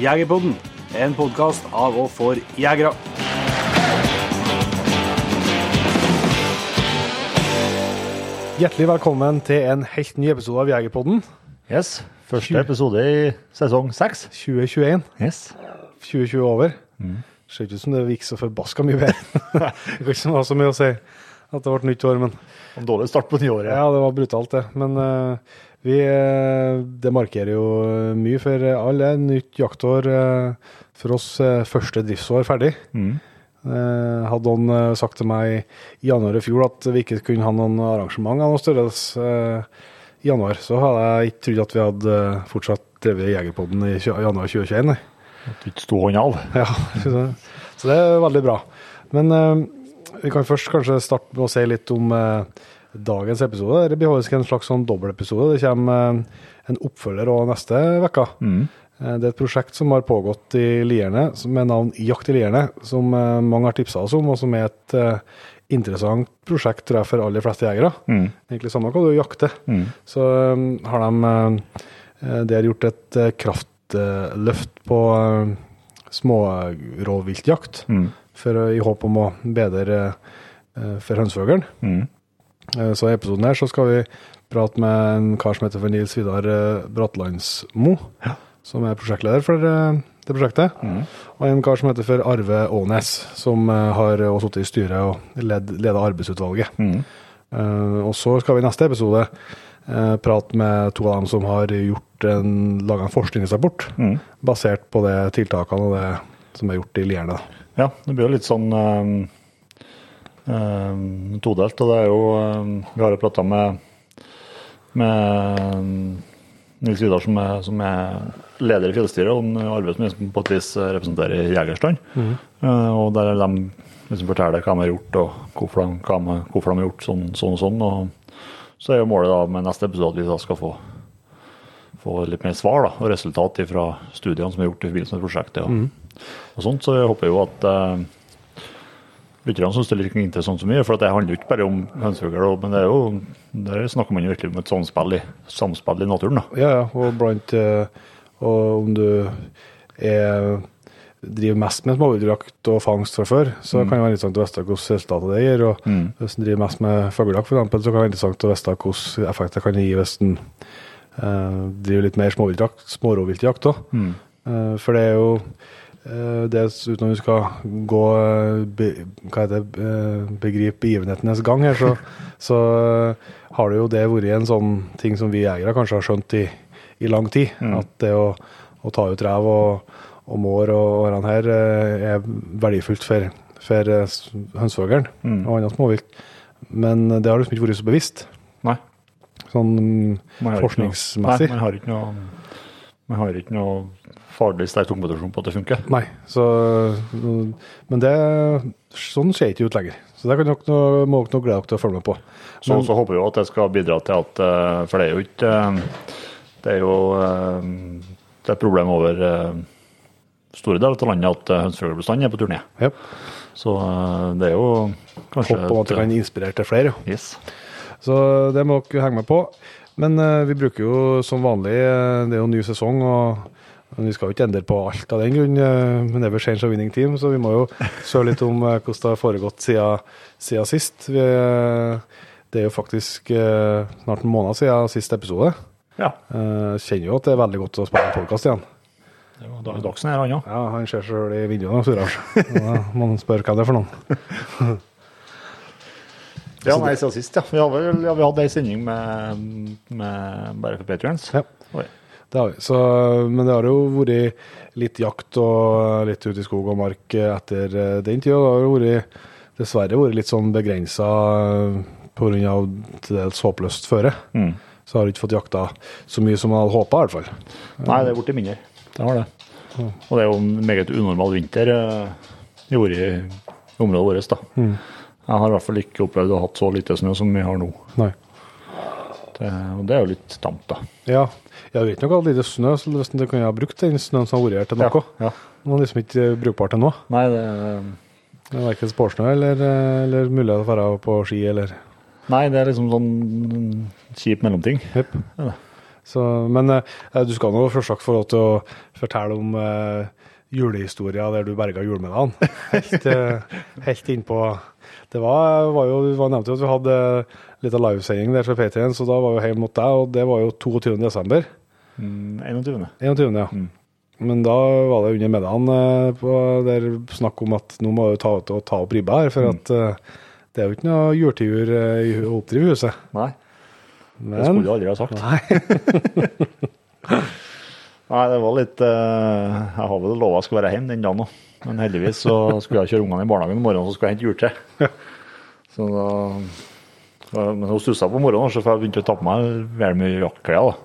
Jegerpodden, en podkast av og for jegere. Hjertelig velkommen til en helt ny episode av Jegerpodden Yes. Første episode i sesong seks. 2021. Yes. 2020 over. Ser ikke ut som det gikk så forbaska mye bedre. det kan ikke så mye å si at det ble nytt år, men En dårlig start på nyåret. ja, det var brutalt, det. Men eh, vi eh, Det markerer jo mye for alle. Nytt jaktår eh, for oss. eh, første driftsår ferdig. Mm. Eh, hadde han eh, sagt til meg i januar i fjor at vi ikke kunne ha noen arrangement av noe størrelse eh, i januar, så hadde jeg ikke trodd at vi hadde eh, fortsatt drevet Jegerpodden i januar 2021. At du ikke sto hånda av. Ja, så det er veldig bra. Men eh, vi kan først kanskje starte med å si litt om eh, dagens episode. Det blir faktisk en slags sånn dobbeltepisode. Det kommer eh, en oppfølger òg neste uke. Mm. Eh, Det er et prosjekt som har pågått i Lierne, med navn Jakt i Lierne, som eh, mange har tipsa oss om, og som er et interessant prosjekt tror jeg, for aller fleste jegere. Mm. Egentlig samme hva du jakter. Mm. Så har de der gjort et kraftløft på smårovviltjakt, Mm. for, i håp om å bedre for hønsefuglen. Mm. Eh, Så i episoden her så skal vi prate med en kar som heter for Nils Vidar eh, ja. som er prosjektleder for eh, det prosjektet. Og en kar som heter for Arve Ånes, som har sittet i styret og led, ledet arbeidsutvalget. Mm. Og så skal vi i neste episode prate med to av dem som har gjort en, laget en forskningsrapport Mm. basert på de tiltakene og det som er gjort i Lierne. Ja, det blir jo litt sånn todelt. Og det er jo um, Vi har jo prata med, med um, Nils Vidar, som er, som er leder i fjellstyret, og en Arve som på et vis representerer Jegerstand. Uh, og der er de liksom forteller hva de har gjort, og hvorfor de, de, hvorfor de har gjort sånn, sånn og sånn. Og så er jo målet da med neste episode at vi da skal få få litt mer svar da, og resultat fra studiene som er gjort i forbindelse med prosjektet. Og, og sånt, Så jeg håper jo at uh, lytterne syns det er like interessant så mye. For det handler jo ikke bare om hønsefugl, men det er jo, der snakker man jo virkelig om et samspill i, samspill i naturen. da. Ja, ja, og blant eh, Og om du er driver mest med småviltjakt og fangst fra før, så kan det være interessant å vite hvordan resultatet det gir. Og hvis en driver mest med fuglejakt, f.eks., så kan det være interessant å vite hvordan effekt det kan gi hvis en eh, driver litt mer småviltjakt, smårovviltjakt òg. for det er jo eh, det uten at vi skal gå eh, be, hva heter det, eh, begripe begivenhetenes gang her, så, så eh, har det jo det vært en sånn ting som vi jegere kanskje har skjønt i, i lang tid. At det å, å ta ut rev og, og mår og årene her eh, er verdifullt for, for hønsefuglen mm. og annet småvilt. Men det har liksom ikke vært så bevisst, Nei. sånn forskningsmessig. Nei, man har ikke noe, man har ikke noe faglig sterk dokumentasjon på at det funker. Nei, så, men det, sånn ser ikke ut lenger. Så det nå- må dere glede dere til å følge med på. Så, Men- så håper vi at det skal bidra til at eh, For det er jo ikke eh, Det er jo eh, det er et problem over store deler av landet at hønsefuglbestanden er på turné. Ja, Så det er jo kanskje Håper at det kan inspirere til flere. Yes. Så det må dere henge med på. Men vi bruker jo som vanlig Det er jo ny sesong, og men vi skal jo ikke endre på alt av den grunn. eh, never change a winning team, så vi må jo søle litt om eh, hvordan det har foregått siden, siden sist. Vi, eh, det er jo faktisk snart en måned siden siste episode. Ja. Eh, Kjenner jo at det er veldig godt å spille podkast igjen. Det er jo Dag- Dagsen her, han òg. Ja, han ser seg sjøl i vinduet. Da må man spørre hva det er for noen. Ja, nei, siden sist, ja. Vi har vel ja, vi hadde ei sending med, med bare for patrions. Ja. Det har vi. Så, men det har jo vært litt jakt og litt ute i skog og mark etter eh, den tida. Det har jo vært, dessverre vært litt sånn begrensa pga. til dels håpløst føre. Mm. Så har du ikke fått jakta så mye som man hadde håpa, i hvert fall. Nei, det er blitt mindre. Det har det. Og det er jo en meget unormal vinter eh, i i området vårt. da. Mm. Jeg har i hvert fall ikke opplevd å ha hatt så lite snø som vi har nå. Nei. Det, og det er jo litt tamt, da. Ja, jeg vet nok at lite snø, så hvis du kunne ha brukt den snøen som har vært her til noe. Ja, ja. Den er liksom ikke brukbar til noe. Nei, det, Det er Verken spårsnø eller, eller mulighet til å være på ski eller nei, det er liksom sånn kjip mellomting. Yep. Ja. Så, men eh, du skal nå selvsagt få lov til å fortelle om eh, julehistorier der du berga julemiddagen. Helt, eh, helt innpå Det var, var jo det var nevnt jo at vi hadde litt av livesending der fra P3, så da var vi hjemme mot deg, og det var jo 22. Mm, 21. 21., ja. Mm. Men da var det under middagen eh, på, der snakk om at nå må du ta, ut ta opp ribba her, for at eh, det er jo ikke noe eh, i- å oppdrive i huset. Nei, det skulle du aldri ha sagt. Nei. Nei, det var litt uh, Jeg har vel lova jeg skulle være hjemme den dagen òg. Men heldigvis så skulle jeg kjøre ungene i barnehagen i morgen, så skulle jeg hente juletre. Så da så- Men hun stussa på morgenen, så jeg begynte å ta på meg veldig mye jakkeklær.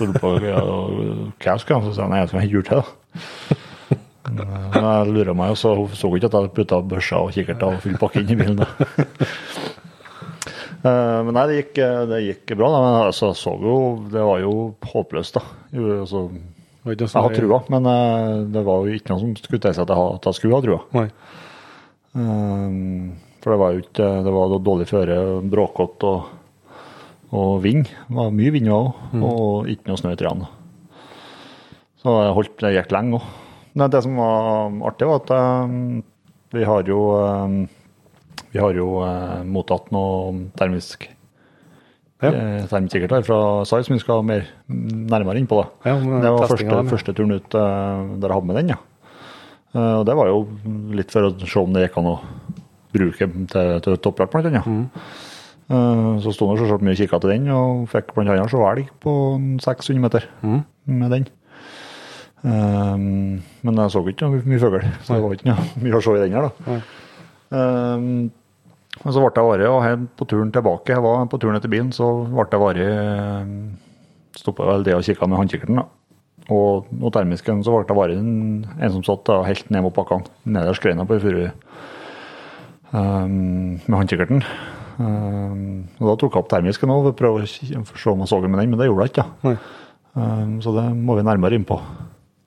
Lurte på hva jeg skulle ha, så sa jeg nei, jeg skal hente juletre. da. Men jeg lurer meg, så hun så ikke at jeg putta børsa og kikkerter og full pakke inn i bilen. da. Eh, Men nei, det gikk, det gikk bra. da, Men altså, så jo, det var jo håpløst, da. Altså, jeg har trua, men eh, det var jo ikke noe som skulle tilsi at, jeg at jeg skulle ha trua. Nei. Eh, For det var jo ikke Det var dårlig føre, bråkete og, og vind. Det var mye vind òg, og ikke noe snø i trærne. Så det, holdt, det gikk lenge òg. Det som var artig, var at um, vi har jo um, vi har jo eh, mottatt noe termisk Ja. eh, termikkikkert her fra SAI som vi skal mer nærmere inn på. da. Ja, det var første, første turen ut eh, der jeg hadde med den. ja. Eh, og det var jo litt for å se om det gikk an å bruke til, til toppjakt, blant annet. Mm. Eh, så sto det selvsagt mye og kikka til den, og fikk annet se elg på 600 meter Mm. med den. Um, men jeg så ikke noe mye fugl, så det var ikke noe mye å se i den her. da. Men så ble jeg varig, og her på turen tilbake, jeg var på turen etter bilen, så ble jeg varig Stoppa vel det og kikka med håndkikkerten, da. Og, og termisken så ble jeg varig en, en som satt da, helt ned mot bakkene, nederst greina på ei furu um, med håndkikkerten. Um, og da tok jeg opp termisken òg, for å prøve å se om jeg så den med den, men det gjorde jeg ikke. Um, så det må vi nærmere inn på.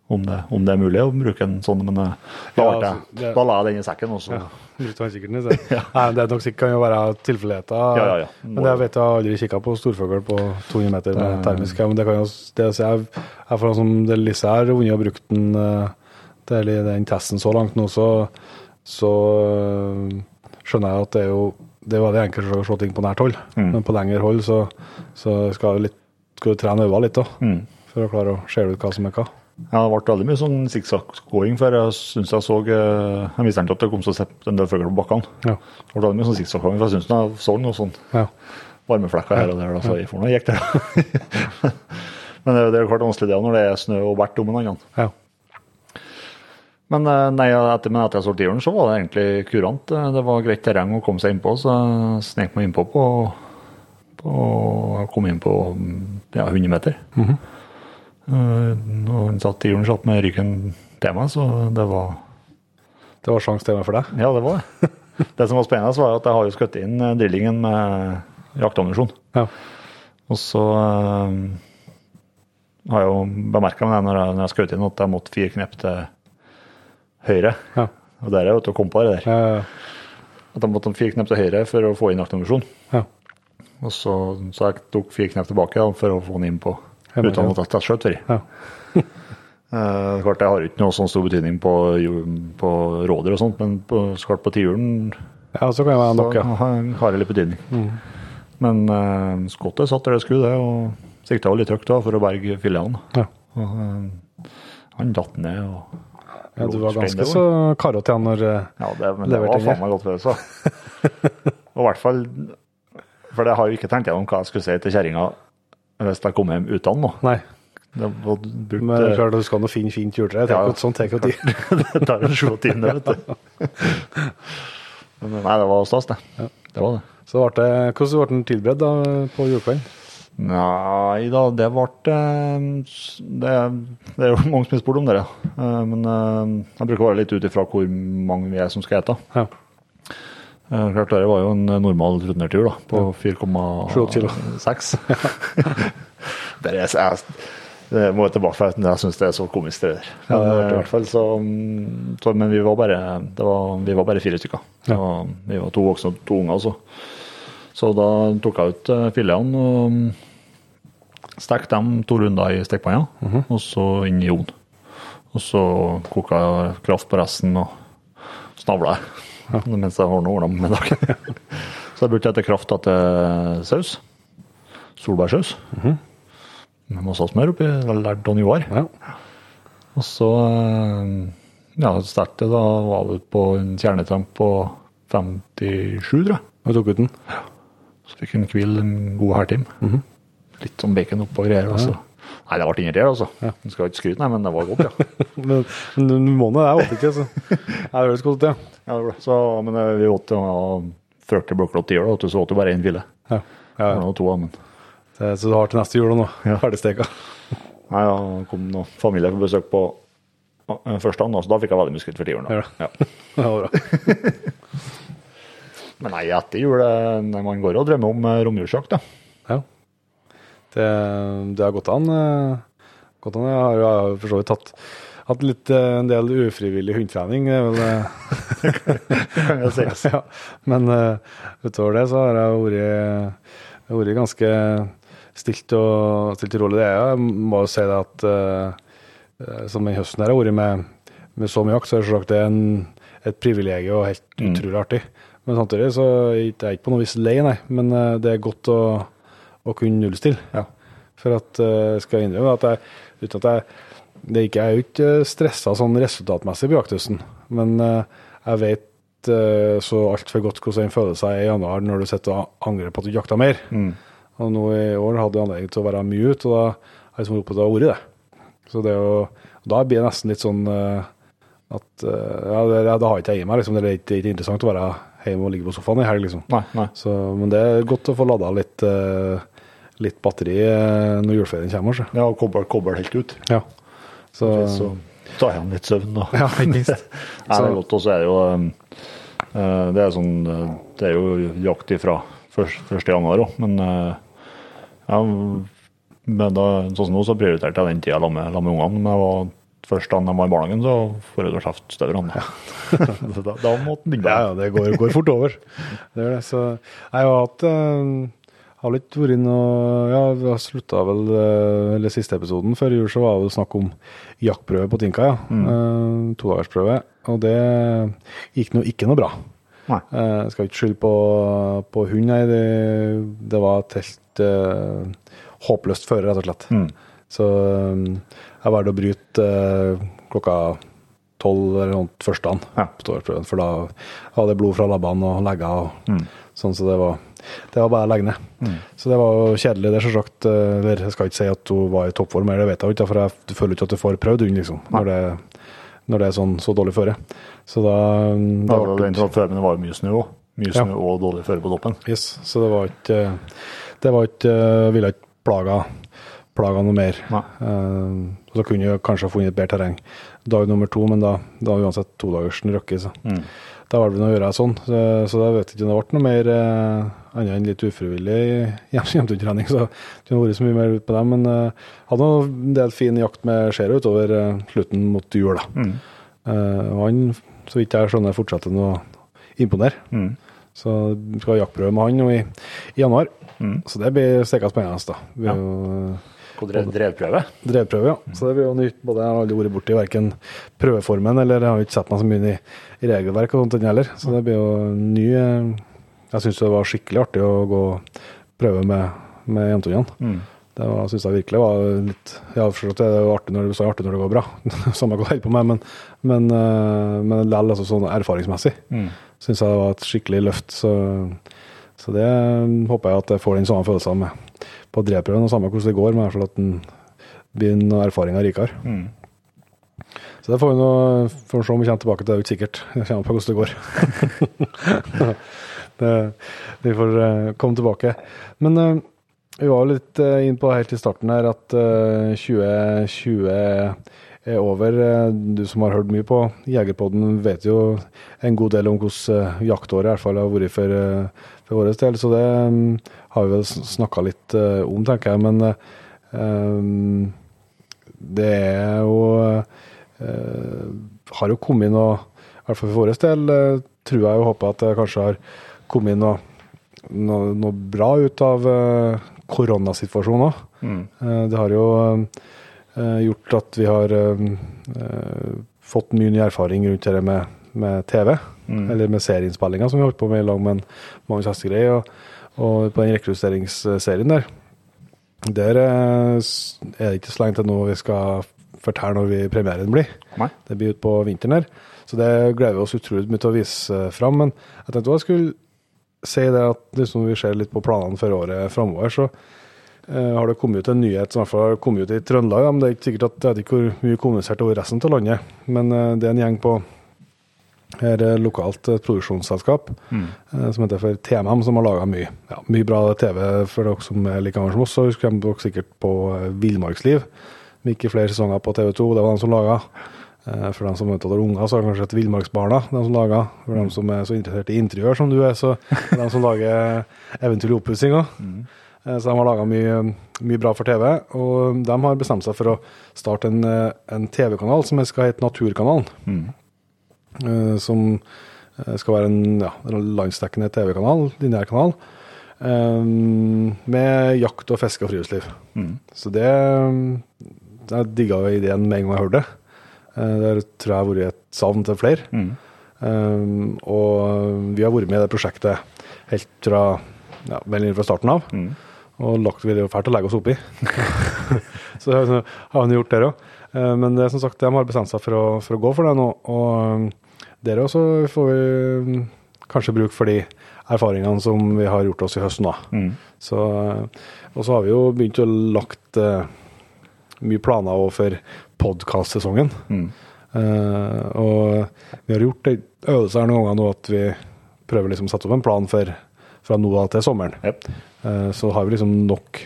Om det, om det er mulig å bruke en sånn, men eh, da, Ja, altså, det- da la jeg den i sekken. Også. Ja, Litt vanskelig, det. Nei, det er nok sikkert kan jo være tilfeldigheter. Ja, ja, ja. Men jeg vet jeg har aldri kikka på storfugl på 200 meter med termisk. Men det kan jo det, jeg, jeg får som det Lise har vunnet og brukt den, eh, den testen så langt nå, så, så eh, skjønner jeg at det er jo det er veldig enkelt å se ting på nært hold. Mm. Men på lengre hold så, så skal du litt, skal du trene øynene litt da, Mm. for å klare å se ut hva som er hva. Ja, det ble veldig mye sånn sikksakk-gåing, for jeg syns jeg så eh, Jeg mistenkte at det kom til å sitte en del fugler på bakkene. Ja. Det ble veldig mye sånn sikksakk-gåing, for jeg syns jeg så noe sånn Ja. varmeflekker her og der. Da, så jeg får nå gikk det. Men det er jo det er klart vanskelig det når det er snø og bart om en annen. ja. Men eh, nei, etter, men etter jeg solgte tiuren, så var det egentlig kurant. Eh, Det var greit terreng å komme seg innpå, så jeg snek meg innpå på, på kom inn på ja, 100 meter. Eh, og han satt tiuren satt med ryggen til meg, så det var Det var sjanse til meg for deg. Ja, det var det. Det som var spennende, var at jeg har jo skutt inn drillingen med jaktammunisjon. Ja. Og så eh, har jeg jo bemerka med det når jeg, når jeg skjøt inn, at jeg måtte fire knep til høyre. Ja. Og der er jo til å komme på det der. Ja, At de måtte fire knep til høyre for å få inn aktivisjon. ja. Og så, så jeg tok fire knep tilbake da, for å få den inn på uten at jeg skjøt før. ja. Eh, klart Det har ikke noe sånn stor betydning på, på råder og sånt, men på, så klart på tiuren ja så kan det være nok, ja. Mm. har- det litt betydning. Men uh, skottet satt der det skulle, det, og sikta litt høyt da for å berge filetene. ja. Og, eh, han datt ned og Ja, du var ganske så karot igjen når eh, Ja, det, men det var faen meg godt følelse. og i hvert fall For det har jo ikke tenkt gjennom hva jeg skulle si til kjerringa hvis jeg kom hjem uten nå. Nei. Det var brukt Men det er eh, klart du skal nå finne fint juletre. Ja, ja. Sånn tar jo tid. det tar jo sju-åtte timer, vet du. Men nei, det var stas, det. Det var det. Så ble det, hvordan ble den tilberedt på julekvelden? Nei da, det ble eh, det, det er jo mange som har spurt om det, ja. Eh, Men eh, jeg bruker å være litt ut ifra hvor mange vi er som skal ete. Ja. Klart det var jo en normal trøndertur på 4,6. kilo. det er, jeg, det må jeg tilbake for jeg syns det er så komisk, det der. Ja, det Men, eh, artig. i hvert fall så, så Men vi var bare, det var, vi var bare fire stykker. Ja. Vi var to voksne og to unger også. Så da tok jeg ut filetene og mm, stekte dem to runder i stekepanna, Mhm. og så inn i ovnen. Og så koka jeg kraft på resten og snavla jeg mens jeg ordna ordna med middag. så jeg brukte etter kraft til saus. Solbærsaus. Med masse smør oppi. Lært Don Joar. Ja. Og så eh, ja, stekte da var det på en kjernetramp på 57, tror jeg. Og tok ut den. Så fikk en hvil en god halvtime. Litt sånn bacon oppå greier. Altså. Nei, det ble der, altså. Du skal ikke skryte, nei, men det var godt, ja. Men, men du må nå det, jeg åt ikke, så det høres godt ut, ja. ja det ble. så, men eh, vi åt ja, 40 blokklott i år, og så åt vi bare én fille. ja. Ja. nå to, men Det, så du har til neste jul nå, Ja. ferdigsteka. Nei, ja, kom noen familie på besøk på eh, første dagen, så da fikk jeg veldig mye skryt for tiuren. Ja. Ja. Var bra. Men nei, etter jul eh, Man går og drømmer om romjulsjakt, da. Ja. Det, det har gått an. eh, Gått an. Jeg har jo for så vidt tatt hatt litt, eh, en del ufrivillig hundetrening. det eh, Kan jeg si. ja. Men uh, utover det så har jeg vært, ganske stilt og, stilt og rolig. Det er jeg. Jeg må jo si det at eh, som den høsten her har vært med, med så mye jakt, så er det selvsagt det en, et privilegium og helt utrolig artig. Men samtidig så er jeg ikke på noe vis lei, nei. Men uh, det er godt å, å kunne nullstille. Ja. For at eh, skal jeg innrømme at jeg, uten at jeg det er ikke, Jeg er jo ikke stressa sånn resultatmessig på jakthøsten, men eh, jeg vet uh, så altfor godt hvordan den føler seg i januar når du sitter og angrer på at du jakta mer. Og nå i år hadde jeg anledning til å være mye ute, og da har jeg liksom opptatt av ordet, det. Så det å, da blir det nesten litt sånn eh, at eh, Ja, det, det har ikke jeg i meg, liksom. Det er ikke, ikke interessant å være hjemme og ligge på sofaen i helg, liksom. Nei, nei. Så, men det er godt å få lada litt, eh, litt batteri eh, når juleferien kommer. Så. Ja, og kobber, kobler helt ut. Ja. Så, Så tar jeg litt søvn, da. ja, ikke minst. Det er godt. Og så er det jo um, eh, Det er sånn eh, Det er jo jakt ifra 1. januar òg, men eh, ja, men da, sånn som nå, så prioriterte jeg den tida sammen med, med ungene. Men jeg var, først da de var i barnehagen, så får jeg kjeft å skjefte da, da måtte den begynne. Ja, ja, det går, går fort over. Det gjør det. Så jeg har hatt har litt vært noe Ja, vi har slutta vel eh, Eller siste episoden før jul så var det snakk om jaktprøve på Tinka, ja. Mm. Todagersprøve. Og det gikk nå ikke noe bra. Nei. Uh, skal ikke skylde på, på hund, nei. Det, det var et helt uh, håpløst føre, rett og slett. Mm. Så um, jeg valgte å bryte uh, klokka tolv eller noe første dagen Ja. på todagersprøven, for da hadde jeg blod fra labbene og legger og sånn, så det var, det var bare å legge ned. Så det var jo kjedelig, det, selvsagt. eh, Eller jeg skal ikke si at hun var i toppform, det vet jeg ikke, for jeg føler ikke at du får prøvd hund, liksom, når det, når det er sånn så dårlig føre. Så da, Da var det ble den før, men det var jo mye snø òg. Mye Ja. og dårlig føre på toppen. Yes, så det var ikke Det var ikke Ville ikke plaga, plaga noe mer. Eh, så kunne jeg kanskje ha funnet et bedre terreng dag nummer to, men da, da var uansett todagersen røkke, så Mm. da var det noe å gjøre sånn. Så, så da vet jeg ikke om det ble noe mer eh, annet enn litt ufrivillig hjem- hjemmetrening. Så det har vært så mye mer ut på dem, men uh, hadde en del fin jakt med skjæra utover uh, slutten mot jul. da. Mm. Uh, og han, så vidt jeg skjønner, fortsetter nå å imponere. Mm. Så vi skal ha jaktprøve med han nå i, i januar. Mm. Så det blir steika spennende. da. Vi Ja. jo drev, drevprøve? drevprøve, ja. Så det blir jo nytt. Både jeg har aldri vært borti verken prøveformen eller jeg har ikke sett meg så mye inn i, i regelverk og sånt heller. Så det blir jo ny Jeg syns det var skikkelig artig å gå og prøve med, med jentungene. Mm. Det var- synes jeg virkelig var litt Ja, forstått det, det jo artig når, det, artig når det går bra. Samme hva du holder på med, men, men, eh, men likevel altså sånn erfaringsmessig Mm. syns jeg det var et skikkelig løft. Så, så det håper jeg at jeg får den samme følelsen med på drevprøven, og samme hvordan det går, men i hvert fall at den blir noen erfaringer rikere. Mm. Så det får vi nå får se om vi kommer tilbake til, det er jo ikke sikkert. Det kommer på hvordan det går. det, vi får eh, komme tilbake. Men eh, vi var litt uh, inn på helt i starten her at 2020 er over. Du som har hørt mye på Jegerpodden, vet jo en god del om hvordan jaktåret i hvert fall har vært for, for vår del. Så det um, har vi vel snakka litt om, tenker jeg. Men um, det er jo Har jo kommet noe, i hvert fall for vår del, tror jeg og håper at det kanskje har kommet noe, noe, noe bra ut av uh, koronasituasjonen òg. Mm. Uh, det har jo uh, gjort at vi har fått mye ny erfaring rundt det med, med TV, mm. eller med serieinnspillinga som vi har holdt på med i lag med Magnus Hestegreie. og, og, på den rekrutteringsserien der. Der er det ikke så lenge til nå vi skal fortelle når vi premieren blir. Nei. Det blir utpå vinteren her. Så det gleder vi oss utrolig mye til å vise fram. Men jeg tenkte også jeg skulle si det at liksom vi ser litt på planene for året framover, så eh, har det kommet ut en nyhet som i hvert fall har kommet ut i Trøndelag. Men det er ikke sikkert at det vet ikke hvor mye kommunisert over resten av landet. Men eh, det er en gjeng på her er lokalt et produksjonsselskap mm. uh, som heter for TMM, som har laga mye, ja, mye bra TV for dere som er like gamle som oss. Så husker dere sikkert på Villmarksliv. Med ikke flere sesonger på TV2, det var de som laga. Eh, for dem som er av unger, så er det kanskje et Villmarksbarna de som lager. For dem som er så interessert i interiør som du er, så er de som lager eventyrlig oppussing òg. Mm. Eh, så de har laga mye, mye, bra for TV. Og de har bestemt seg for å starte en, eh, en TV-kanal som skal hete Naturkanalen. Mm. Som skal være en, ja, en landsdekkende TV-kanal, lineær kanal. Med jakt og fiske og friluftsliv. Mm. Så det Jeg digga ideen med en gang jeg hørte det. Eh, det tror jeg har vært et savn til flere. Mm. Um, og vi har vært med i det prosjektet helt fra, ja, fra starten av. Mm. Og lagt, vi det jo fælt å legge oss oppi. så har vi gjort det òg. Uh, men det, er som sagt, de har bestemt seg for å, for å gå for det nå. Og um, der også får vi um, kanskje bruk for de erfaringene som vi har gjort oss i høst nå. Mm. Så, og så har vi jo begynt å lagt mye planer for podkastsesongen. Mm. Uh, og vi har gjort øvelser her noen ganger nå at vi prøver liksom å sette opp en plan for fra nå av til sommeren. Yep. Uh, så har vi liksom nok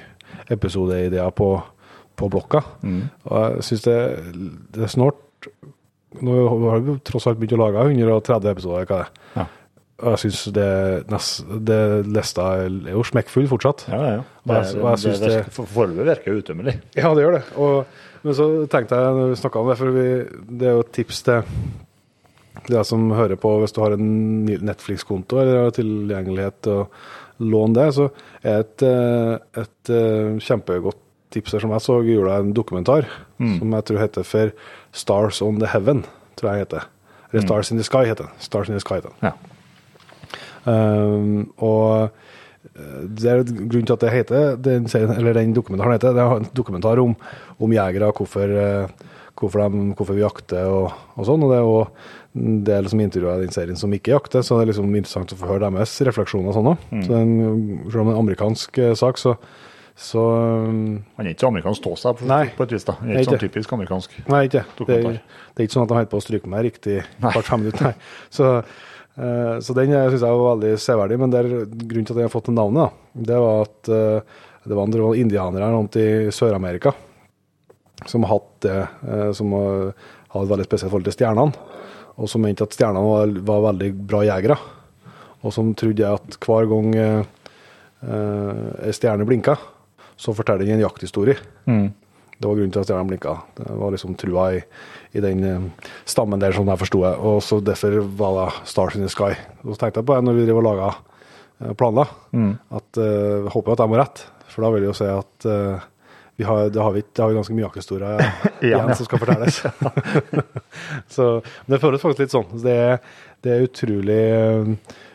episodeideer på, på blokka. Mm. Og jeg syns det, det, er snart Nå har vi tross alt begynt å lage 130 episoder. hva det. Ja. Og jeg syns det, det, lista er jo smekkfull fortsatt. Ja, ja. Det, det, det, det Foreløpig virker utømmelig. Ja, det gjør det. Og men så tenkte jeg, når vi snakka om det, for vi, det er jo et tips til de som hører på, hvis du har en Netflix-konto eller har tilgjengelighet til å låne det, så er et, eh, et, eh, kjempegodt tips her som jeg så, gjorde jula, en dokumentar mm. som jeg tror heter for Stars on the Heaven, tror jeg heter. Eller mm. Stars in the Sky heter Stars in the Sky heter ja. Um, og det er grunnen til at det heter den, eller den dokumentaren heter det er en dokumentar om, om jegere, hvorfor, eh, hvorfor, de, hvorfor, vi jakter og, og sånn. og Det er jo en del liksom intervjuer den serien som ikke jakter, så det er liksom interessant å få høre deres refleksjoner og sånn òg. Mm. Så det er en, selv om en amerikansk eh, sak, så, så Han er ikke så amerikansk ståsted på, på, et vis, da? Han er ikke sånn typisk amerikansk? Nei, ikke. Det er, det er ikke sånn at han holder på å stryke meg riktig hvert fem minutter, nei. Så Eh, så den syns jeg var veldig severdig. Men der, grunnen til at jeg har fått det navnet, det var at eh, det var en indianere i Sør-Amerika som hadde eh, som hadde et veldig spesielt forhold til stjernene. Og som mente at stjernene var, var veldig bra jegere. Og som trodde at hver gang ei stjerne blinka, så forteller den en jakthistorie. Mm. Det var grunnen til at stjernene blinka. Det var liksom trua i, i den uh, stammen der, som jeg forsto det. Og så derfor var det 'Stars in the Sky'. Og så tenkte jeg på det når vi driver og laga uh, planer, mm. at uh, håper at jeg må rett. For da vil jeg jo si at vi har, det har vi det har vi ganske mye akkestorer igjen som skal fortelles. så det føles faktisk litt sånn. Det det er utrolig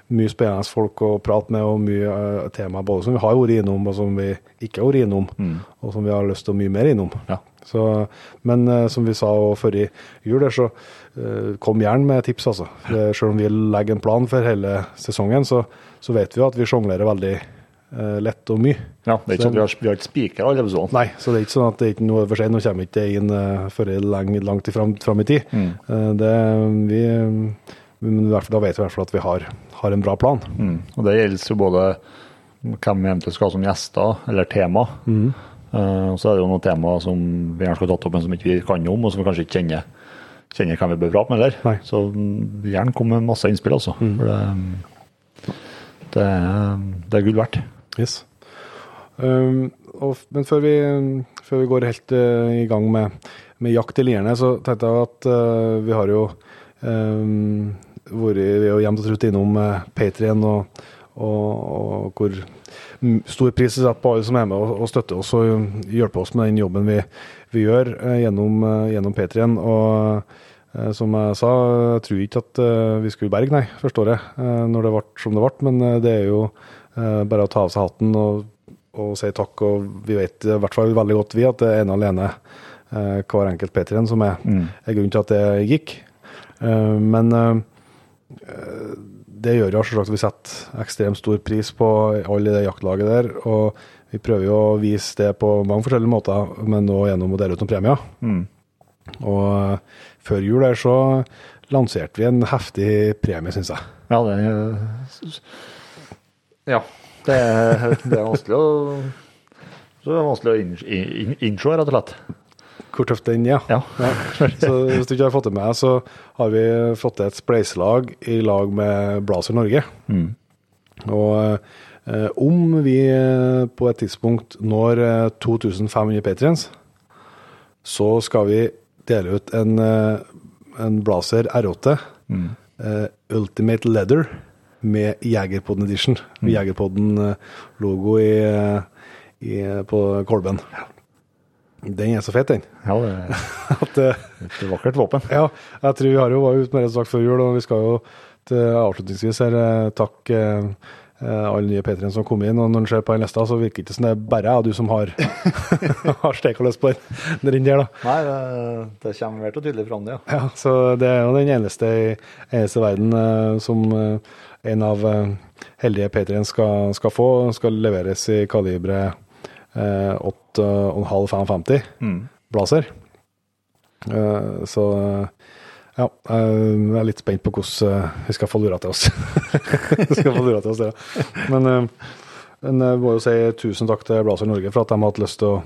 mye spennende folk å prate med, og mye uh, tema både som vi har vært innom, og som vi ikke har vært innom, mm. og som vi har lyst til å mye mer innom. Ja. Så, men uh, som vi sa i jul, så uh, kom gjerne med tips, altså. Det, selv om vi legger en plan for hele sesongen, så, så vet vi jo at vi sjonglerer veldig lett og mye. Ja, Det er ikke sånn at vi har, vi har ikke spikra alle episodene. Nei, så det er ikke sånn at det er ikke noe for sent. Nå kommer ikke det inn uh, før lang, langt fram, fram, i tid. Mm. det, vi Men da vet vi i hvert fall at vi har, har en bra plan. Mm. Og det gjelder jo både hvem vi eventuelt skal ha som gjester, eller tema. Eh, og så er det jo noen temaer som vi gjerne skulle tatt opp, men som ikke vi kan om, og som vi kanskje ikke kjenner, kjenner hvem vi bør prate med heller. Nei. Så mm, gjerne kom med masse innspill, altså. For det, det, det er gull verdt. Yes. Um, og, men før vi, før vi går helt uh, i gang med, med jakt i lierne, så tenkte jeg at uh, vi har jo um, vært jevnt og trutt innom uh, Patrion og, og, og hvor stor pris i setter på alle som er med og, og støtter oss og hjelper oss med den jobben vi, vi gjør eh, gjennom, uh, gjennom Patrion. Og eh, som jeg sa, jeg tror ikke at eh, vi skulle berge, nei, første året, når det ble som det ble. Men eh, det er jo eh, bare å ta av seg hatten og, og si takk. Og vi vet i hvert fall veldig godt vi at det er ene og alene eh, hver enkelt P3-en som er, er grunnen til at det gikk. Eh, men eh, det gjør jo selvsagt at vi setter ekstremt stor pris på alle i det jaktlaget der. Og vi prøver jo å vise det på mange forskjellige måter, men nå gjennom å dele ut noen premier. Og eh, før jul der så lanserte vi en heftig premie, syns jeg. Ja, det Ja. Det er, det er vanskelig å så det er vanskelig å inn- inn- innse, rett og slett. Hvor tøff den er. Ja. Så hvis du ikke har fått det med, så har vi fått til et spleiselag i lag med Blazer Norge. Og eh, om vi eh, på et tidspunkt når eh, 2500 patriens, så skal vi dele ut en, eh, en Blazer R8 eh, Ultimate Leather med Jegerpodden Edition. Mm. Jegerpodden-logo i, eh, i, på kolben. Den er så fet, den. Ja, det er eh, et vakkert våpen. Ja, jeg tror vi har jo vært ute med det sak før jul, og vi skal jo til avslutningsvis her eh, takke eh, alle nye P3-ene som har kommet inn. Og når en ser på den lista, så virker det ikke som det er bare jeg og du som har, har steka løs på den der. da. Nei, det, kommer vel til å tydelig fram, det. Ja. ja. Så det er jo den eneste i eneste verden som en av heldige P3-ene skal, skal få, skal leveres i kaliberet Eh, 8,5-55 mm. blazer. Eh, så ja, eh, jeg er litt spent på hvordan vi skal få lura til oss. vi skal få lura til oss det. Men, men jeg må jo si tusen takk til Blazer Norge for at de har hatt lyst til å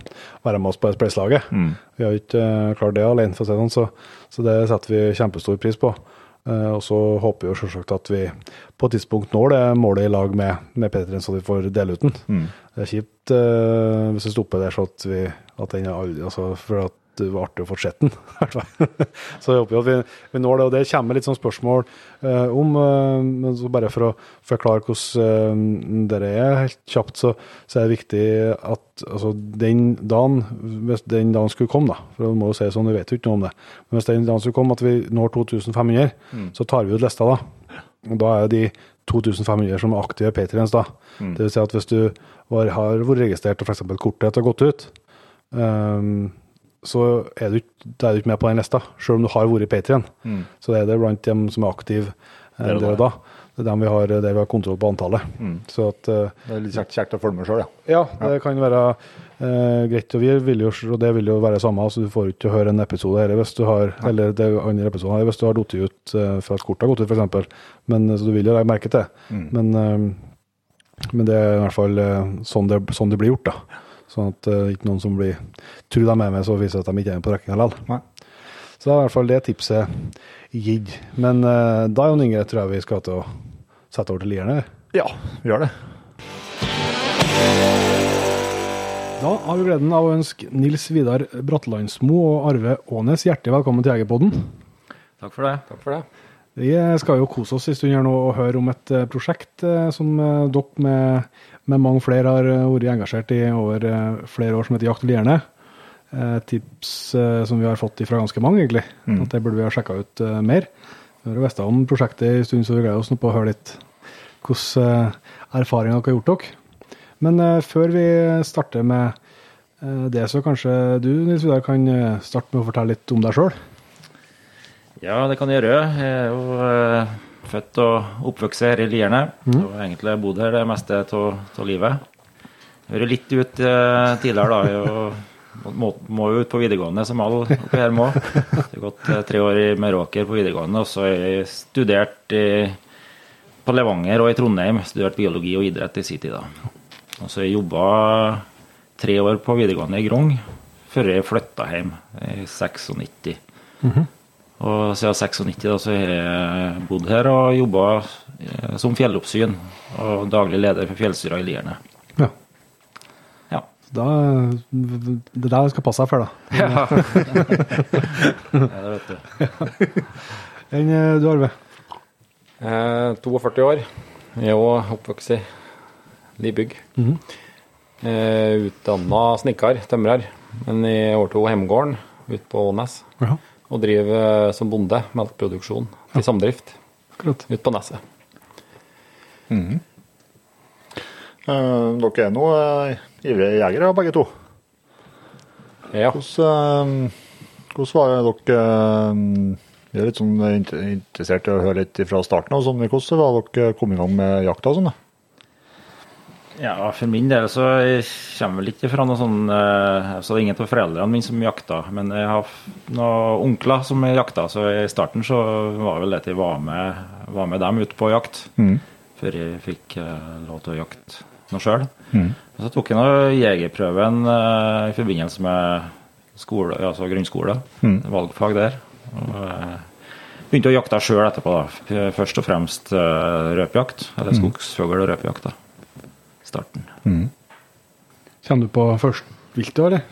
være med oss på spleiselaget. Mm. Vi har ikke klart det alene, for å si det sånn, så det setter vi kjempestor pris på. Eh, og så håper vi jo selvsagt at vi på et tidspunkt når det målet i lag med, med P3, så vi får dele ut den. Det er kjipt uh, hvis det stopper der, så at, vi, at den er aldri altså, For at det var artig å fortsette den, så jeg håper jo at vi, vi når det. Og det kommer litt sånn spørsmål eh, om eh, Men så bare for å forklare hvordan eh, det er helt kjapt, så, så er det viktig at altså, den dagen, hvis den dagen skulle komme, da, for vi må jo si sånn, vi vet jo ikke noe om det, men hvis den dagen skulle komme at vi når 2500, så tar vi ut lista da. Og da er de 2500 som er aktive Patriens da. Det vil si at hvis du var, har vært registrert og f.eks. kortet har gått ut, ehm, så er du, er du ikke med på den lista, selv om du har vært Patrion. Så det er det blant dem som er aktive eh, Der og da. Det er dem vi har, der vi har kontroll på antallet. Så at eh, Det er litt kjekt, kjekt å følge med sjøl, ja. ja, det kan være eh, greit. Og, vi vil jo, og det vil jo være samme, så du får ikke høre en episode her hvis du har, eller det andre episoden her, hvis du har datt ut eh, fra kortet har gått ut, f.eks. Eh, så du vil jo legge merke til det. Men, eh, men det er i hvert fall eh, sånn, det, sånn det blir gjort, da. Sånn at uh, ikke noen som blir tror de er med, så viser det at de ikke er med på rekka likevel. Så det er i hvert fall det tipset gitt. Men uh, da, Jon Inge, tror jeg vi skal til å sette over til lierne. Ja, vi gjør det. Da har vi gleden av å ønske Nils Vidar Brattelandsmo og Arve Aanes hjertelig velkommen til Jegerpodden. Takk for det. Takk for det. Vi skal jo kose oss en stund her nå og høre om et eh, prosjekt som dere med, med mange flere har eh, vært engasjert i over eh, flere år, som heter Jakt og lierne. Eh, tips som vi har fått fra ganske mange, egentlig. At det burde vi ha sjekka ut mer. Vi har visst om prosjektet en stund, så vi gleder oss nå på å høre litt eh, erfaringer dere har gjort dere. Men før vi starter med det, så kanskje du Nils Vidar, kan starte med å fortelle litt om deg sjøl. Ja, det kan jeg gjøre. Jeg er jo født og oppvokst her i Lierne. Og egentlig bodd her det meste av livet. Vært litt ut eh, tidligere, da. Og må, må jo ut på videregående, som alle oppi her må. Jeg har gått eh, tre år i Meråker på videregående, og så har jeg studert i, på Levanger og i Trondheim. Studert biologi og idrett i sin tid. da. Og så har jeg jobba tre år på videregående i Grong før jeg flytta hjem i 96. Og siden 96 da, så har jeg bodd her og jobba som fjelloppsyn og daglig leder for fjellstyra i Lierne. Ja. Ja. Da, det er der skal passe deg for, da. ja. ja, det vet du. Enn eh, du, Arve? Eh, 42 år. Jeg er òg oppvokst i Libygg. Mhm. eh, Utdanna snekker, tømrer, men jeg overtok hjemgården ute på Ånes. Ja, Og driver eh, som bonde, melkeproduksjon til samdrift akkurat. ut på neset. Eh, dere er nå eh, ivrige jegere, begge to. Ja. Hvordan, eh, hvordan var det dere Vi Jeg er litt sånn interessert i å høre litt fra starten. Sånn, hvordan var dere kom i gang med jakta og sånn? da? Ja, for min del så jeg kommer vel ikke fra noe sånn eh, Så det er ingen av foreldrene mine som jakta, men jeg har noen onkler som jakta, så i starten så var det vel det at jeg var med, var med dem ute på jakt. Før jeg fikk eh, lov til å jakte noe sjøl. Og så tok jeg nå jegerprøven eh, i forbindelse med skole, altså grunnskole. Valgfag der. Og begynte å jakte sjøl etterpå. da. Først og fremst røpejakt, eller skogsfugl- og røpejakt. da. Starten. Kjenner du på førstviltet, eller?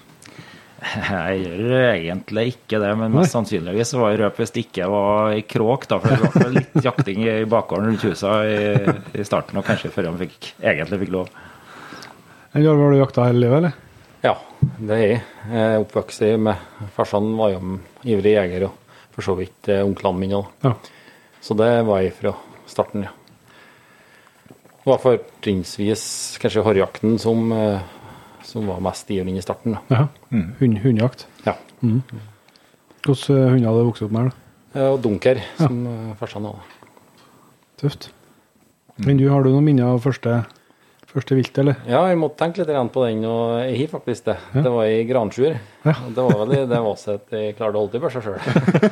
Jeg gjør egentlig ikke det, men mest sannsynligvis så var jeg røp hvis det ikke var i kråk. da, For det var litt jakting i bakgården rundt huset i, i starten, og kanskje før han fikk, egentlig fikk lov. Enn har du jakta hele livet, eller? ja, det er jeg. Jeg er oppvokst med Farsan var jo ivrig jeger, og for så vidt eh, onklene mine òg. Ja. Så det var jeg fra starten, ja. Det var fortrinnsvis kanskje harrjakten som, eh, som var mest ivrig i starten. da. ja. Hund, hundjakt? Ja. Hvilke eh, hunder hadde du vokst opp med? da? Eh, Og dunker, som ja. farsan hadde. Tøft. Men du, har du noen minner av første, første vilt, eller? Ja, jeg måtte tenke litt igjen på den, og jeg har faktisk det. Det var i Gransjur. Ja. Det var vel det vaset jeg klarte å holde til børsa sjøl.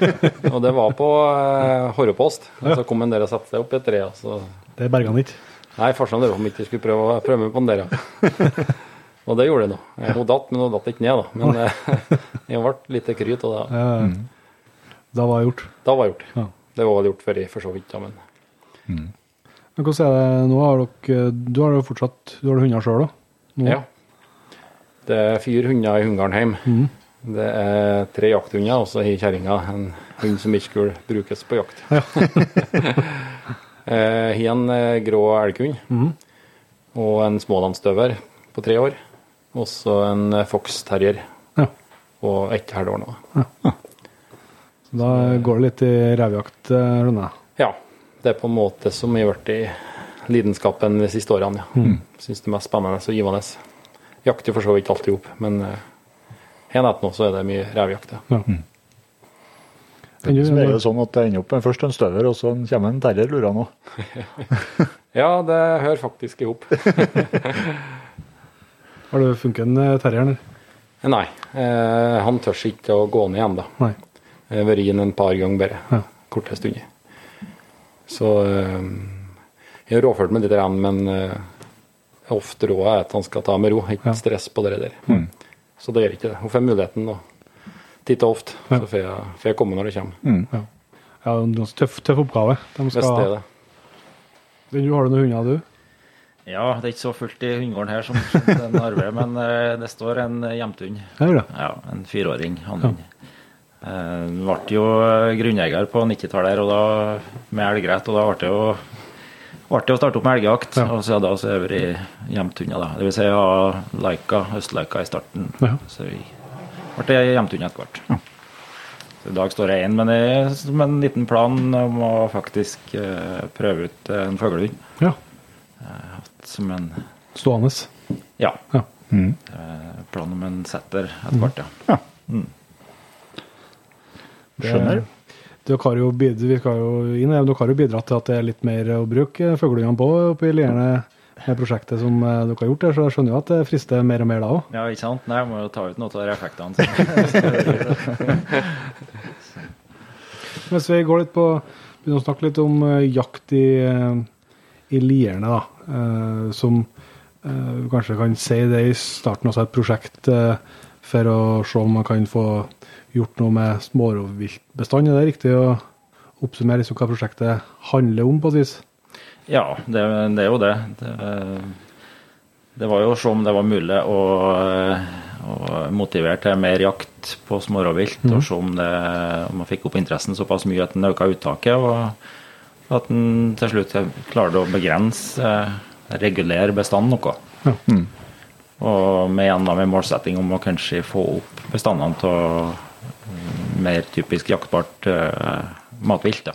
og det var på eh, Horrepost. Ja. så kom en der og satte seg opp i et tre. og Så Det er han ditt. Nei, farsan drev om ikke skulle prøve, prøve meg på den der, ja. Og det gjorde jeg nå. Jeg- Hun datt, men hun datt ikke ned, da. Men jeg, jeg ble litt kryt, og det, mm. Da var det gjort. da var det gjort. Ja. Det var gjort før jeg for så vidt, da, men Men hvordan er det nå? Har dere, du har jo fortsatt du har hunder sjøl, da? Nå? ja. Det er fire hunder i hundegården hjemme. Det er tre jakthunder, og så har kjerringa en hund som ikke skulle brukes på jakt. Eh, Har en eh, grå elghund og en smålandsstøver på tre år. Og så en eh, fox terrier Ja. og ett halvt år nå. Så Da går det litt i revjakt, Rune? Ja, det er på en måte som har vært i lidenskapen de siste årene. ja. Syns det er mest spennende og givende. Jakter for så vidt alltid opp, men har en ett nå så er det mye revjakt. Ja. Ja. Det er som sånn at det ender opp med først en støver, og så kommer en terrier, lurer jeg nå. ja, det hører faktisk i hop. Har det funket en eh, terrier? eller? Nei, eh, han tør ikke å gå ned igjen, da. Nei. Jeg har vært inn en par ganger bare. Ja. Korte stunder. Så eh, jeg har råført meg litt, igjen, men eh, ofte rådet er at han skal ta med ro. Ikke Ja. stress på det der. Så det gjør ikke det. Hun får muligheten da. Titt og ofte. Ja. Så får jeg, får jeg komme når det kommer. Ja, det er en ganske tøff, tøff oppgave. De Hvis det er det. Du har du noen hunder, du? Ja, det er ikke så fullt i hundegården her som, som den arve, men uh, det står en hjemthund. Ja, det. Ja, en fireåring hannhund. Ja. Uh, ble jo grunneier på 90-tallet, her, og da med elgrett, og da ble det jo artig å starte opp med elgjakt. Ja. Og så da så er vi hjemthunder, da. Det vil si ha Laika, Østleika i starten. Ja. Så vi ble det unna etter hvert. Ja. I dag står jeg det er en liten plan om å faktisk eh, prøve ut en fuglehund. Ja. Som en Stående. Ja. Ja. Mm. plan om en setter etter hvert, ja. Skjønner. Bid- vi skal jo inn, dere har jo bidratt til at det er litt mer å bruke fuglehundene på oppe i Lierne. Med prosjektet som eh, dere har gjort der, så skjønner jo at det frister mer og mer da òg. Ja, ikke sant? Nei, jeg må jo ta ut noe av de effektene. Hvis vi går litt på begynner å snakke litt om eh, jakt i, eh, i lierne, da. som kanskje kan si det i starten også et prosjekt for å se om man kan få gjort noe med smårovviltbestanden. Er det riktig å oppsummere hva prosjektet handler om, på et vis? Ja, det, det er jo det. det. Det var jo å se om det var mulig å, å motivere til mer jakt på smårovvilt. Og se om, det, om man fikk opp interessen såpass mye at den øka uttaket. Og at den til slutt klarte å begrense, regulere bestanden noe. Ja. Og med igjen med målsetting om å kanskje få opp bestandene av mer typisk jaktbart uh, matvilt. Da.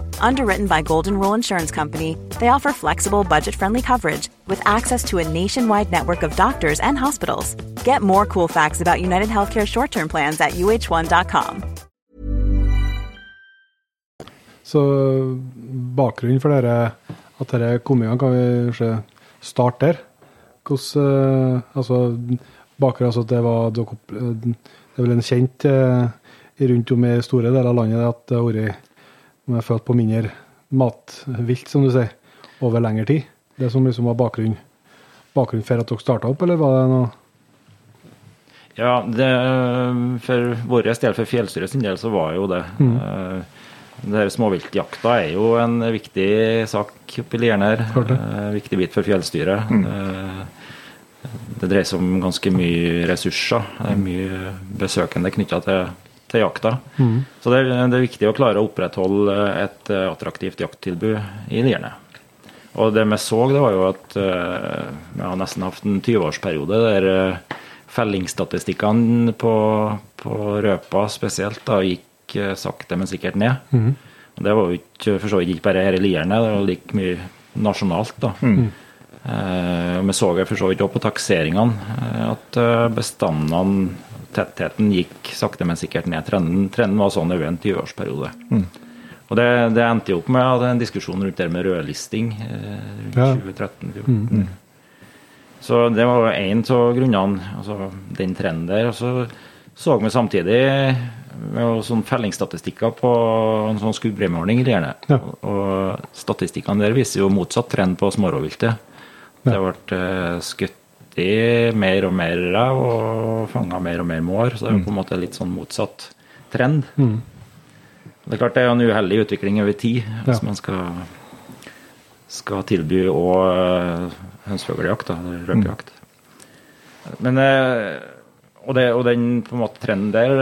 Underwritten by Golden Rule Insurance Company, they offer flexible, budget friendly coverage with access to a nationwide network of doctors and hospitals. Get more cool facts about United Healthcare short term plans at uh1.com. Så bakgrunnen for dere, at dette kom i gang, kan vi kanskje starte der. Hvordan eh, Altså, bakgrunnen altså at det var dere eh, Det er vel en kjent eh, rundt om i store deler av landet at det har vært Man jeg følte på mindre matvilt, som du sier, over lengre tid. Det som liksom var bakgrunnen bakgrunn for at dere starta opp, eller var det noe Ja, det, for vår del, for fjellstyret sin del, så var jo det. Eh, Det her Småviltjakta er jo en viktig sak oppi Lierne her. Eh, Viktig bit for fjellstyret. Eh, Det dreier seg om ganske mye ressurser. Det er mye besøkende knytta til, til jakta. Så det er, det er viktig å klare å opprettholde et eh, attraktivt jakttilbud i Lierne. Og det vi så, det var jo at eh, vi har nesten hatt en 20-årsperiode der eh, fellingsstatistikkene på, på røpa spesielt da gikk eh, sakte, men sikkert ned. Og det var jo ikke, for så vidt ikke bare her i Lierne, det var like mye nasjonalt. da. Eh, og vi så for så vidt også på takseringene eh, at eh, bestandene, tettheten, gikk sakte, men sikkert ned. Trenden, trenden var sånn over en 20-årsperiode. Og det, det endte jo opp med at en diskusjon rundt det med rødlisting eh, rundt Ja. 2013-2014. Så det var én av grunnene, altså den trenden der. Og så så vi samtidig med sånn fellingsstatistikker på en sånn Lierne. Ja. Og, og statistikkene der viser jo motsatt trend på smårovviltet. Det ble eh, skutt i mer og mer ræv og fanga mer og mer mår. Så det er jo på en måte litt sånn motsatt trend. Det er klart det er en uheldig utvikling over tid hvis Ja. man skal, skal tilby òg hønsefugljakt, da, eller røpejakt. Men eh, og, det, og den på en måte trenden der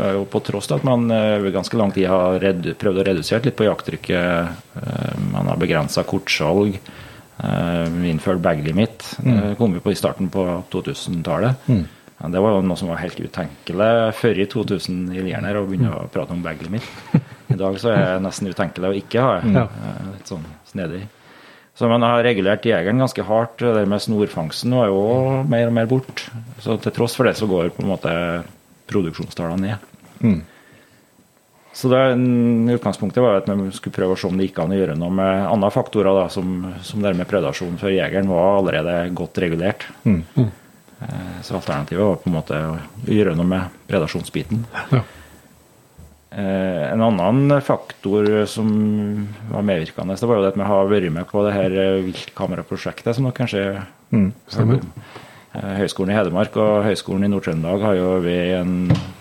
er jo på tross av at man eh, over ganske lang tid har prøvd å redusere litt på jakttrykket. eh, Man har begrensa kortsalg. Eh, Innført bag-limit. Det kom vi på i starten på 2000-tallet. Mm. det var jo noe som var helt utenkelig før i 2000 i Lierne her, å begynne å prate om bag-limit. I dag så er det nesten utenkelig å ikke ha det. Eh, Litt sånn snedig. Så man har regulert jegeren ganske hardt. Det med snorfangsten var jo mer og mer bort. Så til tross for det så går på en måte produksjonstallene ned. Så det, mm, utgangspunktet var at vi skulle prøve å se om det gikk an å gjøre noe med andre faktorer, da, som, som det med predasjon. For jegeren var allerede godt regulert. Eh, Så alternativet var på en måte å gjøre noe med predasjonsbiten. Ja. Eh, en annen faktor som var medvirkende, det var jo det at vi har vært med på det her eh, viltkameraprosjektet, som dere kanskje Stemmer. Eh, Høgskolen i Hedmark og Høgskolen i Nord-Trøndelag har jo ved en,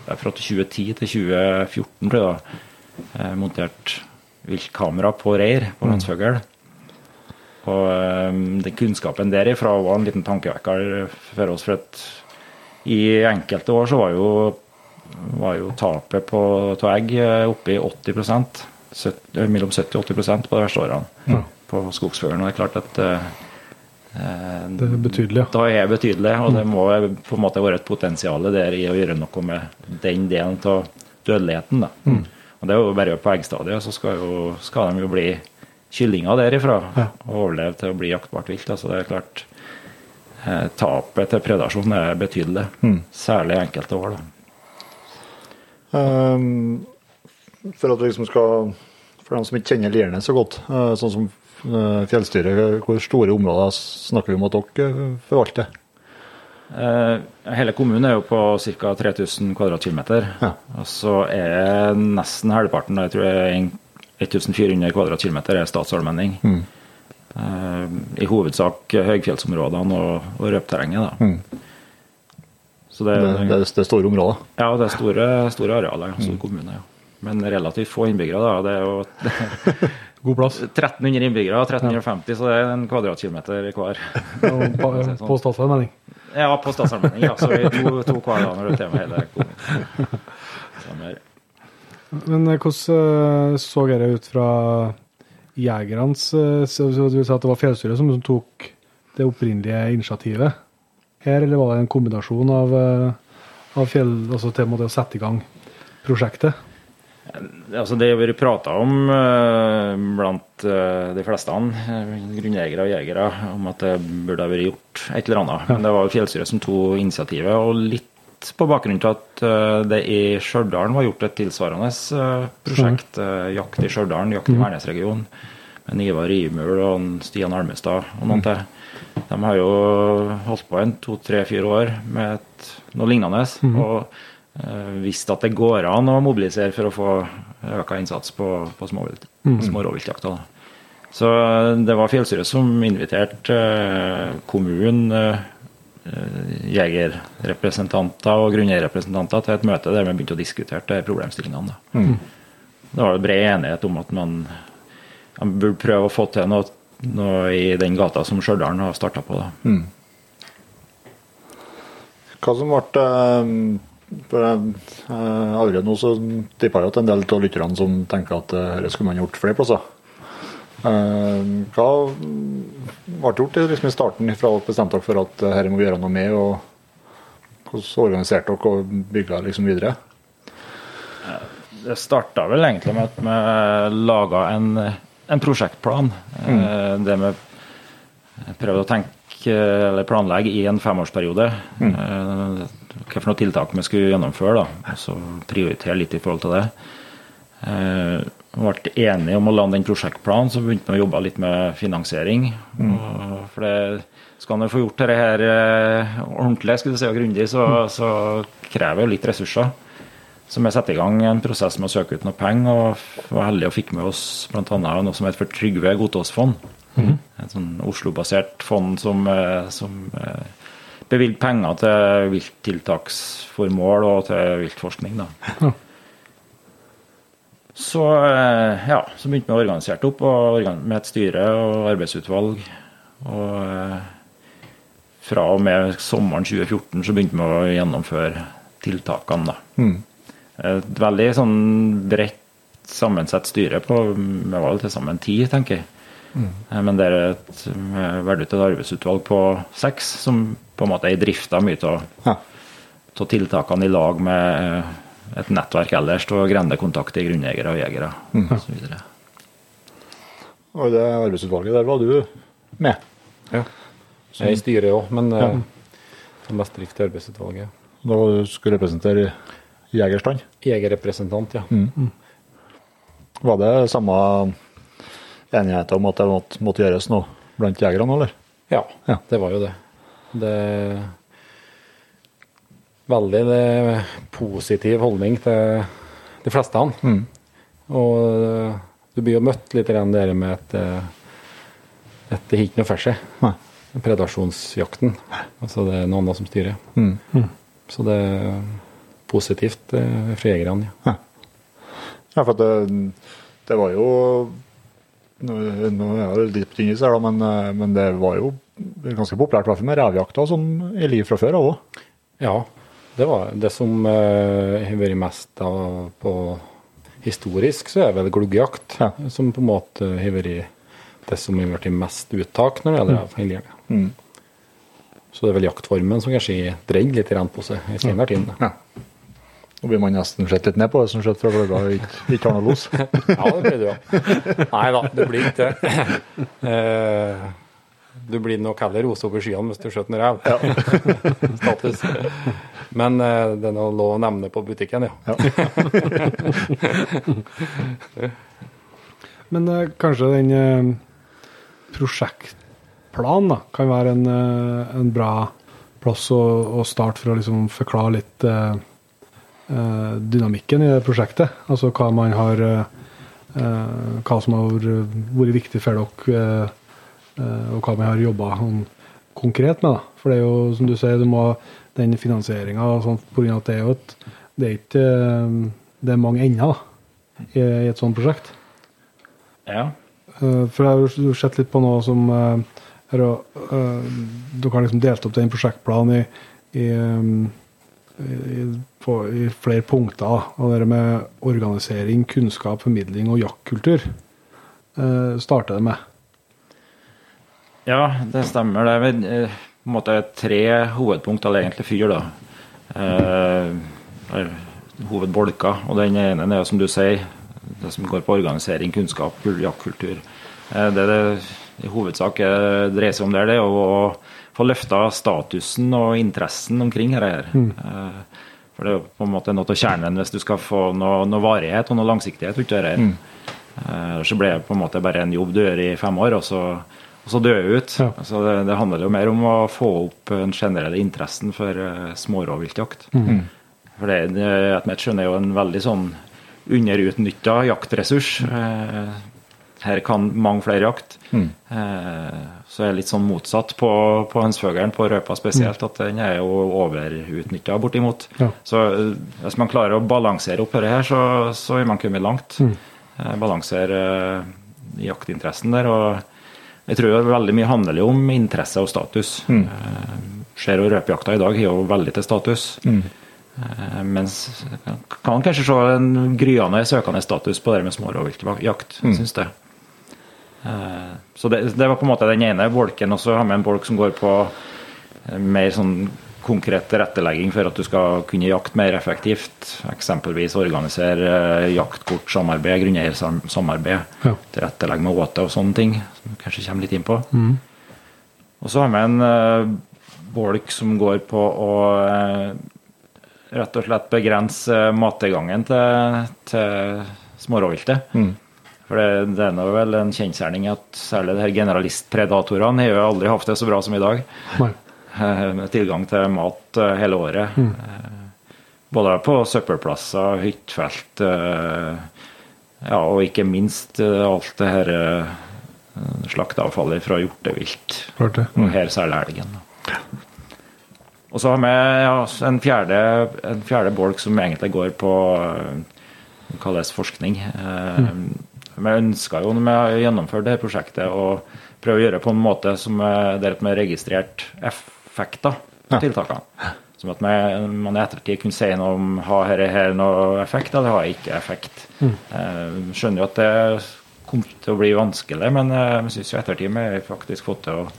fra 2010 til 2014 tror jeg da, montert viltkamera på reir på hønsefugl. Og eh, den kunnskapen derifra var en liten tankevekker for oss. For at i enkelte år så var jo, var jo tapet på av egg eh, oppe i 80 Søt- eh, mellom 70 og 80% på de verste årene på skogsfuglen. Og det er klart at Det er betydelig. Da er det betydelig, og det må på en måte være et potensial der i å gjøre noe med den delen av dødeligheten. Da. Og det er jo bare på eggstadiet, så skal, jo, skal de jo bli kyllinger derifra og overleve til å bli jaktbart vilt. Altså det er klart eh, Tapet til predasjon er betydelig, særlig enkelte år. da. Ehm, for at vi liksom skal For dem som ikke kjenner Lierne så godt, eh, sånn som eh, fjellstyret, hvor store områder snakker vi om at dere eh, forvalter? Eh, hele kommunen er jo på ca. 3000 kvadratkilometer. Ja. Og så er nesten halvparten, jeg tror det er 1400 kvadratkilometer, er statsallmenning. Mm. I hovedsak høyfjellsområdene og, og røpterrenget. Da. Så det, Det, det, det er store områder. ja, det er store, store arealer, Altså mm. kommune. Ja. Men relativt få innbyggere. da, Det er jo God plass. 1300 innbyggere, 1350, så det er en kvadratkilometer hver. På, på statsallmenning. Ja, på statsallmenning. Ja, så vi to, to hver dag når det er med hele kommunen. Men eh, hvordan eh, så dere ut fra jegernes eh, Du sa at det var fjellstyret som tok det opprinnelige initiativet her, eller var det en kombinasjon av, av fjell, altså til å sette i gang prosjektet? Altså det har vært prata om eh, blant eh, de fleste grunneiere grunnjegere og jegere om at det burde ha vært gjort et eller annet. Men det var fjellstyret som tok initiativet, og litt på bakgrunn av at eh, det i Stjørdal var gjort et tilsvarende eh, prosjekt, eh, jakt i Stjørdal, jakt i Værnesregionen, med Ivar Rimul og Stian Almestad og noen til. De har jo holdt på en to, tre, fire år med noe lignende. og eh, visst at det går an å mobilisere for å få øka innsats på, på småvilt- små rovviltjakta. Så eh, det var fjellstyret som inviterte eh, kommunen, jegerrepresentanter og grunneierrepresentanter til et møte der vi begynte å diskutere de problemstillingene. Da. Det var bred enighet om at man, man burde prøve å få til noe, noe i den gata som Stjørdal har starta på. Da. Hva som ble for jeg, Allerede nå så tipper jeg at en del av lytterne som tenker at eh, dette skulle man gjort flere plasser. Eh, Hva ble gjort liksom i starten fra dere bestemte dere for at eh, dette må vi gjøre noe med? og Hvordan organiserte dere og bygde liksom videre? Det starta vel egentlig med at vi laga en, en prosjektplan. Mm. Det vi prøvde å tenke eller planlegge i en femårsperiode. eh, Hva for noen tiltak vi skulle gjennomføre, da. så prioritere litt i forhold til det. Eh, Vi ble enige om å lande den prosjektplanen, så begynte vi å jobbe litt med finansiering. Mm. for det, skal man få gjort dette her eh, ordentlig skulle du si, og grundig, så, så krever jo litt ressurser. Så vi satte i gang en prosess med å søke ut noe penger, og var heldige og fikk med oss bl.a. noe som heter for Trygve Godtåsfond. Et sånn Oslo-basert fond som, eh, som eh, penger til vilttiltaksformål og til viltforskning. Da. Så, eh, ja, så begynte vi å organisere det opp med et styre og arbeidsutvalg. Og eh, fra og med sommeren 2014 så begynte vi å gjennomføre tiltakene. da. Et veldig sånn bredt sammensett styre på Vi var vel til sammen ti, tenker jeg. Eh, Men det er et valgt et arbeidsutvalg på seks, som på en måte er i drift av mye av Ja. tiltakene i lag med eh, et nettverk ellers av grendekontakter, i grunnjegere og jegere osv. Og i det arbeidsutvalget der var du med. Ja. Jeg er i styret òg, men eh, som mest drift i arbeidsutvalget. Da var du skulle representere jegerstand. Jegerrepresentant, ja. Var det samme enighet om at det måtte, måtte gjøres noe blant jegerne, eller? Ja, Ja. det var jo det. Det Veldig det, positiv holdning til de fleste. Han. Og eh, du blir jo møtt litt igjen der med at eh, det er ikke noe for seg. Predasjonsjakten. Altså det er noen andre som styrer. Så det er positivt for fra jegerne. Ja. Ja, for det, det var jo Nå, nå er det litt på tynn is her, men, eh, men det var jo ganske populært i hvert fall med revjakta som sånn i liv fra før av òg. Ja, det var det som eh, har vært mest av på historisk, så er vel gluggjakt. Ja. Som på en måte har vært det som har blitt mest uttak når det gjelder mm. hele Mm. Så det er vel jaktformen som kanskje dreide litt på seg i senere tid. Ja. Nå blir man nesten sett litt ned på det som skjedde fra og ikke, ikke har noe los. Ja, det blir det jo. Nei da, det blir ikke det. Eh, Du blir nok heller rosa opp i skyene hvis du skjøter en rev. Status. Men eh, det er noe lov å nevne på butikken, ja. Men eh, kanskje den prosjektplanen da, kan være en, en bra plass å, å starte for å liksom forklare litt dynamikken i det prosjektet. Altså hva man har eh, eh, Hva som har vært vært viktig for dere, eh, eh, og hva man har jobba konkret med. da. For det er jo, som du sier, du må den finansieringa pga. at det er jo et Det er ikke eh, Det er mange ender i, i et sånt prosjekt. Ja. Eh, For jeg har sett litt på noe som eh, er å, eh, Dere har liksom delt opp den prosjektplanen i, eh, i, på, i flere punkter. Og det med organisering, kunnskap, formidling og jaktkultur eh, starter det med. Ja, det stemmer. Det er eh, en måte tre hovedpunkt, eller egentlig fire, da. Eh, er hovedbolker. Og den ene er som du sier, det som går på organisering, kunnskap, kul- jaktkultur. Eh, det det i hovedsak eh, dreier seg om der, det er å få løfta statusen og interessen omkring dette her. Eh, for det er jo på en måte noe av kjernen hvis du skal få noe, noe varighet og noe langsiktighet ut av dette. her. Eh, Så blir det på en måte bare en jobb du gjør i fem år, og så, og så dør du ut. Ja. Så det, det handler jo mer om å få opp den generelle interessen for uh, smårovviltjakt. For det, etter mitt skjønn er jo en veldig sånn underutnytta jaktressurs. Eh, her kan mange flere jakt. Eh, så er det litt sånn motsatt på, på hønsfuglen, på røpa spesielt, at den er jo overutnytta bortimot. Ja. Så eh, hvis man klarer å balansere opp dette her, så, så er man kommet langt. Mm. balansere eh, jaktinteressen der. og jeg tror veldig mye handler jo om interesse og status. Eh, Ser jo røpejakta i dag har jo veldig til status. Eh, mens kan kanskje se en gryende søkende status på det med smårovviltjakt, mm. syns jeg. Eh, Så det, det var på en måte den ene bolken. Og så har vi en bolk som går på eh, mer sånn konkret tilrettelegging for at du skal kunne jakte mer effektivt. Eksempelvis organisere eh, jaktkortsamarbeid, grunneiersamarbeid. Ja. Tilrettelegge med åte og sånne ting, som vi kanskje kommer litt inn på. Og så har vi en bolk som går på å rett og slett begrense mattilgangen til, til smårovviltet. For det, det er vel en kjensgjerning at særlig de her generalistpredatorene har jo aldri hatt det så bra som i dag. Eh, Med tilgang til mat eh, hele året. Mm. Både på søppelplasser, hyttefelt, eh, ja, og ikke minst eh, alt det her eh, slakteavfallet fra hjortevilt. Mm. Her særlig elgen. Og så har vi ja, en, fjerde, en fjerde bolk som egentlig går på eh, det kalles forskning. Eh, Vi ønska jo når vi har gjennomført dette prosjektet, å prøve å gjøre det på en måte som der vi har registrert effekter av tiltakene. Som at man i ettertid kunne si noe om har dette her noe effekt, eller har ikke effekt. Eh, skjønner jo at det kommer til å bli vanskelig, men eh, jeg syns i ettertid vi har faktisk fått til å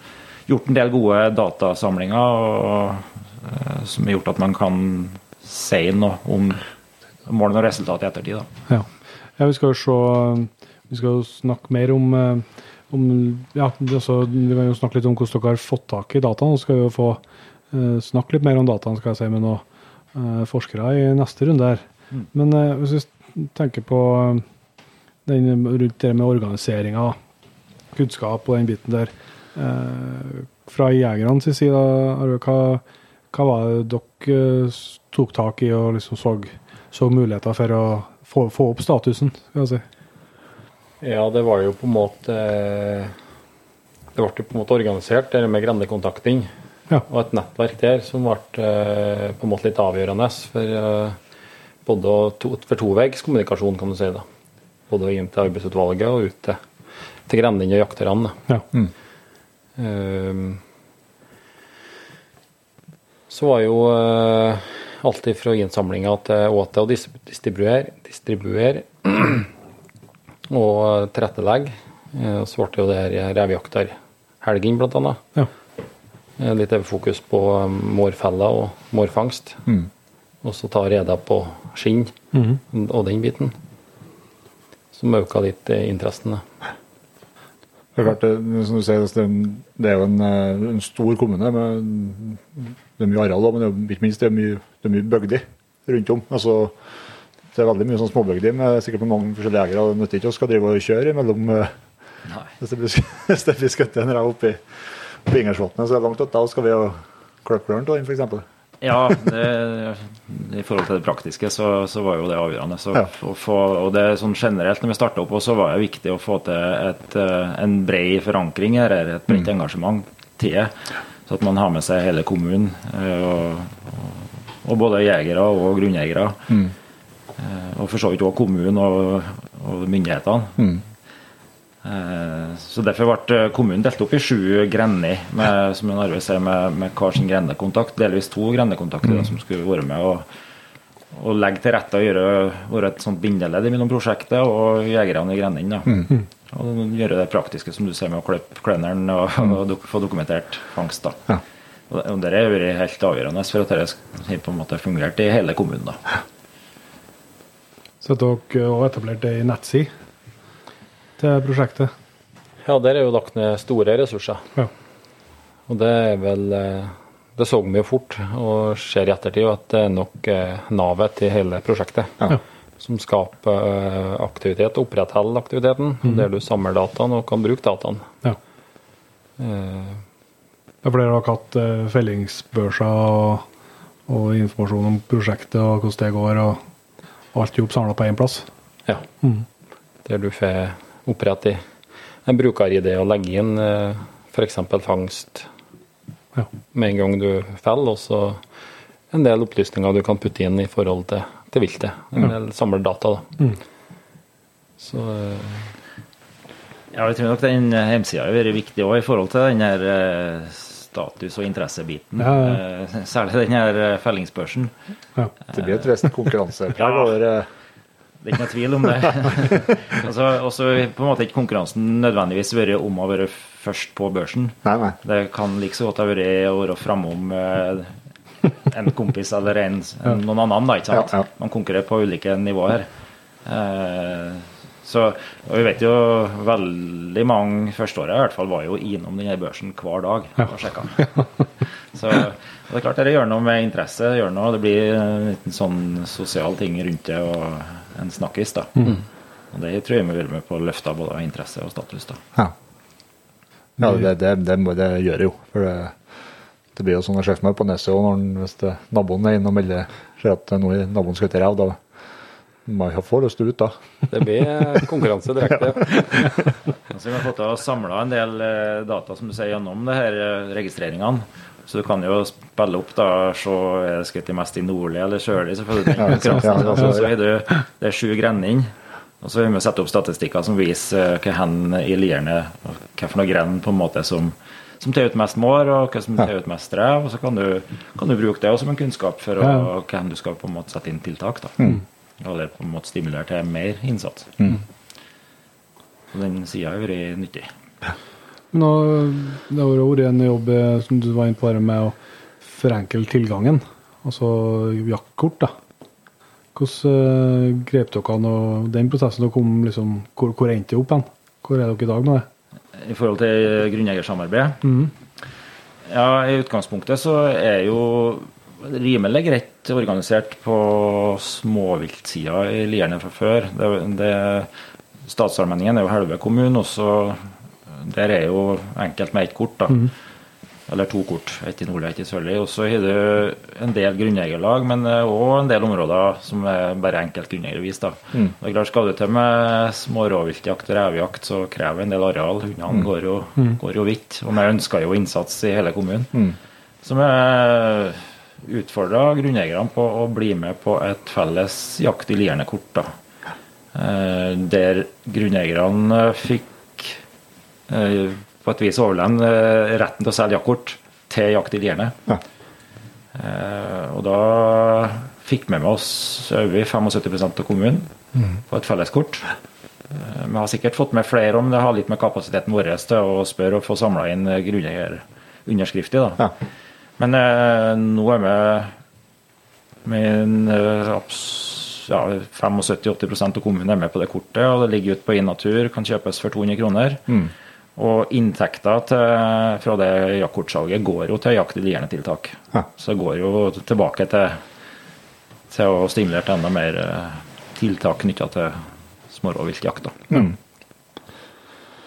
gjort en del gode datasamlinger og, eh, som har gjort at man kan si noe om målene og resultatet i ettertid. Da. Ja. ja, vi skal jo se Vi skal jo snakke mer om, eh, om ja, det er Vi kan jo snakke litt om hvordan dere har fått tak i dataene. Så skal vi jo få uh, snakke litt mer om dataene skal jeg si, med noen uh, forskere i neste runde her. Men uh, hvis vi tenker på den rundt det med organiseringa, kunnskap og den biten der Fra jegernes side, hva, hva var det dere tok tak i og liksom så, så muligheter for å få, få opp statusen? skal jeg si? Ja, det var jo på en måte Det ble jo på en måte organisert, det med grendekontakting. Ja. Og et nettverk der som ble eh, på en måte litt avgjørende for eh, både to, for toveiskommunikasjon, kan du si. da. Både inn til arbeidsutvalget og ut til, til grendene og jakterne. Ja. Ehm, så var jo uh, alt fra innsamlinga til åte og distribuere, distribuer, distribuer og tilrettelegge Eh, så ble det jo det her revejakterhelgen, annet. Ja. Eh, Litt fokus på eh, mårfeller og mårfangst. Og så ta reda på skinn og den biten. Som øka litt eh, interessen. da. Det er klart, det, som du sier, altså, det, det er jo en, en stor kommune. Med, det er mye areal, men det er ikke minst det er mye, det er mye bygder rundt om. Altså, det er veldig mye sånn småbygder med sikkert mange forskjellige jegere. Det nytter ikke å skal drive og kjøre imellom eh, hvis det blir, skutt en rev oppi, oppi Ingersvatnet, så er det langt unna. Skal vi ha klipperen av den, f.eks.? Ja, det, i forhold til det praktiske så, så var jo det avgjørende. Så, Ja. få, og det sånn generelt når vi starta opp, så var det viktig å få til et, eh, en bred forankring her, eller et bredt engasjement til det. Så at man har med seg hele kommunen. eh, Og, og, både jegere og grunnjegere. Eh, Og for så vidt òg kommunen og, og myndighetene. Mm. Så Derfor ble kommunen delt opp i sju grender, med, som Arve sier, med, med hver sin grendekontakt. Delvis to grendekontakter mm. som skulle være med og, og legge til rette og gjøre, være et sånt bindeledd mellom prosjektet og jegerne i grendene. Mm. Og gjøre det praktiske, som du sier, med å klippe kløneren og, og dok få dokumentert fangst. da. Ja. Og det- og det har vært helt avgjørende for at dette har på en måte fungert i hele kommunen. da. Så dere har etablert ei nettside til prosjektet. Ja, der er jo lagt ned store ressurser. Ja. Og det er vel eh, Det så vi jo fort, og ser i ettertid, at det er nok eh, navet til hele prosjektet. Ja. Som skaper eh, aktivitet, opprettholder aktiviteten, der du samler dataen og kan bruke dataen. Ja. Eh, Ja, for dere har hatt fellingsbørser og, og informasjon om prosjektet og hvordan det går, og alt jobb samla på én plass. ja. Der du får opprette en bruker-ID og legge inn eh, f.eks. fangst Ja. med en gang du faller, og så en del opplysninger du kan putte inn i forhold til, til viltet. En del samledata, da. Så eh, Ja, jeg tror nok den hjemmesida har vært viktig òg i forhold til den her eh, status- og interessebiten. Ja, ja. Eh, Særlig den her eh, fellingsbørsen. Ja. Det blir et visst konkurransepreg over eh, Det er ikke noe tvil om det. altså, også på en måte ikke konkurransen nødvendigvis vært om å være først på børsen. Nei, nei. Det kan like så godt ha vært å være framom en kompis eller en, en, noen annen. Da, ikke sant? Man konkurrerer på ulike nivåer. Eh, så, og vi vet jo veldig mange førsteåret i hvert fall var jo innom denne børsen hver dag og sjekka. Så det er klart det gjør noe med interesse. Gjør noe, det blir en liten sånn sosial ting rundt det og en snakkis. da. Og Det tror jeg må være med på å løfte både interesse og status. da. Ja, ja det, det, det, må det gjøre jo. For det, det blir jo sånn å sjefe meg på neset òg, hvis det, naboen er innom og melder ser at noe naboen skutt av. Da må jeg få lyst ut, da. det blir eh, konkurranse direkte. Altså, vi har fått samla en del eh, data som du sier, gjennom det her eh, registreringene. Så du kan jo spille opp da, se er det skutt mest i nordlig eller sørlig. selvfølgelig. Ja, konkurransen. ja, ja, Altså, ja. så er det, det er sju grender. Og så vil vi sette opp statistikker som viser hva hen i lierne hva for noe grend på en måte som, som tar ut mest mår, og hva som tar ut mest strev. Og så kan du, kan du bruke det også som en kunnskap for å, Ja. hva hen du skal på en måte sette inn tiltak. da. Eller på en måte stimulere til mer innsats. Og den sida har vært nyttig. Nå, det har vært en jobb som du var inne på med å forenkle tilgangen, altså jaktkort. da. Hvordan eh, grep dere an den prosessen? Og kom liksom, hvor, hvor endte dere opp hen? Hvor er dere i dag nå? I forhold til grunnjegersamarbeid? Ja, I utgangspunktet så er jo rimelig greit organisert på småviltsida i Lierne fra før. Det, det, Statsallmenningen er jo halve kommunen, og så der er jo enkelt med ett kort. da. Eller to kort. Ett i nordlig, ett i sørlig. Og så har du en del grunneierlag, men òg en del områder som er bare enkelt grunneiervis. da. Det er klart, Skal du til med små rovviltjakt og revejakt, så krever en del areal. Hundene går, jo, går jo vidt. Og vi ønsker jo innsats i hele kommunen. Som vi utfordra grunneierne på å bli med på et felles jakt i Lierne-kort. Eh, Der grunneierne fikk eh, på et vis overlevne eh, retten til å selge jaktkort til jakt i Lierne. Ja. Eh, og da fikk vi med oss over 75% av kommunen på et felleskort. Eh, Vi har sikkert fått med flere om det har litt med kapasiteten vår til å spørre og få samla inn eh, grunneier-underskrifter. da. Ja. Men eh, nå er vi med en eh, ja, 75-80% av kommunen er med på det kortet, og det ligger ute på Innatur, kan kjøpes for 200 kroner. Og inntekter fra det jaktkortsalget går jo til jakt og lierne-tiltak. Ja. Så det går jo tilbake til, til å stimulere til enda mer eh, tiltak knytta til smårovviltjakt. Mm.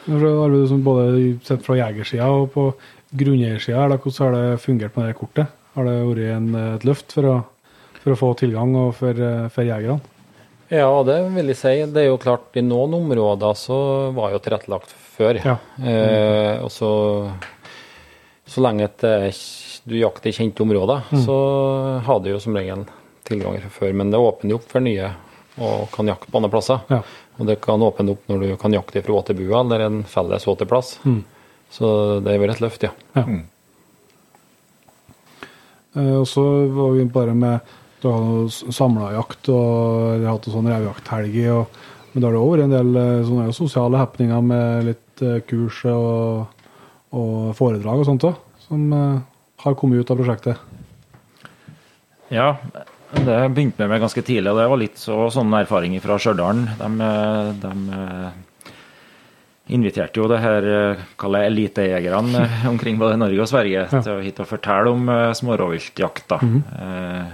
Har du arbeider både sett fra jegersida og på grunneiersida, her, hvordan har det fungert med det kortet? Har det vært en, et løft for å, for å få tilgang og for, eh, for jegerne? Ja, det vil jeg si. Det er jo klart, i noen områder så var jo tilrettelagt før. Ja. Eh, og så, så lenge at kj- du jakter i kjente områder, så har du jo som regel tilgang fra før. Men det åpner jo opp for nye og kan jakte på andre plasser. Ja. Og det kan åpne opp når du kan jakte fra åtebua eller en felles åteplass. Så det er vært et løft, ja. Eh, og så var vi bare med Du har samlajakt og har hatt en sånn revjakthelg. Men da har det òg vært en del eh, sånne sosiale happeninger med litt eh, kurs og, og foredrag og sånt òg, som har kommet ut av prosjektet. Ja, det begynte vi med ganske tidlig, og det var litt så, sånne erfaringer fra Stjørdal. De, de inviterte jo det her eh, kaller jeg elitejegerne eh, omkring både Norge og Sverige til å hit og fortelle om smårovviltjakta. Mm -hmm. Eh,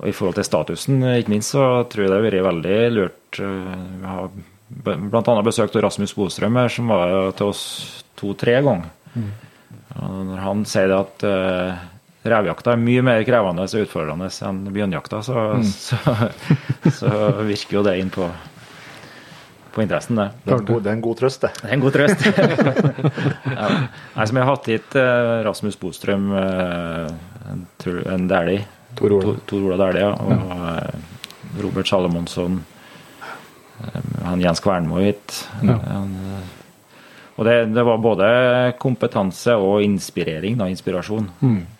og I forhold til statusen, eh, ikke minst, så tror jeg det har vært veldig lurt. eh, Vi har bl.a. besøkt Rasmus Bostrøm her, som var til oss to-tre ganger. Og når han sier det at eh, revjakta er mye mer krevende og utfordrende enn bjørnjakta, så, så, så virker jo det inn på, på interessen, det. Det er en god, er en god trøst, det. Det er en god trøst. ja. Nei, som jeg har hatt hit eh, Rasmus Bostrøm, eh, en, Dæhlie. Tor Ola. Tor Ola Dæhlie, ja. Og eh, Robert Salomonsson. Han Jens Kvernmo hit. Han, eh, og det, det var både kompetanse og inspirering, da, inspirasjon. Og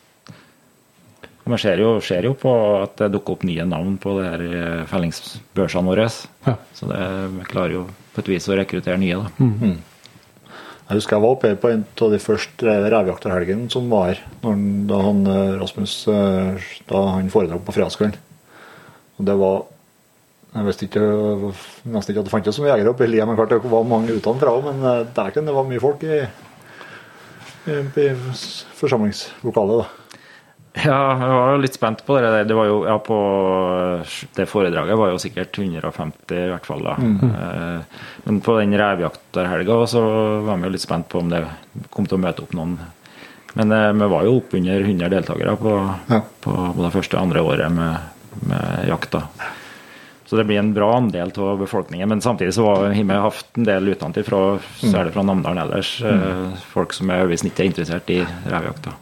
Man ser jo, ser jo på at det dukker opp nye navn på det her eh, fellingsbørsene våre. Ja. Så det, vi klarer jo på et vis å rekruttere nye, da. Jeg husker jeg var oppe på en av de første revejakterhelgene som var når da han eh, Rasmus eh, da han foredrag på fredagskvelden. Og det var Jeg visste ikke nesten ikke at det fantes så mye jegere oppe i lia, men klart det var mange utenfra òg. Men eh, dæken, det var mye folk i, i, i forsamlingslokalet. da. Ja, jeg var jo litt spent på det. Det var jo, ja, på det foredraget var jo sikkert 150 i hvert fall. da. Eh, Men på den revejakterhelga så var vi jo litt spent på om det kom til å møte opp noen. Men eh, vi var jo oppunder 100 deltakere på, Ja. på det første andre året med, med jakta. Så det blir en bra andel av befolkningen. Men samtidig så har vi hatt en del utenfra, særlig fra Namdalen ellers, mm. folk som er over snittet interessert i revjakta.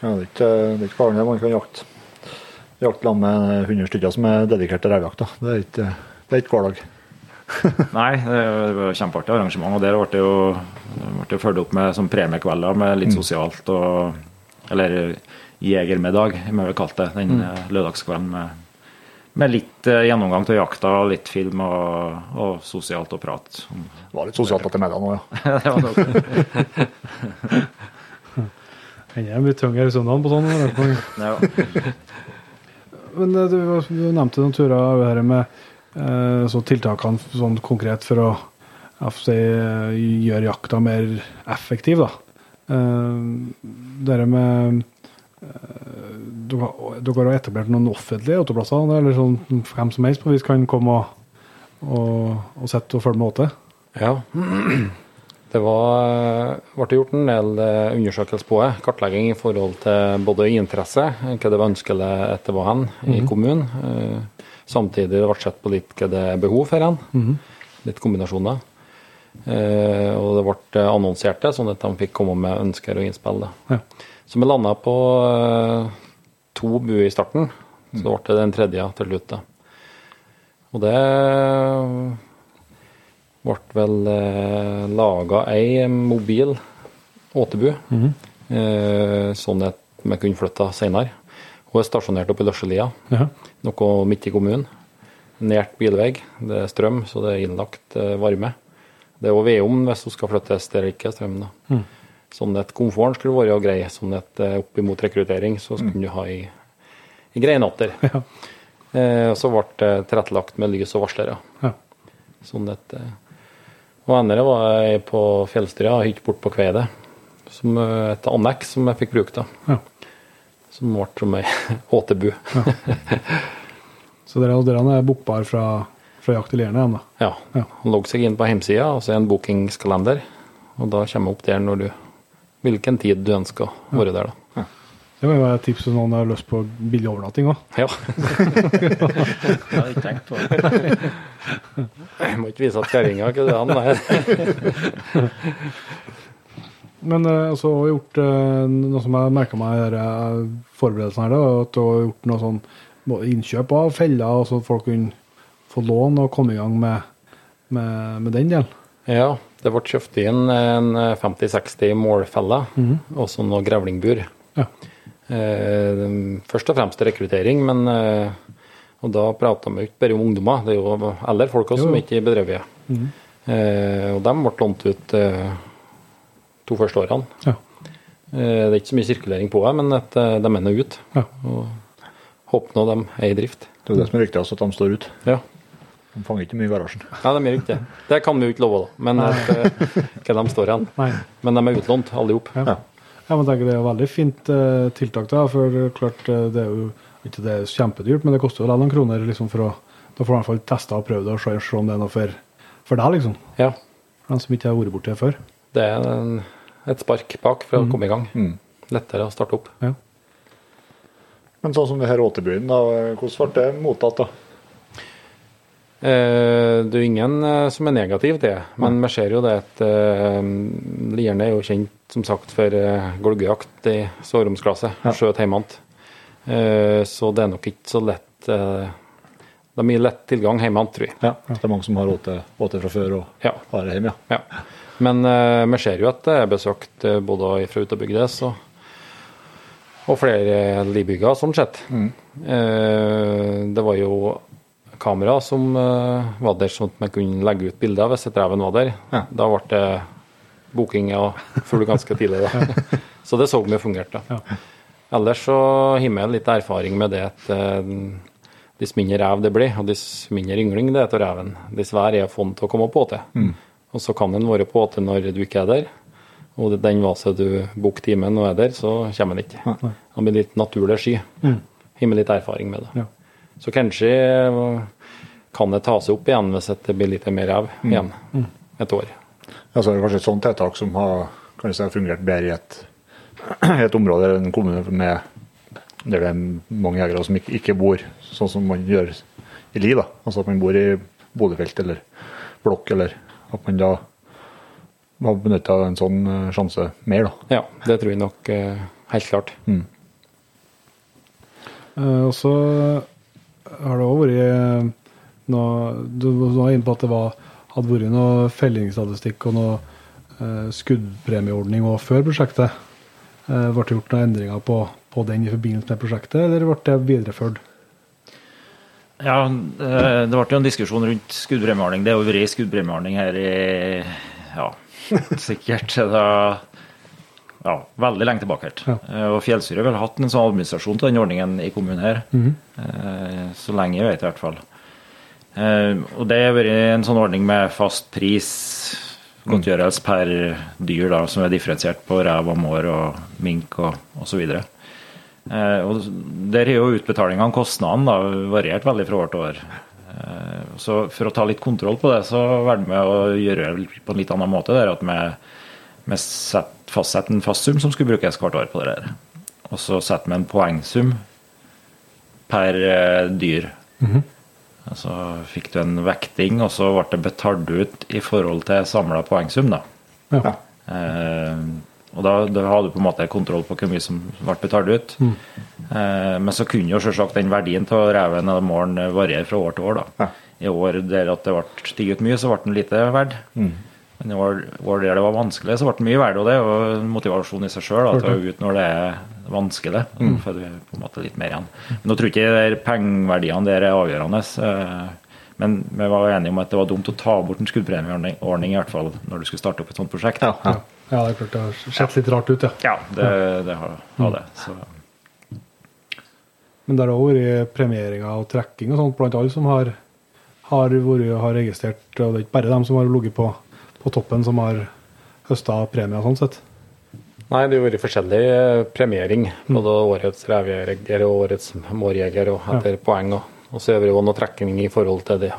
Ja, det er ikke, det er ikke bare det man kan jakte. Jakte sammen med 100 stykker som er dedikert til revjakt. Det er ikke, det er ikke hver dag. Nei, det var kjempeartig arrangement. Og der ble det jo ble det fulgt opp med sånn premiekvelder med litt sosialt og Eller jegermiddag, har vi kalt det. Den mm. lørdagskvelden med, med litt eh, gjennomgang av jakta, litt film og, og sosialt og prat. Det var litt sosialt etter middagen òg, ja. det var nok Hender jeg blir tyngre i søndagen på sånn. arrangement. ja. Men eh, du, du nevnte noen turer her med eh, så tiltakene sånn konkret for å si, eh, gjøre jakta mer effektiv. da. Dere med dere, dere har etablert noen offentlige autoplasser, eller sånn hvem som helst på vis kan komme og, og, og sette og følge med åte? Ja. Det var, ble gjort en del undersøkelse undersøkelser på det. Kartlegging i forhold til både interesse, hva det var ønskelig at det var hen i kommunen. Samtidig ble det sett på litt hva det er behov for hen. Litt kombinasjoner. Eh, Og det ble annonsert det, sånn at de fikk komme med ønsker og innspill. Ja. Så vi landa på eh, to buer i starten. Så ble det den tredje til slutt. Og det ble vel eh, laga ei mobil åtebu, eh, sånn at vi kunne flytte senere. Hun er stasjonert oppe i Løsselia, Ja. noe midt i kommunen. nært bilvei. Det er strøm, så det er innlagt eh, varme. Det er òg vedovn hvis hun skal flyttes der det ikke er strøm. da. Sånn at komforten skulle være grei. Sånn at eh, opp imot rekruttering så skulle du ha i, i greie natter. Ja. Eh, så ble det tilrettelagt med lys og varslere. Ja. Sånn at, eh, og andre var jeg på fjellstyret og hytte bort på Kveidet. Som eh, et anneks som jeg fikk bruke. da. Ja. Som ble som ei åtebu. Så dere, dere er bokbar fra, fra jakt til igjen, da? Ja. Ja. Han logger seg inn på hjemmesida, og så er det en bookingskalender. Og da kommer jeg opp der når du hvilken tid du ønsker å være der. da. Det må jo være et tips hvis noen har lyst på billig overnatting òg. Ja. Jeg hadde ikke tenkt på det. Jeg må ikke vise at kjerringa ikke det han er. Men altså, så har gjort eh, noe som jeg merka meg i eh, forberedelsene her, da, at du har gjort noe sånn både innkjøp av feller, så folk kunne få lån og komme i gang med, med, med den delen. Ja, det ble kjøpt inn en 50-60 målfeller og så noe grevlingbur. Ja. Eh, først og fremst rekruttering, men eh, og da prater vi ikke bare om ungdommer, det er jo eldre folk også som ikke er bedrevet. Eh, og de ble lånt ut eh, to første årene. Ja. Eh, det er ikke så mye sirkulering på det, men at de er nå ut. Ja. Og håper nå de er i drift. Det er det som er viktigst, at de står ute. Ja. De fanger ikke mye i garasjen. Nei, de er ikke det. Det kan vi jo ikke love, da. Men at, hva de står igjen. Men de er utlånt, alle i hop. Ja. Ja, men jeg tenker Det er jo veldig fint eh, tiltak, da, for det klart eh, det er jo ikke det er kjempedyrt, men det koster jo noen kroner liksom, for å Da får du i hvert fall testa og prøvd det og se, se om det er noe for, for deg, liksom. Ja. For den som ikke har vært borti det før. Det er en, et spark bak for å komme i gang. Lettere å starte opp. Ja. Men sånn som det her åtebyen, da, hvordan ble det mottatt, da? Eh, det er jo ingen eh, som er negativ til det, men vi ser jo det at Lierne er jo kjent som sagt for eh, golgejakt i soveromsklasse. Skjøt hjemmefra. Eh, så det er nok ikke så lett eh, Det er mye lett tilgang hjemmefra, tror jeg. Ja, Det er mange som har åte, fra før og Ja. har det hjemme, ja. Ja. Men vi ser jo at det er besøkt både fra utebygdes og, og flere livbygger, sånn sett. Eh, det var jo kamera som eh, var der, sånn at vi kunne legge ut bilder hvis et reven var der. Ja. Da ble det booking og full ganske tidlig. Da. Så det så vi fungerte. Ja. Ellers så har vi litt erfaring med det at eh, dess mindre rev det blir, og dess mindre yngling det er til reven, dess verre er fond til å komme på til. Og så kan den være på til når du ikke er der. Og den vasen du booker timen og er der, så kommer den ikke. Den blir litt naturlig sky. Har med litt erfaring med det. Ja. Så kanskje eh, kan det ta seg opp igjen hvis det blir litt mer rev igjen et år. Ja, så er det kanskje et sånt tiltak som har kan si, fungert bedre i et, i et område eller en kommune med, der det er mange jegere som ikke, ikke bor sånn som man gjør i Li. da. Altså at man bor i bodefelt eller blokk, eller at man da har benytta en sånn eh, sjanse mer. da. Ja, det tror jeg nok eh, helt klart. Eh, og så har det òg vært noe Du var inne på at det var, hadde vært noe fellingsstatistikk og noe eh, skuddpremieordning òg før prosjektet. Eh, ble det gjort noen endringer på, på den i forbindelse med prosjektet, eller ble det videreført? Ja, eh, det ble jo en diskusjon rundt skuddpremieordning. Det har jo vært skuddpremieordning her i ja, sikkert da, ja, veldig lenge tilbake. Ja. Eh, Og Fjellstyret har vel hatt en sånn administrasjon til den ordningen i kommunen her. Eh, Så lenge jeg vet, i hvert fall. Eh, Og det har vært en sånn ordning med fast pris, godtgjørelse per dyr, da, som er differensiert på rev og mår og mink og osv. Eh, og der har jo utbetalingene og kostnadene variert veldig fra år til år. Eh, så for å ta litt kontroll på det, så valgte vi å gjøre det på en litt annen måte. Der, at vi, vi fastsetter en fast sum som skulle brukes hvert år på det der. Og så setter vi en poengsum per dyr. Altså fikk du en vekting, og så ble det betalt ut i forhold til samla poengsum, da. Ja. Eh, og da, da hadde du på en måte kontroll på hvor mye som ble betalt ut. Eh, men så kunne jo selvsagt den verdien av reven eller målen variere fra år til år. da. Ja. I år der at det ble stiget mye, så ble den lite verd. Men var, var det der det var vanskelig, så ble det mye verre. Og det er jo motivasjon i seg sjøl at å gå ut når det er vanskelig. Da får du på en måte litt mer igjen. Men nå tror jeg ikke de pengeverdiene der er avgjørende. Eh, Men vi var enige om at det var dumt å ta bort en skuddpremieordning, i hvert fall når du skulle starte opp et sånt prosjekt. Ja, ja. Ja, det er klart det har sett litt rart ut, ja. Ja, det, det har, har det. Så. Men det har òg vært premieringer og trekking og sånt blant alle som har, har, vært, har registrert. Og det er ikke bare dem som har ligget på, på toppen, som har høsta premier sånn sett. Nei, det har vært forskjellig eh, premiering. Både årets revejeger og årets mårjeger og etter poeng. Og, så er det jo noe trekking i forhold til det,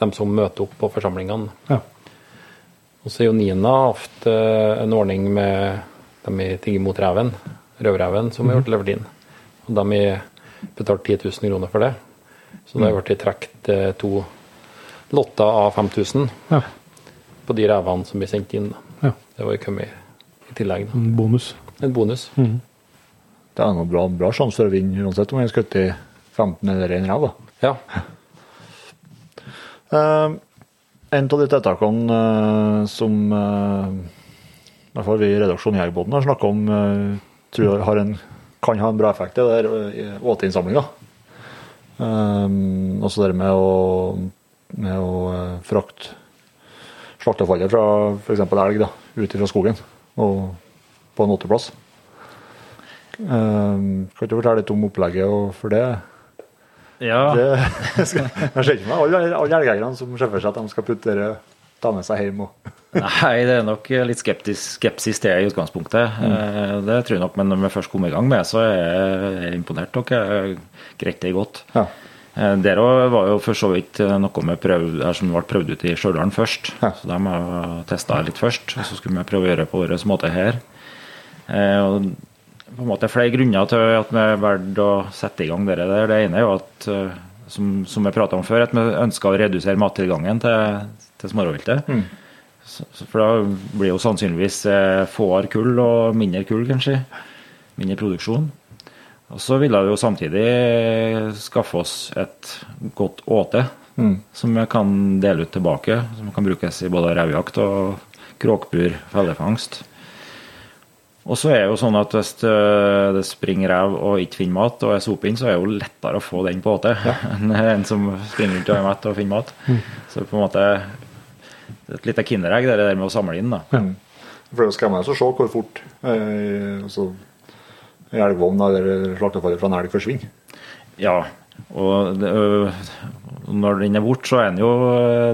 dem som møter opp på forsamlingene. Ja. Og så er jo Nina hatt en ordning med dem i Tigge mot reven, rødreven, som har blitt levert inn. Og de har betalt 10 000 kroner for det. Så det har blitt trukket eh, to lotter av 5000 Ja. På de revene som blir sendt inn. da. ja. Det var jo kommet i tillegg. Da. En bonus. En bonus. Det er noe bra, bra sjanse for å vinne uansett om jeg skutt i 15 eller en rev. Ja. uh, en av de tiltakene uh, som uh, i hvert fall vi i redaksjonen Jegerbåten har snakka om, eh, tror jeg har en, kan ha en bra effekt, det er åteinnsamlinga. Um, også det med å, med å frakte slaktefallet fra f.eks. elg da, ut fra skogen og på en åtteplass. Um, kan du fortelle litt om opplegget og for det? Ja. Det, jeg ser ikke meg alle, alle elgjegerne som ser for seg at de skal putte det, ta med seg hjem. Og, Nei, det er nok litt skeptisk, skepsis til i utgangspunktet. Mm. Det tror jeg nok, men når vi først kom i gang med, så er jeg imponert. Dere greit det godt. ja. Eh, Der òg var jo for så vidt noe med prøv, som ble prøvd ut i Stjørdal først. Så de har testa litt først, og så skulle vi prøve å gjøre det på vår måte her. Eh, Og på en måte flere grunner til at vi valgte å sette i gang det der. Det ene er jo at, eh, som, som vi prata om før, at vi ønska å redusere mattilgangen til, til smårovviltet. Så for da blir jo sannsynligvis eh, fåere kull og mindre kull, kanskje. Mindre produksjon. Og så ville vi jo samtidig skaffe oss et godt åte som vi kan dele ut tilbake. Som kan brukes i både revjakt og kråkbur, fellefangst. Og så er det jo sånn at hvis eh, det springer rev og ikke finner mat, og er sope inn, så er det jo lettere å få den på åte enn en som springer rundt og er mett og finner mat. Så på en måte det er et lite kinderegg, det der med å samle inn. da. For det er jo skremmende å se hvor fort eh, altså, elgvogn eller slaktefallet fra en elg forsvinner. Ja, og det, når den er borte, så er den jo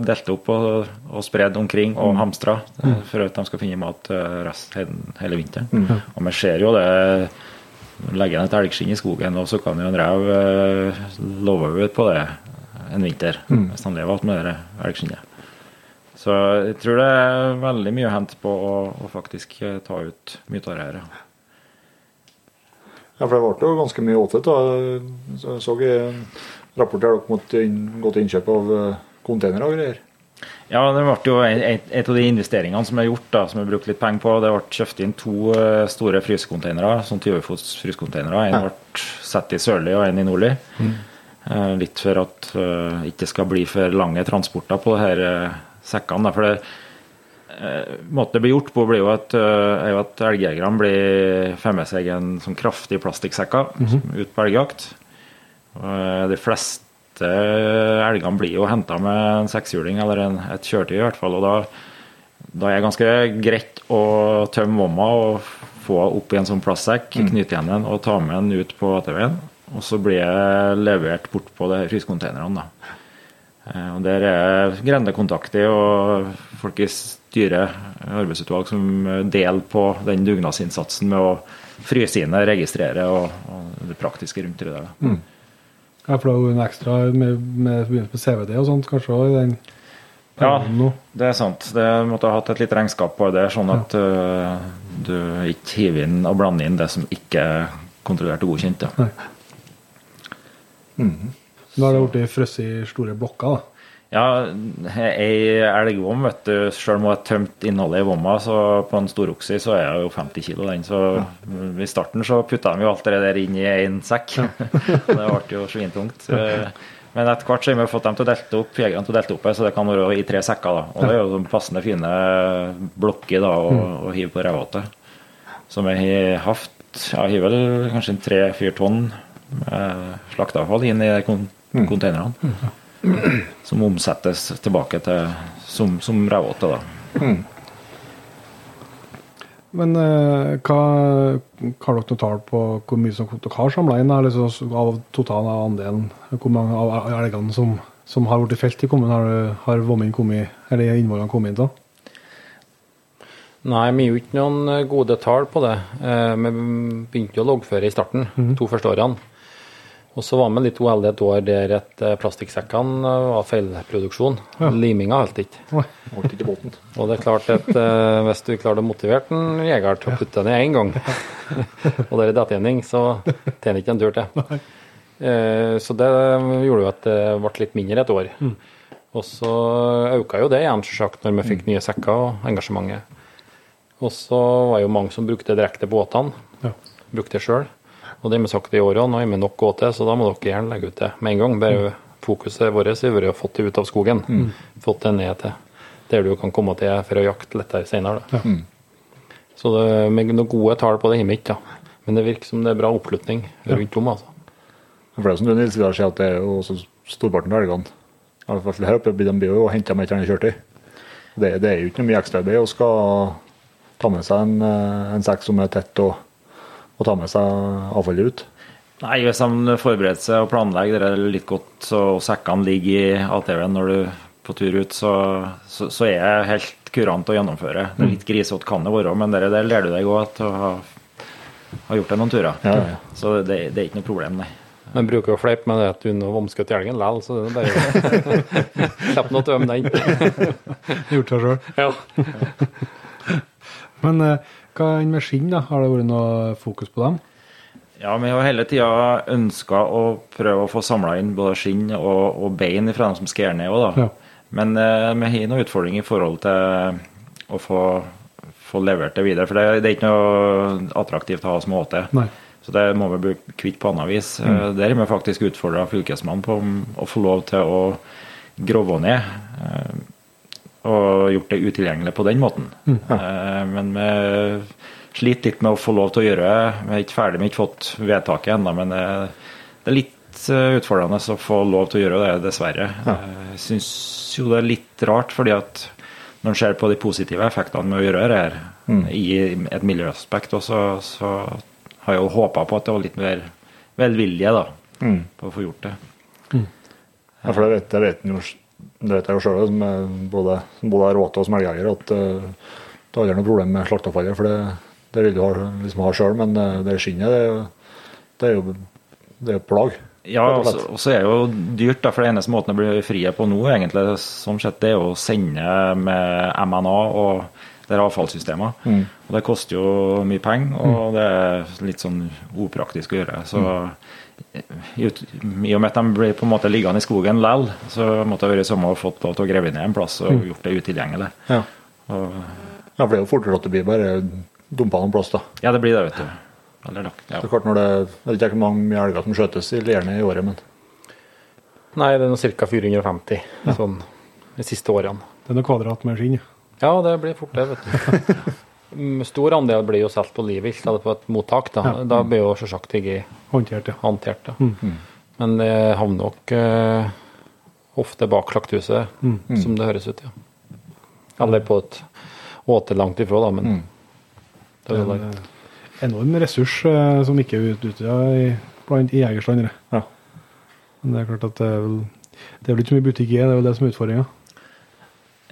delt opp og, og spredd omkring og hamstra ø, for at de skal finne mat rest hele, hele vinteren. Og vi ser jo det Legger en et elgskinn i skogen, og så kan jo en rev love ut på det en vinter, hvis han lever alt med det elgskinnet. Så jeg tror det er veldig mye å hente på å, å faktisk ta ut mye av det her. Ja. For det ble jo ganske mye åtet. da. Så jeg så i en rapport der dere måtte gå til innkjøp av eh, containere og greier. Ja, det ble jo et av de investeringene som er gjort, da, som jeg brukt litt penger på. Det ble kjøpt inn to eh, store frysekonteinere, sånn 20-fots frysekonteinere. En ble satt i sørlig og en i nordlig. Mm. litt for at det ikke skal bli for lange transporter på de her eh, sekkene. da, for det eh, Måten det blir gjort på, blir jo at, eh, er jo at elgjegerne blir får med seg en sånn kraftig plastikksekker ut på elgjakt. Eh, De fleste elgene blir jo henta med en sekshjuling eller en, et kjøretøy, i hvert fall. og da, da er det ganske greit å tømme vomma og få opp i en sånn plastsekk, knyte igjen den og ta med den ut på ATV-en. Og så blir jeg levert bort på. Eh, Og Der er grendekontakter og folk i styret, arbeidsutvalg, som deler på den dugnadsinnsatsen med å fryse inn, registrere og, og det praktiske rundt det der. da. Ja, for det er jo en ekstra med, med, med CVD og sånt, kanskje den Ja, det er sant. Det måtte ha hatt et lite regnskap på det, sånn at øh, du ikke hiver inn og blander inn det som ikke er kontrollert og godkjent. Ja. Nå har det blitt frosset i store blokker, da. Ja, ei elgvom, vet du, selv om hun har tømt innholdet i vomma, så på en storokse så er hun jo 50 kilo den. Så i starten så putta de jo alt det der inn i én sekk. det ble jo svintungt. Eh, Men etter hvert så har vi fått dem til å delte opp, jegerne til å delte opp, så det kan være i tre sekker. da. Og det er jo de passende fine blokker da, å, å hive på revåte. Som jeg har hatt ja, jeg har vel kanskje tre-fire tonn med slakteavfall inn i det containerne. som omsettes tilbake til som, som revåte. da. Men eh, hva har dere noe tall på hvor mye som dere har samla inn, eller så, av totalen av andelen? Hvor mange av elgene som, som har blitt felt i kommunen, har, har vommen kommet, eller innvollene kommet inn til? Nei, vi har ikke noen eh, gode tall på det. Eh, Vi begynte jo å loggføre i starten, to første årene. Og så var vi litt uheldige et år der et eh, plastikksekkene eh, var feilproduksjon. Liminga holdt ikke. Holdt ikke båten. Og det er klart at eh, hvis du klarte å motivere en jeger til å putte den i én gang, og det er dettgjening, så tjener ikke en tur til. Eh, så det gjorde jo at det ble litt mindre et år. Og så øka jo det igjen, selvsagt, når vi fikk nye sekker og engasjementet. Og så var det jo mange som brukte direkte båtene. Ja. Brukte det sjøl. Og det har vi sagt i årene, nå har vi nok gå til, så da må dere gjerne legge ut det med en gang. Bare fokuset vårt har vært å få det ut av skogen. Fått det ned til der du kan komme til for å jakte lettere senere. Da. Så det, med noen gode tall på det har vi ikke, da. Men det virker som det er bra oppslutning rundt om. altså. For det er som du Nils Vidar sier, at det er jo også storparten av elgene. I hvert fall her oppe, de blir jo henta med et eller annet kjøretøy. Det, det er jo ikke noe mye ekstraarbeid å skal ta med seg en, eh, en sekk som er tett, og, og ta med seg avfallet ut. Nei, hvis de forbereder seg og planlegger det litt godt, så sekkene ligger i ATV-en når du er på tur ut, så, så, så er det helt kurant å gjennomføre. Det er litt grisete kan det være, men det der lærer du deg òg til å ha, ha gjort det noen turer. Ja, ja. Så det, det er ikke noe problem, nei. Men bruker jo fleip med det at du nå vomsket i elgen likevel, så det er bare Slipp nå å tømme den. Gjort seg sjøl. Ja. Men eh, hva med skinn, da? Har det vært noe fokus på dem? Ja, vi har hele tida ønska å prøve å få samla inn både skinn og, og bein fra dem som skærer ned òg. Ja. Men eh, vi har noen utfordringer i forhold til å få, få levert det videre. For det, det er ikke noe attraktivt å ha som. Nei. Så det må vi bli kvitt på annet vis. Mm. Der har vi faktisk utfordra Fylkesmannen på å få lov til å grove ned. Eh, Og gjort det utilgjengelig på den måten. Ja. Men vi sliter litt med å få lov til å gjøre det. Vi er ikke ferdig, vi har ikke fått vedtaket ennå, men det, det er litt eh, utfordrende å få lov til å gjøre det, dessverre. Eh, Jeg syns jo det er litt rart, fordi at når en ser på de positive effektene med å gjøre det her, i et miljøaspekt også, så har jeg jo håpa på at det var litt mer velvilje da, på å få gjort det. Ja, for det vet, det vet, en jo, det vet jeg jo sjøl, som både, både er råte og som at uh, du har aldri noe problem med slakteavfallet. For det, det vil du ha, liksom ha sjøl, men eh, det skinnet, det det er jo, det er plag. Ja, og så- er det jo dyrt, da, for det eneste måten å bli frie på nå, egentlig, sånn sett, det er å sende med MNA og det er avfallssystemer. Og det koster jo mye penger, og det er litt sånn upraktisk å gjøre. Så ut- i og med at de blir på en måte liggende i skogen likevel, så måtte det være som å fått lov til å grave ned en plass og gjort det utilgjengelig. Ja. Og, ja, for det er jo fortere at det blir bare dumpa noen plass, da. ja, det blir det, vet du. Eller nok. ja. Det er klart når det, jeg vet ikke hvor mange elger som skjøtes i Lierne i året, men Nei, det er nå ca. 450 sånn de siste årene. Det er noe kvadrat med skinn. ja. Ja, det blir fort det, vet du. Mm, Stor andel blir jo solgt på livvilt, eller på et mottak. Da, da blir jo selvsagt ikke Håndtert, ja. håndtert. Da. Men det havner nok uh, ofte bak slakthuset, som det høres ut, ja. Eller på et åte langt ifra, da, men det er jo En eh, enorm ressurs uh, som ikke er utnytta i, blant- i jegerstandere. ja. Men det er klart at det er vel det er vel ikke så mye butikk i, det er vel det som er utfordringa.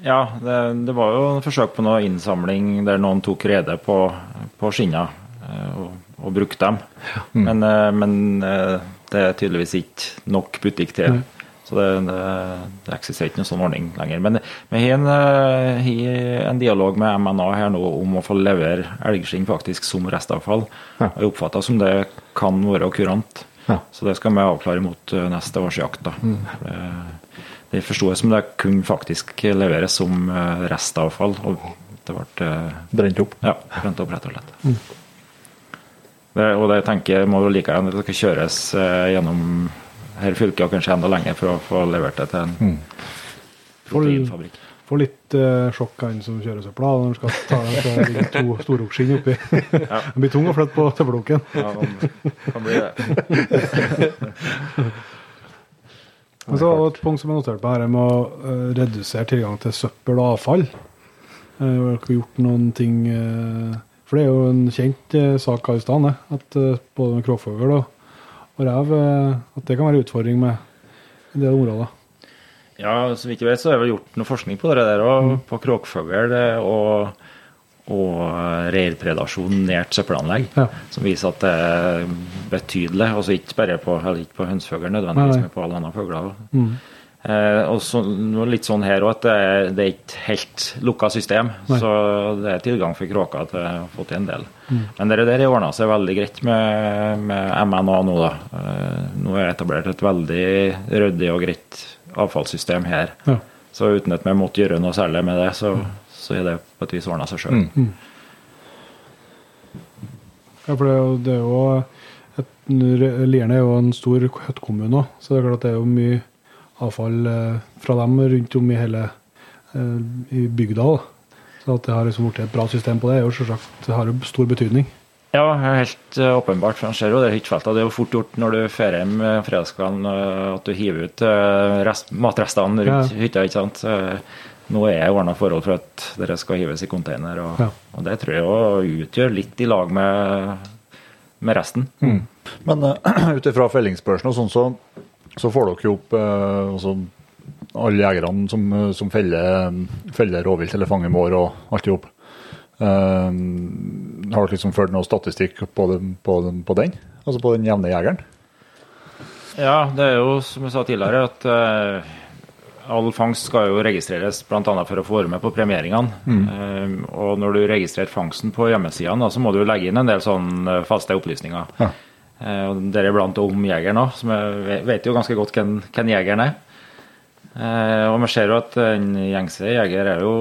Ja, det, det var jo forsøk på noe innsamling der noen tok rede på, på skinna eh, og, og brukte dem. Men, eh, men eh, det er tydeligvis ikke nok butikk til. Så det, det, det eksisterer ikke noen sånn ordning lenger. Men vi har en, en dialog med MNA her nå om å få levere elgskinn faktisk som restavfall. Og Jeg oppfatter som det kan være kurant. Ja. Så det skal vi avklare mot neste års jakt. da. For det, det forsto jeg som det kunne faktisk leveres som eh, restavfall. Og det ble eh, brent opp. ja, brent opp, rett og slett. Det, og det tenker jeg må like gjerne at det kjøres eh, gjennom her fylket og kanskje enda lenger for å få levert det til en proteinfabrikk. Får litt uh, sjokk han som kjører søpla når han skal ta den så de to storokskinn oppi. Den blir tung å flytte på søppelbunken. Ja, kan bli det. Men så var det et punkt som jeg noterte på her, med å eh, redusere tilgang til søppel og avfall. Uh, har dere gjort noen ting eh, For det er jo en kjent sak her i stedet, det, at både med kråkfugl og, og rev at det kan være en utfordring med en del områder. Ja, så vidt jeg vet, så har jeg vel gjort noe forskning på det der òg, på kråkfugl og, og reirpredasjon nært søppelanlegg, Ja. som viser at det er betydelig. Altså ikke bare på, ikke på hønsefugl nødvendigvis, Nei, nei. men på alle andre fugler. Mm. Eh, og så, litt sånn her òg, at det er, det er ikke helt lukka system. Nei. Så det er tilgang for kråker til å få til en del. Mm. Men det der ordna seg veldig greit med, med MNA nå, da. Eh, nå er det etablert et veldig ryddig og greit avfallssystem her. Ja. Så uten at vi måtte gjøre noe særlig med det, så, så er det på et vis ordna seg sjøl. Ja, for det er jo, det er jo et, Lierne er jo en stor hyttekommune òg, så det er klart at det er jo mye avfall eh, fra dem rundt om i hele eh, i bygda. da. Så at det har liksom blitt et bra system på det, er jo selvsagt, det har jo stor betydning. Ja, helt eh, åpenbart. for Han ser jo det hyttefeltet. Det er jo fort gjort når du drar hjem fredagskvelden at du hiver ut rest, matrestene rundt Ja. hytta. ikke sant? Nå er det ordna forhold for at dere skal hives i container, og, Ja. og det tror jeg òg utgjør litt i lag med, med resten. Men uh, ut ifra fellingsbørsen og sånn, så, så får dere jo opp uh, altså, alle jegerne som, som feller, feller rovvilt eller fanger mår og alt i hop. Uh, har dere liksom ført noe statistikk på, den- på, den- på den? Altså på den jevne jegeren? Ja, det er jo som jeg sa tidligere, at eh, all fangst skal jo registreres bl.a. for å få være med på premieringene. Eh, og når du registrerer fangsten på hjemmesidene, så må du jo legge inn en del sånn eh, faste opplysninger. Ja. Eh, og Deriblant om jegeren òg, som jeg vet jo ganske godt hvem, hvem jegeren er. Eh, og vi ser jo at en gjengse jeger er jo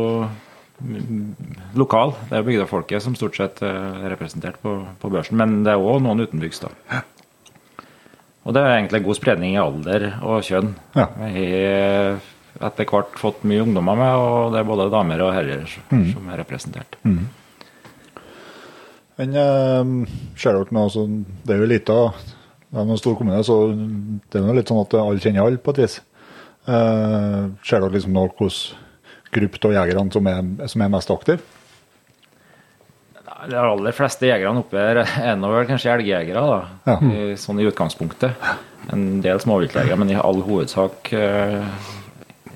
mm, lokal. Det er bygdefolket som stort sett eh, er representert på, på børsen, men det er òg noen utenbygds. da. Og det er egentlig god spredning i alder og kjønn. Ja. Etter hvert fått mye ungdommer med, og det er både damer og herrer som er representert. Men eh, ser dere noe sånn Det er jo lite Det er en stor kommune, så det er jo litt sånn at alle kjenner alle på et vis. Eh, ser dere liksom noe hvilken gruppe av jegerne som er, som er mest aktive? De aller fleste jegerne oppe her er nå vel kanskje elgjegere, da. Ja. I, sånn i utgangspunktet. En del småviltjegere, men i all hovedsak uh,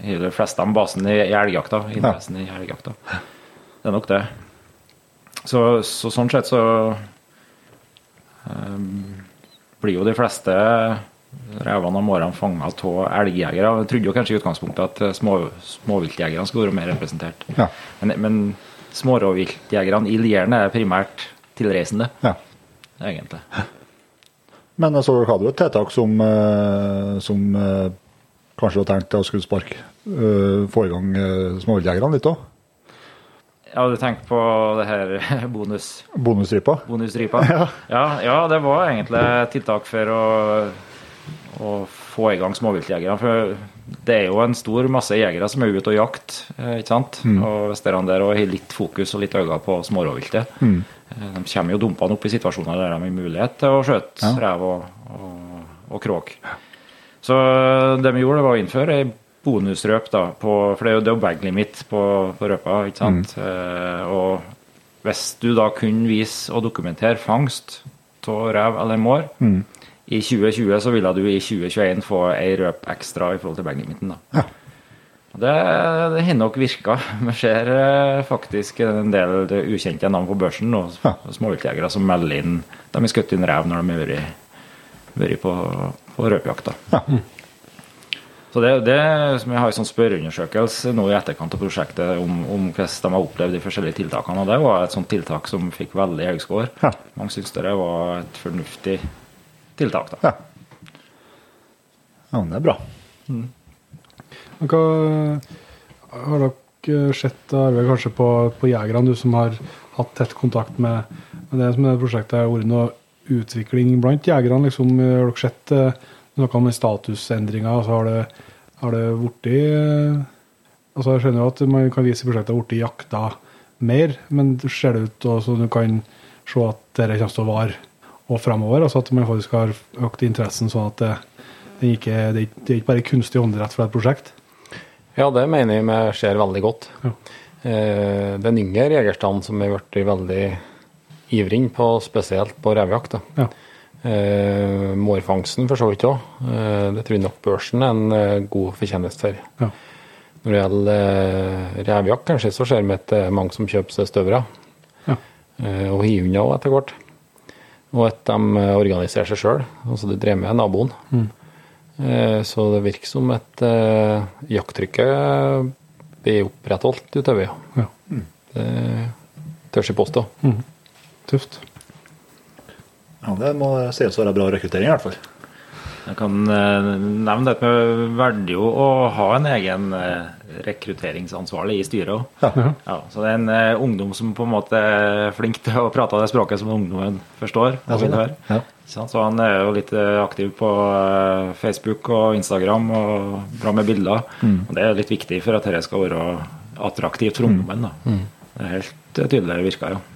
i de fleste av basen i, i elgjakta. Interessen i elgjakta. Det er nok det. Så, så sånn sett så um, blir jo de fleste revene og mårene fanga av elgjegere. Jeg trodde jo kanskje i utgangspunktet at eh, små, småviltjegerne skulle være mer representert. Ja. Men, men smårovviltjegerne i Lieren er primært tilreisende, Ja. egentlig. Men så hadde du et tiltak som, eh, som eh, du har tenkt å skulle sparke uh, få i gang uh, småviltjegerne litt òg? Ja, du tenker på det her bonus, Bonusstripa? bonusstripa? Ja. ja, det var egentlig tiltak for å, å få i gang småviltjegerne. For det er jo en stor masse jegere som er ute og jakter, eh, ikke sant? Og hvis dere der har litt fokus og litt øyne på smårovviltet, mm. de kommer jo dumpende opp i situasjoner der de har mulighet til å skjøte rev og, og, og kråk. Så det vi gjorde, var å innføre ei bonusrøp, da, på, for det er jo, det er jo bag limit på, på røpa, ikke sant. Eh, og hvis du da kunne vise og dokumentere fangst av rev eller mår i 2020, så ville du i 2021 få ei røp ekstra i forhold til bag limiten. da. Ja. Det, det har nok virka. Vi ser eh, faktisk en del ukjente navn på børsen nå. Småviltjegere som melder inn De har skutt inn rev når de har vært, vært på, på røpejakt. Ja. Så det, det som jeg har en sånn spørreundersøkelse nå i etterkant av prosjektet om, om hvordan de har opplevd de forskjellige tiltakene. og Det var et sånt tiltak som fikk veldig høy score. Ja. Mange syntes det var et fornuftig tiltak. da. Ja. ja, men det er bra. Men hva har dere sett Arve, kanskje på, på jegerne, du som har hatt tett kontakt med, med det som er prosjektet har vært noe utvikling blant jegerne? Liksom, har dere sett eh, noe med statusendringer? Altså, har det, har det blitt eh, altså, Jeg skjønner jo at man kan vise i prosjektet har blitt jakta mer, men ser det ut til du kan se at dette kommer til å vare og fremover? Altså at man faktisk har økt interessen sånn at det det, ikke, det, det er ikke bare kunstig åndedrett fra et prosjekt. Ja, det mener jeg vi ser veldig godt. Ja. Eh, den yngre jegerstanden som har blitt veldig ivrig på, spesielt på revejakt. Ja. Eh, Mårfangsten for så vidt òg. Eh, det tror jeg nok børsen er en eh, god fortjeneste for. Ja. Når det gjelder eh, revjakt, kanskje, så ser vi at det er mange som kjøper seg støvere. Ja. Eh, og unna også etter hvert. Og at de organiserer seg sjøl. Altså de driver med naboen. Eh, så det virker som at jakttrykket blir opprettholdt utover. Ja. Det tør jeg påstå. Tøft. Ja, det må sies å være bra rekruttering, i hvert fall. Jeg kan nevne nevne vi med jo å ha en egen eh, rekrutteringsansvarlig i styret òg. Ja. Ja, så det er en eh, ungdom som på en måte er flink til å prate det språket som ungdommen forstår. Ja, og sånn, vil høre. Ja. Så han er jo litt eh, aktiv på eh, Facebook og Instagram og bra med bilder. Mm. Og det er litt viktig for at dette skal være attraktivt for ungdommen. Da. Mm. Det er helt eh, tydelig virka, jo. Ja,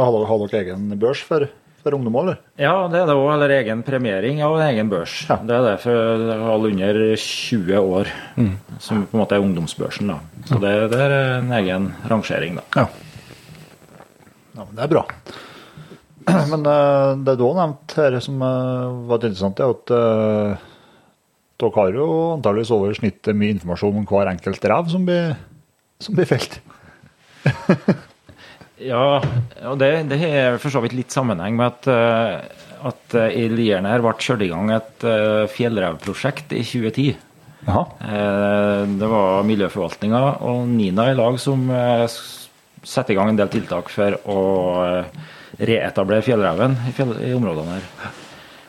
har, dere, har dere egen børs for, for ungdom eller? Ja, det er det òg. Eller egen premiering en egen børs. Ja. Det er det for alle under 20 år, som på en måte er ungdomsbørsen. da. Så det, det er en egen rangering, da. Ja. ja, men det er bra. Men eh, det du òg nevnte her som eh, var interessant, er at eh, dere har jo antageligvis over snittet mye informasjon om hver enkelt rev som blir, som blir felt. Ja, og det, det er for så vidt litt sammenheng med at, eh, at eh, i Lierne her ble kjørt i gang et uh, fjellrevprosjekt i 2010. Jaha. Eh, Det var miljøforvaltninga og Nina i lag som eh, satte i gang en del tiltak for å eh, reetablere fjellreven i, fjell, i områdene her.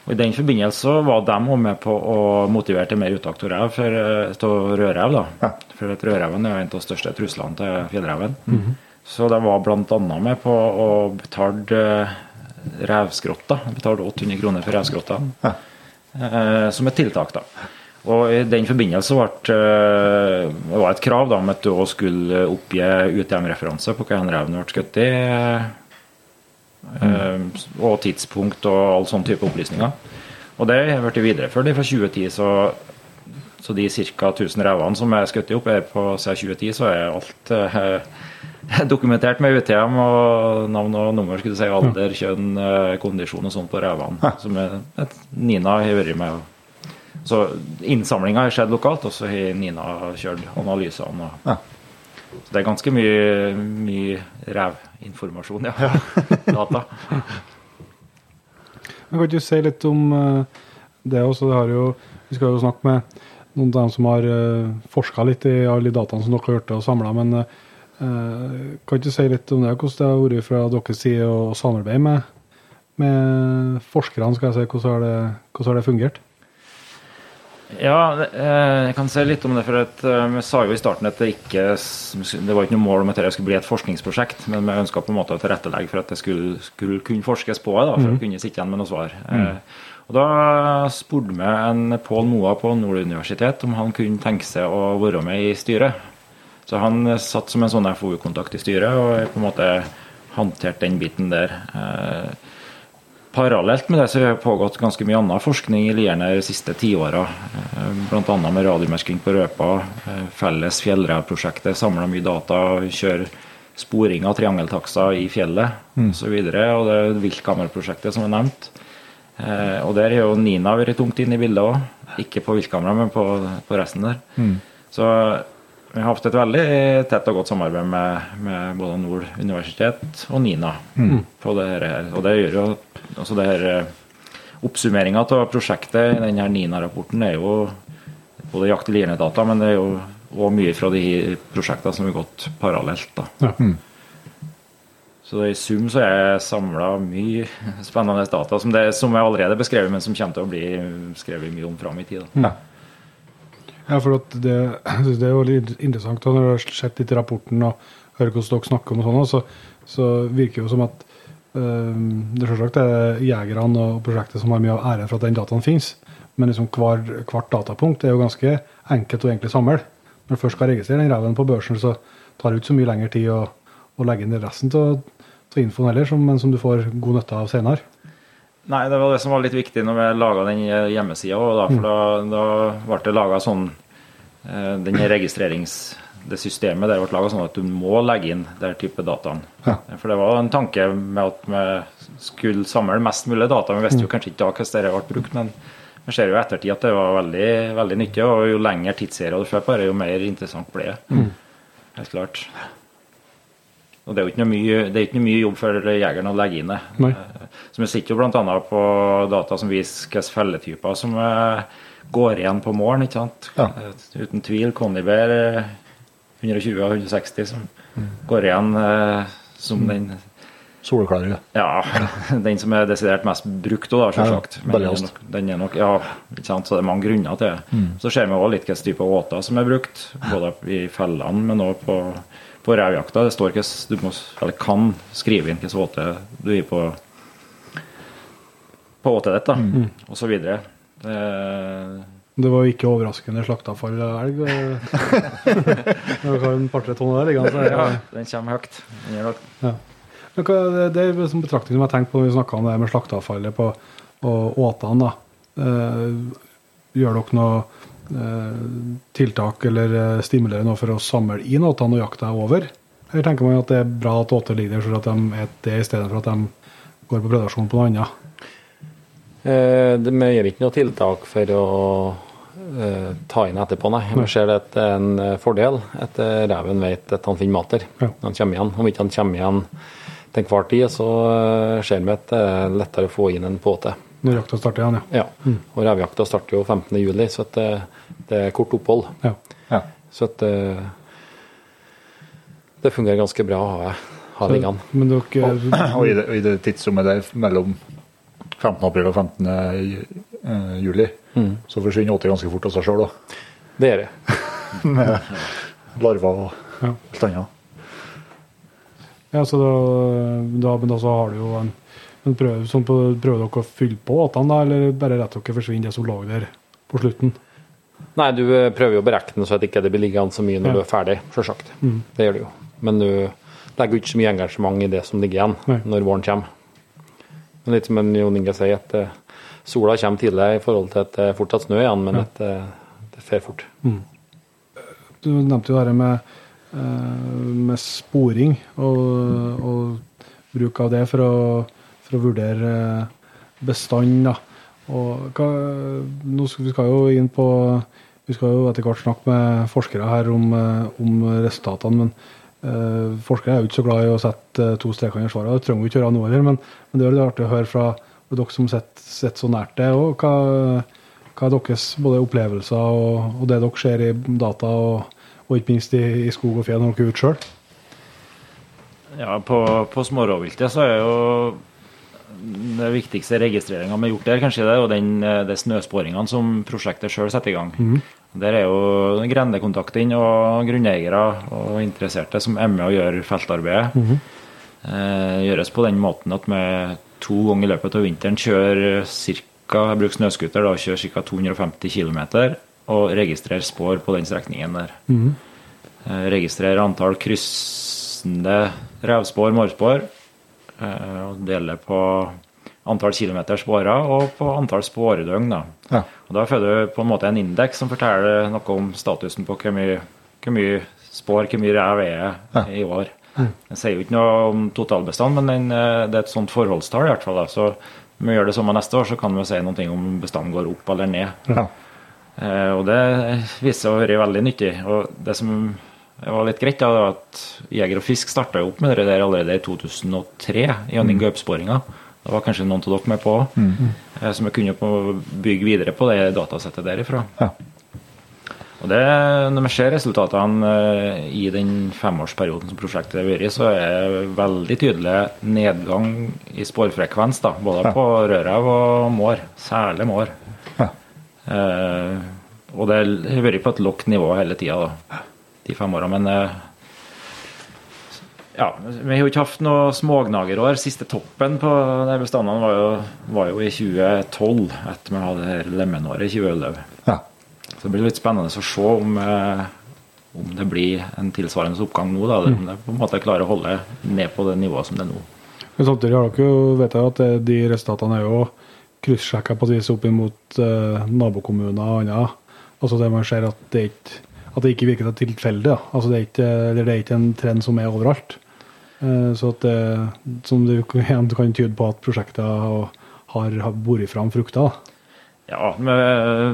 Og I den forbindelse var de også med på å motivere til mer uttak av rev, for, eh, rødrev. da. For at rødreven er en av de største truslene til fjellreven. Så de var bl.a. med på å betale revskrotta. revskrotter. Betalte 800 kroner for revskrotta ja. som et tiltak. da. Og I den forbindelse ble eh, det var et krav da, om at du også skulle oppgi UTM-referanse på hva en ble skutt i, Mm. og tidspunkt og all sånn type opplysninger. Og det har blitt videreført fra 2010. så så de ca. 1000 revene som er skutt opp her på siden 2010, så er alt eh, dokumentert med UTM og navn og nummer, skulle du si, alder, kjønn, eh, kondisjon og sånn på revene. Som er, Nina har vært med. Så innsamlinga har skjedd lokalt, og så har Nina kjørt analysene. Og, Ja. Så det er ganske mye, mye revinformasjon, ja. Data. Men kan du si litt om eh, det også? Det har jo, vi skal jo snakke med noen av dem som har uh, forska litt i alle de dataene som dere har gjort og samla, men eh, kan ikke du si litt om det? Hvordan det har vært fra deres side å samarbeide med, med forskerne? skal jeg si, Hvordan har det, hvordan har det fungert? Ja, eh, jeg kan si litt om det. for at eh, Vi sa jo i starten at det ikke det var ikke noe mål om at det skulle bli et forskningsprosjekt, men vi ønska å tilrettelegge for at det skulle, skulle kunne forskes på det, for å kunne sitte igjen med noe svar. Mm. Og Da spurte vi en Pål Moa på Nord universitet om han kunne tenke seg å være med i styret. Så han satt som en sånn FoU-kontakt i styret og på en måte håndterte den biten der. Eh, Parallelt med det så har det pågått ganske mye annen forskning i Lierne de siste tiåra. Bl.a. med radiomerking på røpa, eh, felles fjellrevprosjektet, samla mye data, kjører sporing av triangeltakser i fjellet osv. Og, så og det er viltkameraprosjektet som er nevnt. Eh, Og der har jo Nina vært tungt inne i bildet òg. Ikke på viltkamera, men på, på resten der. Så vi har hatt et veldig tett og godt samarbeid med, med både Nord universitet og Nina. på det her. Og det gjør jo altså det her eh, Oppsummeringa av prosjektet i denne Nina-rapporten er jo både jakt- og liernedata, men det er jo òg mye fra de prosjektene som har gått parallelt. da. Ja. Så i sum så er jeg samla mye spennende data som, det, som er allerede beskrevet, men som kommer til å bli skrevet mye om fram i tid. Da. Ja, for at det, jeg synes det er jo litt interessant når du har sett litt rapporten og hører hvordan dere snakker om og sånn, så, så virker det jo som at øh, det selvsagt er jegerne og prosjektet som har mye av æren for at den dataen finnes, men liksom hver, hvert datapunkt er jo ganske enkelt å egentlig samle. Når du først skal registrere den reven på børsen, så tar det ikke så mye lengre tid å, å legge inn resten av infoen heller, som, men som du får god nytte av senere. Nei, det var det som var litt viktig når vi laga den hjemmesida. Da, for da, da ble det laga sånn eh, Den registrerings... Det systemet der ble laga sånn at du må legge inn den type dataen. Ja. For det var en tanke med at vi skulle samle mest mulig data. Vi visste jo kanskje ikke da hvordan det ble brukt, men vi ser jo i ettertid at det var veldig, veldig nyttig. Og jo lengre tidsserier du får på det, jo mer interessant blir det. Helt klart. Og det er jo ikke noe mye, det er ikke noe mye jobb for jegeren å legge inn det. Nei. Eh, Så vi sitter jo bl.a. på data som viser hvilke felletyper som eh, går igjen på målen. ikke sant? Ja. Eh, Uten tvil eh, 120 og 160 som går igjen som den Soleklare. ja, den som er desidert mest brukt òg, selvsagt. Ja, Men den er nok, ja, ikke sant? Så det er mange grunner til det. Så ser vi òg litt hvilken type åter som er brukt, både i fellene, men òg på, på revjakta. Det står ikke Du må, eller kan skrive inn hvilken åte du gir på på åtet ditt, da, og så videre. Det, Det var jo ikke overraskende slaktavfall av elg. Har en par-tre tonn der liggende, så er ja, den kommer høyt. Den gjør nok- ja. Men hva, det, det er en betraktning som jeg tenkte på når vi snakka om det med slakteavfallet på, og åtene. da. Eh, gjør dere noe eh, tiltak eller stimulere noe for å samle inn åtene når jakta er over? Eller tenker man at det er bra at åter ligger der, så at de er det i stedet for at de går på predasjon på noe annet? Eh, vi gjør ikke noe tiltak for å eh, ta inn etterpå, nei. Vi ser det er en eh, fordel at eh, reven vet at han finner mat der Ja. når han kommer igjen. Om ikke han kommer igjen til enhver tid, så eh, ser vi at det er lettere å få inn en påte. Når jakta starter igjen, ja. Ja. Og revjakta starter jo 15. juli, så at det, det er kort opphold. ja. Ja. Så at det, det fungerer ganske bra å ha, ha liggende. Men dere Og i det, og i det tidsrommet der mellom 15. april og 15. ju- eh, juli, så forsvinner åtet ganske fort av seg sjøl, da. Det gjør det. Med larver og Ja. alt annet. Ja, så da, da, men da så har du jo en men prøv, sånn på, Prøver dere å fylle på åtene, da, eller bare rett dere forsvinner det som lå der på slutten? Nei, du eh, prøver jo å berekne så at ikke det blir liggende så mye når Ja. du er ferdig, selvsagt. Det gjør du jo. Men du legger jo ikke så mye engasjement i det som ligger igjen Nei. når våren kommer. Men litt som Jon Inge sier, at eh, sola kommer tidlig i forhold til at det er fortsatt snø igjen, men at eh, det fer fort. Du nevnte jo dette med, med sporing og, og bruk av det for å, for å vurdere bestanden. bestand. Da. Og hva, nå skal, vi skal jo inn på Vi skal jo etter hvert snakke med forskere her om, eh, om resultatene. men eh, Forskere er jo ikke så glad i å sette eh, to streker under svaret. Det trenger vi ikke gjøre nå heller, men, men det er litt artig å høre fra dere som sitter så nært det. og hva, hva er deres både opplevelser og, og det dere ser i data, og, og ikke minst i, i skog og fjell når dere er ute sjøl? Ja, på, på smårovviltet så er jo det viktigste registreringa vi har gjort der, kanskje det jo den, det er snøsporingene som prosjektet sjøl setter i gang. Der er jo grendekontakt inn og grunneiere og interesserte som er med og gjør feltarbeidet. Eh, gjøres på den måten at vi to ganger i løpet av vinteren kjører ca. Jeg bruker snøscooter, da, kjører ca. 250 km og registrerer spor på den strekningen der. Eh, registrerer antall kryssende revspor, mårspor, eh, og deler på antall kilometer spåra og på antall spåredøgn. Da. Ja. Og da får du på en måte en indeks som forteller noe om statusen på hvor mye, hvor mye spår, hvor mye rev er ja. i år. Den sier jo ikke noe om totalbestand, men den, eh, det er et sånt forholdstall i hvert fall. Da. Så om vi gjør det samme neste år, så kan vi si noe om bestanden går opp eller ned. Ja. Eh, og det viser seg å være veldig nyttig. Og det som var litt greit, da, at Jeger og Fisk starta opp med det der allerede i 2003, gjennom gaupsporinga. Det var kanskje noen av dere med på òg. mm. så vi kunne bygge videre på det datasettet derifra. Ja. Og det, Når vi ser resultatene eh, i den femårsperioden som prosjektet har vært, så er det veldig tydelig nedgang i sporfrekvens, da, både Ja. på rødrev og mår. Særlig mår. Ja. Eh, og det har vært på et lavt nivå hele tida, de fem åra. Men eh, ja, vi har jo ikke hatt noe smågnagerår. Siste toppen på de bestandene var jo, var jo i 2012, etter vi hadde lemenåret i 2011. Ja. Så det blir litt spennende å se om, eh, om det blir en tilsvarende oppgang nå. Da, eller om det på en måte klarer å holde ned på det nivået som det er nå. Men samtidig har dere jo, vet jeg at de resultatene er jo kryssjekka på et vis opp mot eh, nabokommuner og annet. Altså det man ser at det ikke at det ikke virker tilfeldig. Ja. Altså det, er ikke, det er ikke en trend som er overalt. Uh, så at det, som det kan tyde på at prosjektet har, har båret fram frukter. Ja, vi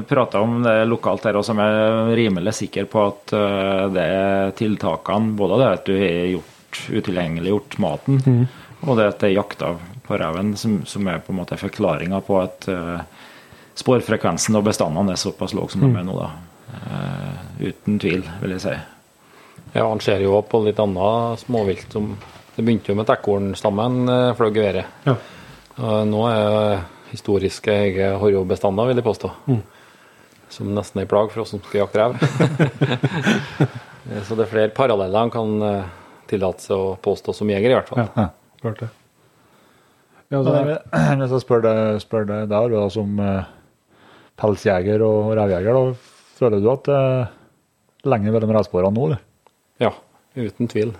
prata om det lokalt her, og som er rimelig sikker på at uh, det er tiltakene, både det at du har gjort utilgjengeliggjort maten, mm. og det at det er jakta på reven, som, som, er på en måte forklaringa på at sporfrekvensen og bestandene er såpass låg som mm. de er nå. da. Uh, uten tvil, vil jeg si. Ja, han ser jo på litt annet småvilt. som Det begynte jo med ekornstammen fløy geværet. Ja. nå er historiske horrobestander, vil jeg påstå. Mm. Som nesten er en plag for oss som skal jakte rev. så det er flere paralleller han kan eh, tillate seg å påstå som jeger, i hvert fall. Ja, klart det. Ja, så, hvis jeg spør deg, spør deg der, da, som pelsjeger og revjeger, da, føler du at det uh, er lenger mellom revsporene nå, eller? Ja, uten tvil.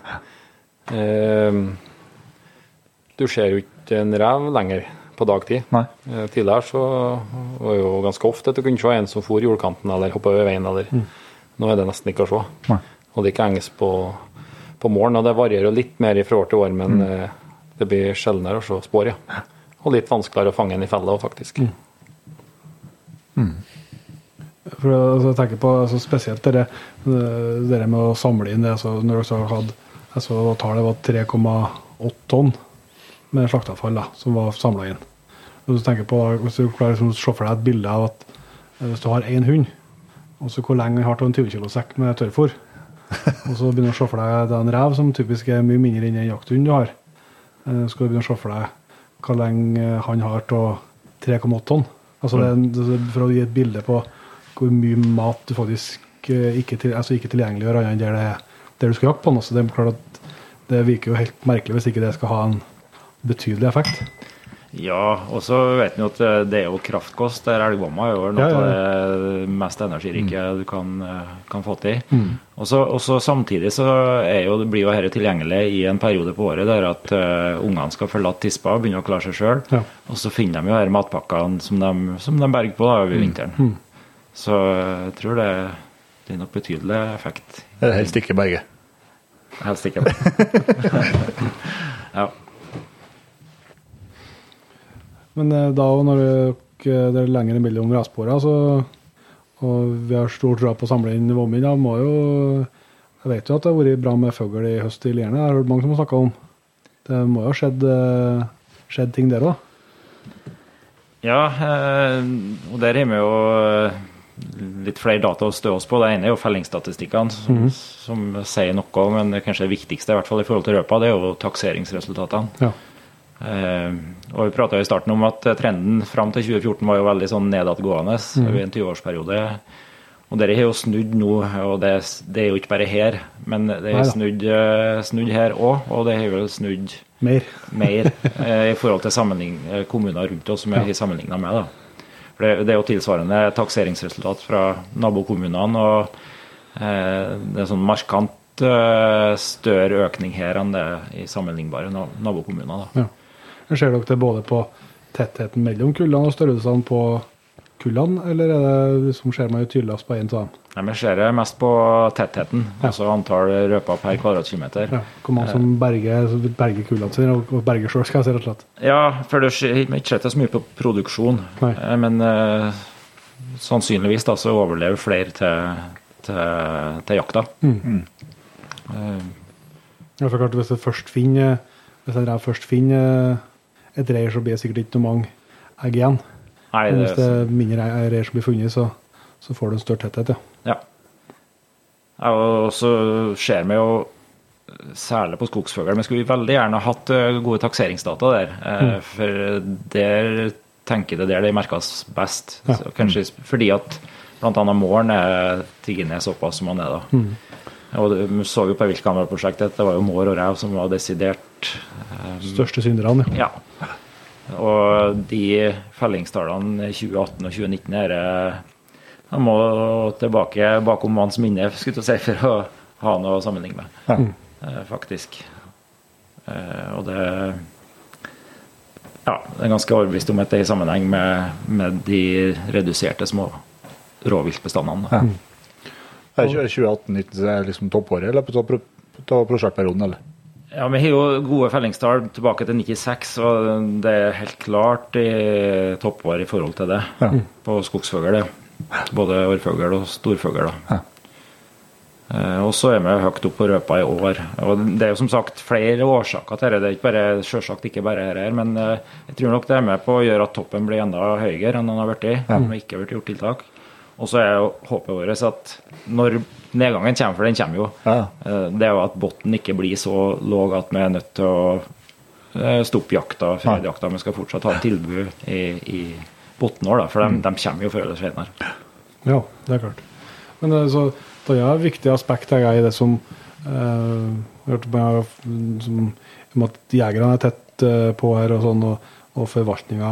Eh, du ser jo ikke en rev lenger på dagtid. Nei. Eh, tidligere så var jo ganske ofte at du kunne se en som for jordkanten eller hoppa over veien. eller mm. Nå er det nesten ikke å se. Nei. Og det ikke henges på, på morgen. Og det varierer jo litt mer fra år til år, men mm. Eh, det blir sjeldnere å se spor, ja. Og litt vanskeligere å fange en i fella faktisk. Mm. For altså, jeg tenker på altså, Spesielt det, det med å samle inn det altså, Når dere hadde altså, tallet var 3,8 tonn med slakteavfall da, som var samla inn. Hvis du tenker på, hvis du klarer å se for deg et bilde av at eh, hvis du har én hund, og så hvor lenge han har til en 20 kg sekk med tørrfôr, og så begynner du å se for deg en rev som typisk er mye mindre enn en jakthund du har, eh, så skal du begynne å se for deg hvor lenge han har til 3,8 tonn. Altså det, for å gi et bilde på hvor mye mat du faktisk eh, ikke, til, altså ikke tilgjengeliggjør annet enn der, det, der du skal jakte på den. Så det, er klart at det virker jo helt merkelig hvis ikke det skal ha en betydelig effekt. Ja, og så vet vi at det er jo kraftkost. der Elgvomma er jo noe ja, ja. av det mest energirike mm. du kan, kan, få til. Mm. Og så Samtidig så jo, blir jo dette tilgjengelig i en periode på året der at uh, ungene skal forlate tispa og begynne å klare seg sjøl. Ja. Og så finner de jo disse matpakkene som de, som de berger på da, over mm. vinteren. Mm. Så jeg tror det, det er nok betydelig effekt. Helst ikke begge. Helst ikke begge. ja. Men da da når det er lenger mellom rasporene, så, og vi har stort tro på å samle inn vommen, da må jo Jeg vet jo at det har vært bra med fugl i høst i Lierne, det har hørt mange som har snakka om. Det må jo ha skjedd, eh, skjedd ting der òg? Ja, eh, og der har vi jo litt flere data å stø oss på. Det ene er jo fellingsstatistikkene, som, mm -hmm. som, sier noe, men det kanskje det viktigste i hvert fall i forhold til røpa, det er jo takseringsresultatene. Ja. Eh, og Vi prata i starten om at trenden fram til 2014 var jo veldig sånn nedadgående mm. over en 20-årsperiode. Og Dette har jo snudd nå, og det, det, er jo ikke bare her, men det er snudd, eh, snudd her òg. Og det har jo snudd mer, mer eh, i forhold til kommuner rundt oss som vi har sammenligna med. da. For det, det, er jo tilsvarende takseringsresultat fra nabokommunene. og eh, Det er sånn markant eh, større økning her enn det i sammenlignbare nabokommuner. Ja. Ser dere det både på tettheten mellom kullene og størrelsene på kullene, eller er det som ser man jo tydeligst på én av dem? Nei, Vi ser det mest på tettheten, ja. altså antall røper per kvadratkilometer. Ja, hvor mange som berger, berger kullene sine, og berger sjøl, skal jeg si rett og slett. Ja, for det skjer ikke så mye på produksjon, Nei. Eh, men uh, sannsynligvis da, så overlever flere til, til, til jakta. Mm. Mm. Uh, ja, for klart, hvis jeg først finner hvis jeg først finner et reir, så blir det sikkert ikke noe mange egg igjen. Nei, det, hvis det er mindre reir som blir funnet, så, så, får du en større tetthet, ja. ja. Og så ser vi jo særlig på skogsfugl. Vi skulle veldig gjerne hatt eh, gode takseringsdata der. Eh, mm. For der tenker jeg det der det merkes best. Ja. kanskje fordi at bl.a. måren er tigget såpass som han er da. Mm. Og Vi så jo på viltkameraprosjektet at det var jo mår og rev som var desidert um, Største synderne, ja. Og de fellingstallene 2018 og 2019 er Jeg må tilbake bakom manns minne skulle si, for å ha noe å sammenligne med, ja. uh, faktisk. Uh, og det Ja, det er ganske overbevist om at det er i sammenheng med, med de reduserte små rovviltbestandene. Ja. Er 2018-2019 liksom toppåret eller på topp- på prosjektperioden, eller? Ja, Vi har jo gode fellingstall tilbake til 96, og det er helt klart i toppår i forhold til det Ja. på skogsfugl. Både orrfugl og storfugl. Ja. Eh, Og så er vi høyt opp på røpa i år. Og Det er jo som sagt flere årsaker til det. Det er ikke bare, selvsagt ikke bare her, men eh, jeg tror nok det er med på å gjøre at toppen blir enda høyere enn den har blitt om det ikke har blitt gjort tiltak. Og så er jo håpet vårt at når nedgangen kommer, for den kommer jo, Ja. eh, det er jo at bunnen ikke blir så låg at vi er nødt til å eh, stoppe jakta, fredejakta. Vi skal fortsatt ha et tilbud i, i bunnen vår, for de, de kommer jo før eller senere. Ja, det er klart. Men er så, det er et viktig aspekt jeg jeg, i det som eh, som, om at jegerne er tett eh, på her, og sånn, og, og forvaltninga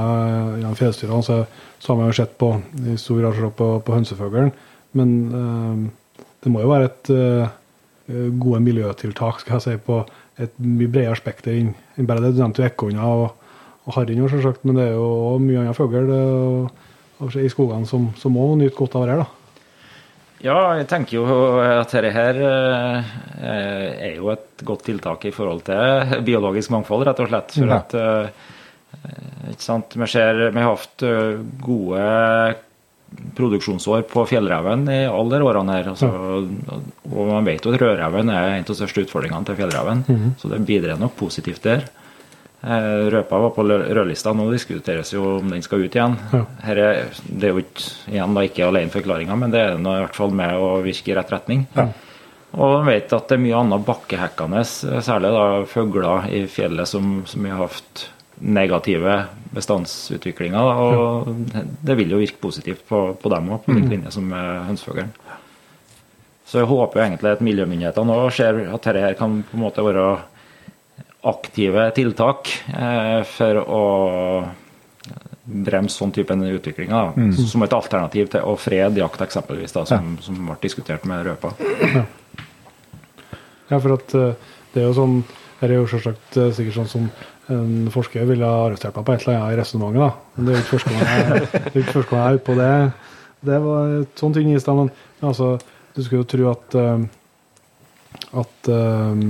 gjennom fjellstyrene, så, så har man jo sett på i stor grad på, på hønsefuglen. Men eh, det må jo være et eh, gode miljøtiltak skal jeg si, på et mye bredere spekter enn bare det. Du nevnte jo ekorner og, og harren, selvsagt, men det er jo mye annen fugl eh, i skogene som, som må nyte godt av det her. da. Ja, jeg tenker jo at dette her eh, er jo et godt tiltak i forhold til biologisk mangfold, rett og slett. For Ja. at eh, ikke sant? Vi, ser, vi har hatt eh, gode produksjonsår på fjellreven i alle de årene her. Altså, og man vet jo at rødreven er en av de største utfordringene til fjellreven. Så det bidrar nok positivt der. Eh, Røpa var på rødlista, nå diskuteres jo om den skal ut igjen. Ja. Her er, det er jo ikke, igjen da, ikke alene forklaringa, men det er nå i hvert fall med å virke i rett retning. Og man vet at det er mye annet bakkehekkende, særlig da fugler i fjellet som, som har hatt negative bestandsutviklinger. Og det vil jo virke positivt på, på dem òg, på lik linje som hønsefuglen. Så jeg håper egentlig at miljømyndighetene òg ser at dette her kan på en måte være aktive tiltak eh, for å bremse sånn type utviklinger. da. Som et alternativ til å frede jakt, eksempelvis, da, som, som ble diskutert med røpa. Ja, for at eh, det er jo sånn Her er jo selvsagt eh, sikkert sånn som en forsker ville ha arrestert meg på et eller annet i resonnementet, det er jo ikke første gang jeg, det er ute på det. Det var et sånt ting i stad, men altså, du skulle jo tro at eh, at eh,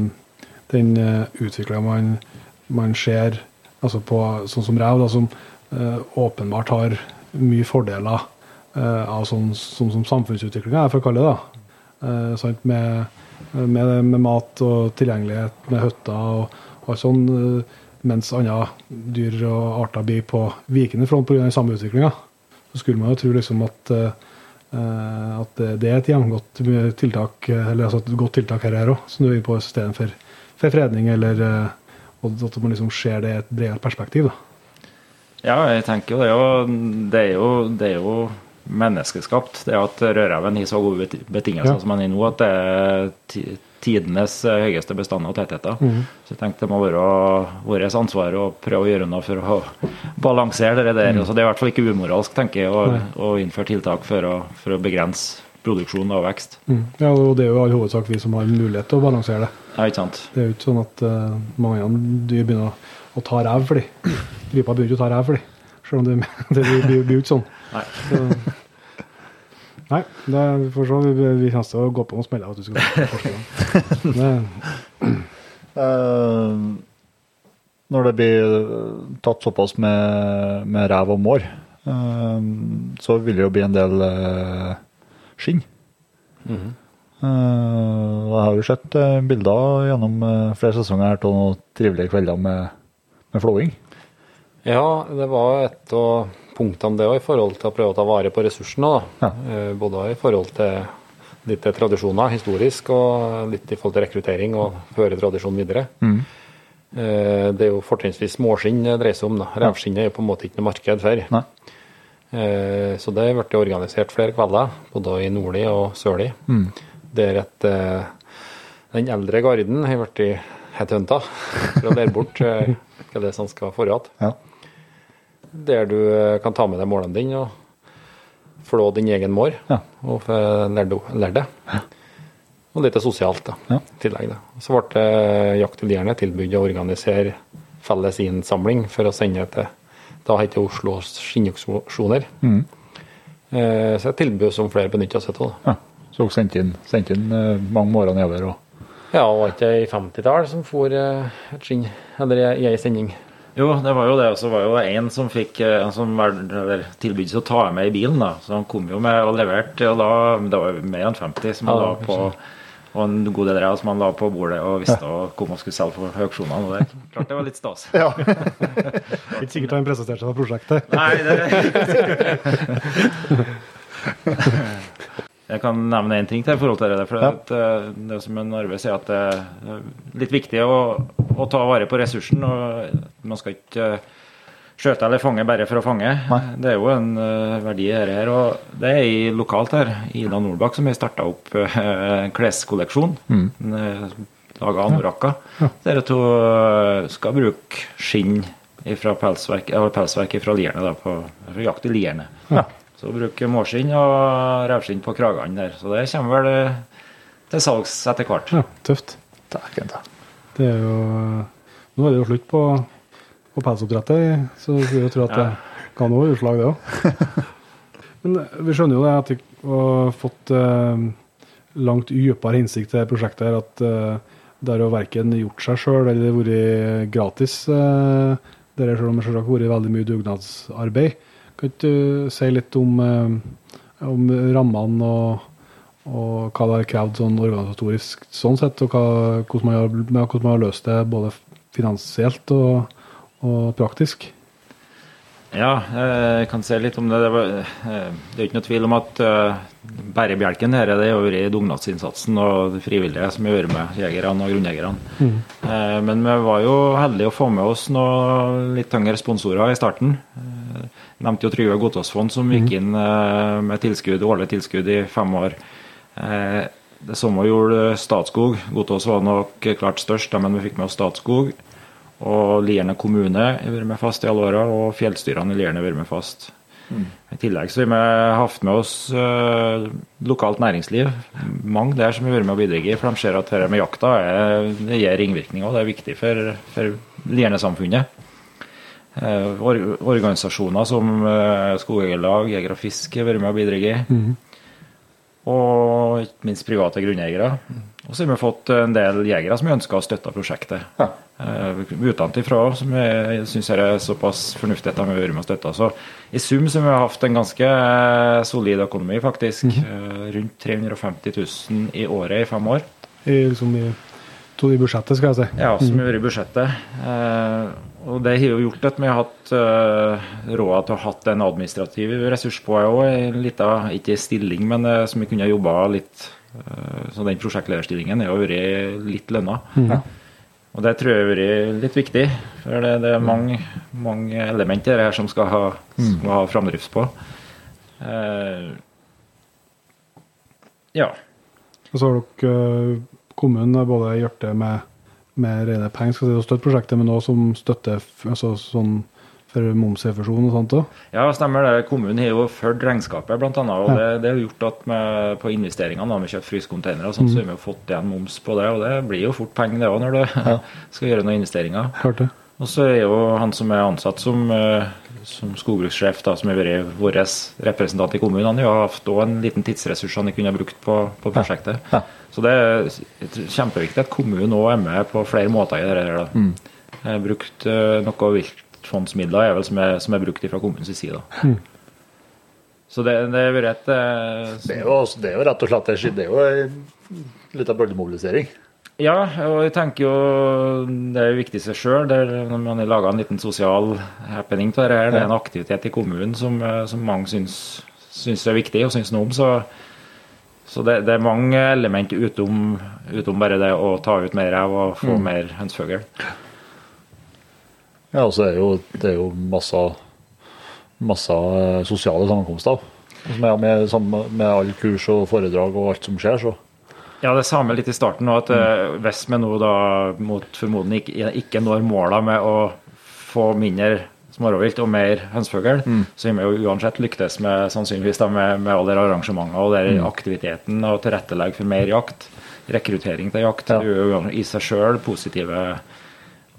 den utviklinga man, man ser altså på sånn som rev, da, som eh, åpenbart har mye fordeler eh, av sånn, sånn som samfunnsutviklinga er, for å kalle det da. Eh? Med, med, med mat og tilgjengelighet, med hytter og, og sånn, eh, mens andre dyr og arter blir på vikende front pga. den samme utviklinga. Så skulle man jo tro liksom at, eh, at det, er et gjennomgått tiltak, eller altså et godt tiltak her òg, som du er inne på istedenfor for fredning, eller eh, at man liksom ser det i et bredere perspektiv. da. Ja, jeg tenker jo det. Og det er jo, det er jo menneskeskapt. Det at rødreven har så gode betingelser Ja. som han er nå, at det er tidenes eh, høyeste bestand og tettheter. Så jeg tenkte det må være vårt ansvar å prøve å gjøre noe for å balansere det der. så det er i hvert fall ikke umoralsk, tenker jeg, å, å innføre tiltak for å, for å begrense produksjon og vekst. Ja, og det er jo all hovedsak vi som har mulighet til å balansere det. Ja, ikke sant? Det er jo ikke sånn at uh, mange dyr begynner å, å ta rev for dem. Rypa begynner ikke å ta rev for dem. Selv om det, det blir jo ikke sånn. Nei. Så, nei, det, vi får se. Vi, vi kommer til å gå på noen smeller. At du skal forske. Eh, når det blir tatt såpass med, med rev og mår, uh, så vil det jo bli en del uh, skinn. Eh, jeg har jo sett uh, bilder gjennom uh, flere sesonger her av noen trivelige kvelder med, med flåing. Ja, det var et av punktene det òg, i forhold til å prøve å ta vare på ressursene. Ja. Eh, Både i forhold til litt til tradisjoner historisk, og litt i forhold til rekruttering og føre tradisjonen videre. Mm. Det er jo fortrinnsvis småskinn det dreier seg om. da. Revskinnet er jo på en måte ikke noe marked for. Nei. Eh, Så det ble organisert flere kvelder, både i nordlig og Sørli. Der at eh, den eldre garden har blitt headhunta for å lære bort eh, hva det er som skal foregå. Ja. Der du eh, kan ta med deg målene dine og flå din egen mår Ja. og lære det. Ja. det. Og litt sosialt da, Ja. i tillegg. da. Så ble det Jakt til jernet tilbudt å organisere felles innsamling for å sende til Da heter det Oslo skinnjuksjoner. Mm. Eh, så et tilbud som flere benytter seg av. Ja. Så dere sendte inn, sendte inn eh, mange mårer nedover og Ja, og var ikke i 50-tall som for eh, et skinn, eller i ei sending? Jo, det var jo det. Og så var jo det en som fikk eh, en som var- seg å ta med i bilen. da. Så han kom jo med og leverte. og da, Det var jo mer enn 50 som han Ja, la på. Og en god del av som han la på bordet og visste komme og skulle selge for auksjonene. og det klart det var litt stas. Det er ikke sikkert han presenterte seg for prosjektet. Nei, det Jeg kan nevne én ting til i forhold til det. For at, eh, det som en Arve sier, at det er litt viktig å, å ta vare på ressursen. og Man skal ikke eh, skjøte eller fange bare for å fange. Det er jo en eh, verdi i dette her. Og det er i lokalt her, Ida Nordbakk, som har starta opp eh, en kleskolleksjon. Mm. Laga anorakka. Der at hun to skal bruke skinn fra pelsverk, eller pelsverk fra lierne, da, på, for jakt i lierne. Så hun bruker måskinn og revskinn på kragene der. Så det kommer vel eh, til salgs etter hvert. Ja, tøft. Dæken ta. Det er jo Nå er det jo slutt på, på pelsoppdrettet, så vi vil jo tro at det kan være utslag, det òg. Men vi skjønner jo det at vi har fått eh, langt dypere innsikt det prosjektet her, at eh, det har jo verken gjort seg sjøl eller vært gratis. Eh, det har selv om det har vært veldig mye dugnadsarbeid. Kan ikke du si litt om, eh, om rammene og, og hva det har krevd sånn organisatorisk sånn sett, og hva, hvordan, man har, hvordan man har løst det både finansielt og, og praktisk? Ja, eh, jeg kan si litt om det. Det, var, eh, det er ikke noe tvil om at bærebjelken her det har vært dugnadsinnsatsen og de frivillige som har vært med, jegerne og grunnjegerne. Mm. Men vi var jo heldige å få med oss noen litt tyngre sponsorer i starten. Nevnte jo Trygve Godtåsfond som gikk inn eh, med tilskudd, årlig tilskudd i fem år. Eh, Det samme gjorde Statskog. Godtås var nok klart størst, men vi fikk med oss Statskog. Og Lierne kommune har vært med fast i alle åra, og fjellstyrene i Lierne har vært med fast. I tillegg så har vi hatt med oss eh, lokalt næringsliv. Mange der som har vært med å bidratt, for de ser at dette med jakta er, det gir ringvirkninger. og Det er viktig for, for Lierne-samfunnet. Eh, or, organisasjoner som skogeierlag, Skogjegerlag, Jeger og Fisk har vært med å bidra. Og ikke minst private grunneiere. Og så har vi fått en del jegere som ønsker å støtte prosjektet. utdannet utenfra, som jeg syns er såpass fornuftig at de har vært med og støtta. Så i sum så har vi hatt en ganske eh, solid økonomi, faktisk. Eh, rundt 350 000 i året i fem år. I, liksom i, to i budsjettet, skal jeg si. Ja, som har vært i budsjettet. Eh, og det har jo gjort at vi har hatt uh, råd til å ha hatt en administrativ ressurs på òg, en liten, ikke stilling, men uh, som vi kunne jobba litt uh, Så den prosjektlederstillingen har jo vært litt lønna. Og det tror jeg har vært litt viktig, for det, det er mange, mange elementer her som skal ha, skal ha framdrift på. Uh, ja. Og så har dere kommunen både både hjertet med, med rene penger skal si, og støtte prosjektet, men også som støtte altså, sånn for momsrefusjon og sånt òg. Ja, stemmer det. Kommunen har jo ført regnskapet, annet, og det, det har gjort at med, på investeringene, da, vi kjøpt frysekonteinere og sånt, så har vi jo fått igjen moms på det, og det blir jo fort penger det òg når du skal gjøre noen investeringer. Hørte. Og så er jo han som er ansatt som, eh, som skogbrukssjef, da, som har vært vår representant i kommunen, han har hatt en liten tidsressurs han kunne ha brukt på, på prosjektet. Så det er kjempeviktig at kommunen òg er med på flere måter i det der. Mm. Jeg har brukt eh, noe viltfondsmidler er vel som er, som er brukt fra kommunens side. Da. Så det, det har vært et så... Det er, jo, det er jo rett og slett det er- det er jo en liten bølgemobilisering. Ja, og jeg tenker jo det er jo viktig i seg sjøl. Når man har laga en liten sosial happening av det her, det er en aktivitet i kommunen som, eh, som mange syns, syns er viktig og syns noe om. Så, så det, det er mange elementer utom, utom bare det å ta ut mer rev og få mer hønsefugl. Ja, og så er jo, det er jo masse, masse eh, sosiale sammenkomster. Med, med, med alle kurs og foredrag og alt som skjer, så Ja, det samme litt i starten nå, at mm. hvis vi nå da mot formodning ikke, ikke når måla med å få mindre smårovvilt og mer hønsefugl, så har vi jo uansett lyktes med sannsynligvis da med, med alle de arrangementene og mm. aktiviteten og tilrettelegge for mer jakt. Rekruttering til jakt Ja. det er i seg sjøl positive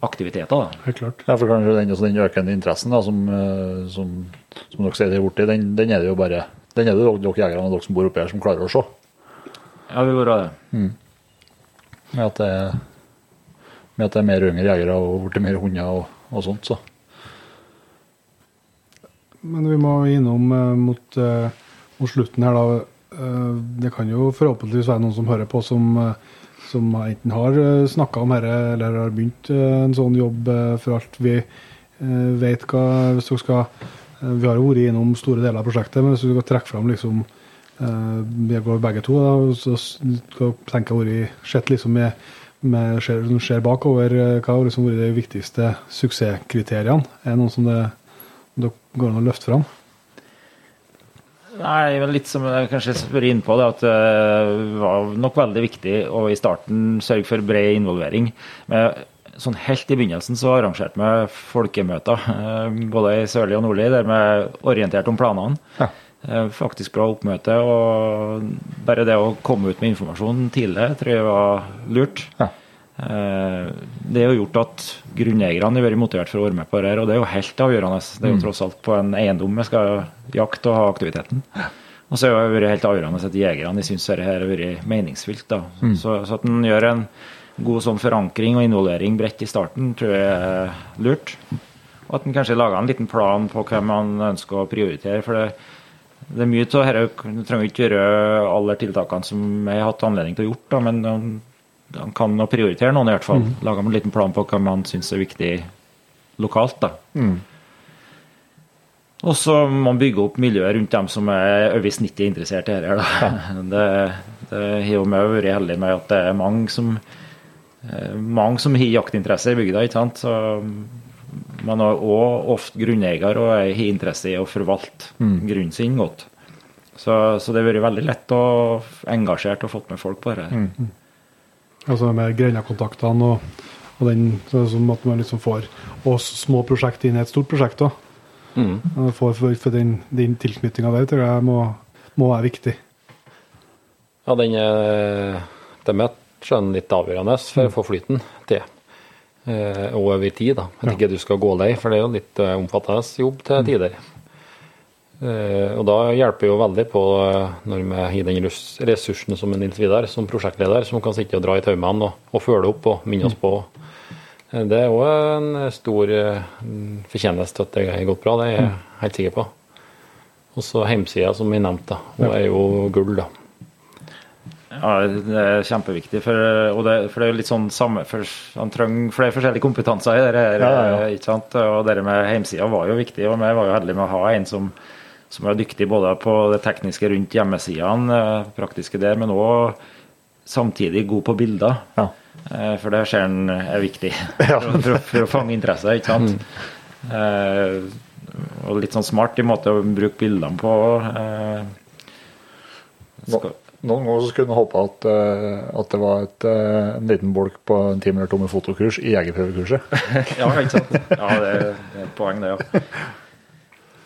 aktiviteter. da. Helt klart. Ja, for kanskje den, altså den økende interessen da, som, eh, som, som dere sier det er borti, den, den er det jo bare den er det dere jegerne og dere som bor oppe her, som klarer å se. Ja, vi går det. Mm. Med at det, er- med at det er mer yngre jegere og blitt mer hunder og, og sånt. så. Men vi må innom eh, mot, eh, mot slutten her, da. Eh, det kan jo forhåpentligvis være noen som hører på, som, eh, som enten har uh, snakka om dette, eller har begynt eh, en sånn jobb, eh, for alt vi eh, vet hva Hvis dere skal eh, Vi har jo vært innom store deler av prosjektet, men hvis du skal trekke fram liksom eh, Vi går begge to, da, så tenker jeg vært sett liksom med med ser, som ser bakover, eh, hva har liksom vært de viktigste suksesskriteriene? Er det noen som det, det går an å løfte fram? Nei, men litt som jeg kanskje spør inn på, det at det var nok veldig viktig å i starten sørge for bred involvering. Men sånn helt i begynnelsen så arrangerte vi folkemøter, eh, både i sørlig og nordlig, der vi orienterte om planene. Eh, Faktisk bra oppmøte, og bare det å komme ut med informasjon tidlig tror jeg var lurt. Ja. Eh, Det har gjort at grunneierne har vært motivert for å være med på det her, og det er jo helt avgjørende. Det er jo tross alt på en eiendom vi skal jakte og ha aktiviteten. Og så har det vært helt avgjørende at jegerne syns dette har vært meningsfylt. da. Så, så at en gjør en god sånn forankring og involvering bredt i starten, tror jeg er lurt. Og at en kanskje lager en liten plan på hvem man ønsker å prioritere. for det det er mye av dette Du trenger ikke gjøre alle tiltakene som jeg har hatt anledning til å gjøre, da, men um, han kan prioritere noen i hvert fall. Lage en liten plan på hva man syns er viktig lokalt. da. Og så må man bygge opp miljøet rundt dem som er over snittet interessert i dette. Det, det har jo vi vært heldige med at det er mange som eh, mange som har jaktinteresse i bygda. ikke sant? Så man har òg ofte grunneier og har interesse i å forvalte grunnen sin godt. Så, så det har vært veldig lett og engasjert og fått med folk på det. Altså med grendekontaktene og, og den sånn som at man liksom får oss små prosjekt inn i et stort prosjekt. òg. Mm. For, for, for den, den tilknytninga der tror jeg må, må være viktig. Ja, den er det med skjønn litt avgjørende for å få flyten og over tid, da. At ikke du skal gå lei, for det er jo litt eh, omfattende jobb til tider. Eh, og da hjelper jo veldig på eh, når vi har den ressursen som en Nils Vidar, som prosjektleder, som kan sitte og dra i taumene og, og følge opp og minne oss på. Eh, Det er òg en stor eh, fortjeneste at det har gått bra, det er jeg helt sikker på. Og så hjemsida, som vi nevnte. Hun er jo gull, da. Ja, det er kjempeviktig. For, og det, for det er jo litt sånn samme For han trenger flere forskjellige kompetanser i det her. Ja, ja, ja. ikke sant? Og det med hjemmesida var jo viktig. Og vi var jo heldige med å ha en som, som er dyktig både på det tekniske rundt hjemmesidene, eh, praktiske der, men òg samtidig god på bilder. Ja. Eh, For det ser han er viktig for, for, for å fange interesse, ikke sant. Eh, og litt sånn smart i måte å bruke bildene på. Eh, skal, Noen ganger så skulle en håpe at, eh, at det var et, eh, en liten bolk på en time eller to med fotokurs i jegerprøvekurset. Ja, ikke sant? Ja, det er det et poeng, det, ja.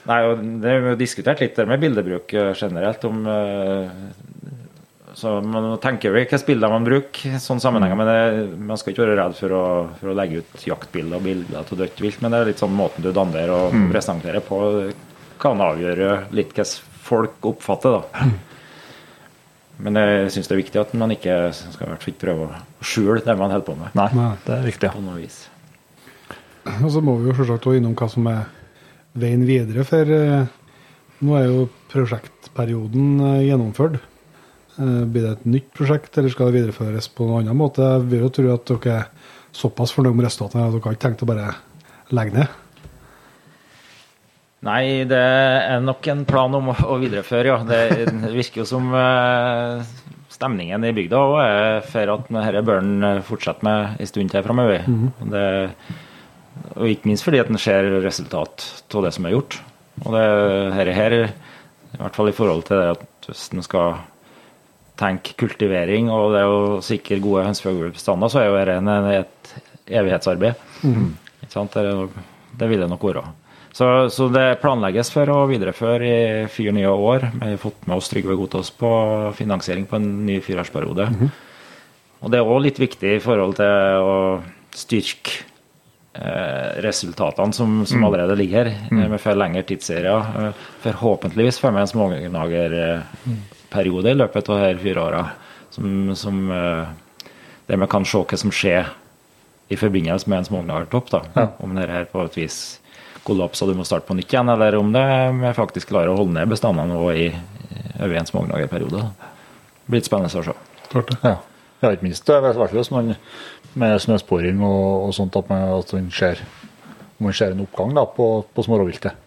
Nei, og Det er jo diskutert litt med bildebruk eh, generelt. om så Man tenker jo hvilke bilder man bruker i sånne sammenhenger, men det, man skal ikke være redd for å, for å legge ut jaktbilder og bilder av dødt vilt. Men det er litt sånn måten du danner og presenterer på, kan avgjøre litt hvordan folk oppfatter da. Men jeg syns det er viktig at man ikke skal i hvert fall ikke prøve å skjule det man holder på med. Nei, Nei. det er viktig. på noe vis. Og så må vi jo selvsagt også innom hva som er veien videre, for eh, nå er jo prosjektperioden eh, gjennomført. Eh, blir det et nytt prosjekt, eller skal det videreføres på noen annen måte? Jeg vil jo tro at dere er såpass fornøyd med resultatene at dere har ikke tenkt å bare legge ned. Nei, det er nok en plan om å videreføre, ja. Det virker jo som eh, stemningen i bygda også er for at dette bør en fortsette med en stund til framover. Og det- Og ikke minst fordi at en ser resultat av det som er gjort. Og det her, her, i hvert fall i forhold til det at hvis en skal tenke kultivering og det å sikre gode hønsefuglbestander, så er jo dette et evighetsarbeid. Ikke sant? Det, det vil det nok være. Så, så det planlegges for å videreføre i fire nye år. Vi har fått med oss Trygve Gotaas på finansiering på en ny fireårsperiode. Og det er òg litt viktig i forhold til å styrke eh, resultatene som, som allerede ligger her. Mm. Eh, Vi får lengre tidsserier. Eh, Forhåpentligvis får vi en smågnagerperiode i løpet av disse fire åra. Som, som eh, der vi kan se hva som skjer i forbindelse med en smågnagertopp. Ja. Om det her på et vis kollapser og du må starte på nytt igjen, eller om det vi faktisk klarer å holde ned bestandene nå i, over en smågnagerperiode. Det blir litt spennende å se. Klart det. Ja. ja, ikke minst det. I hvert fall hvis man med snøsporing og, og sånt, at man, at man ser, man ser en oppgang da, på, på smårovviltet.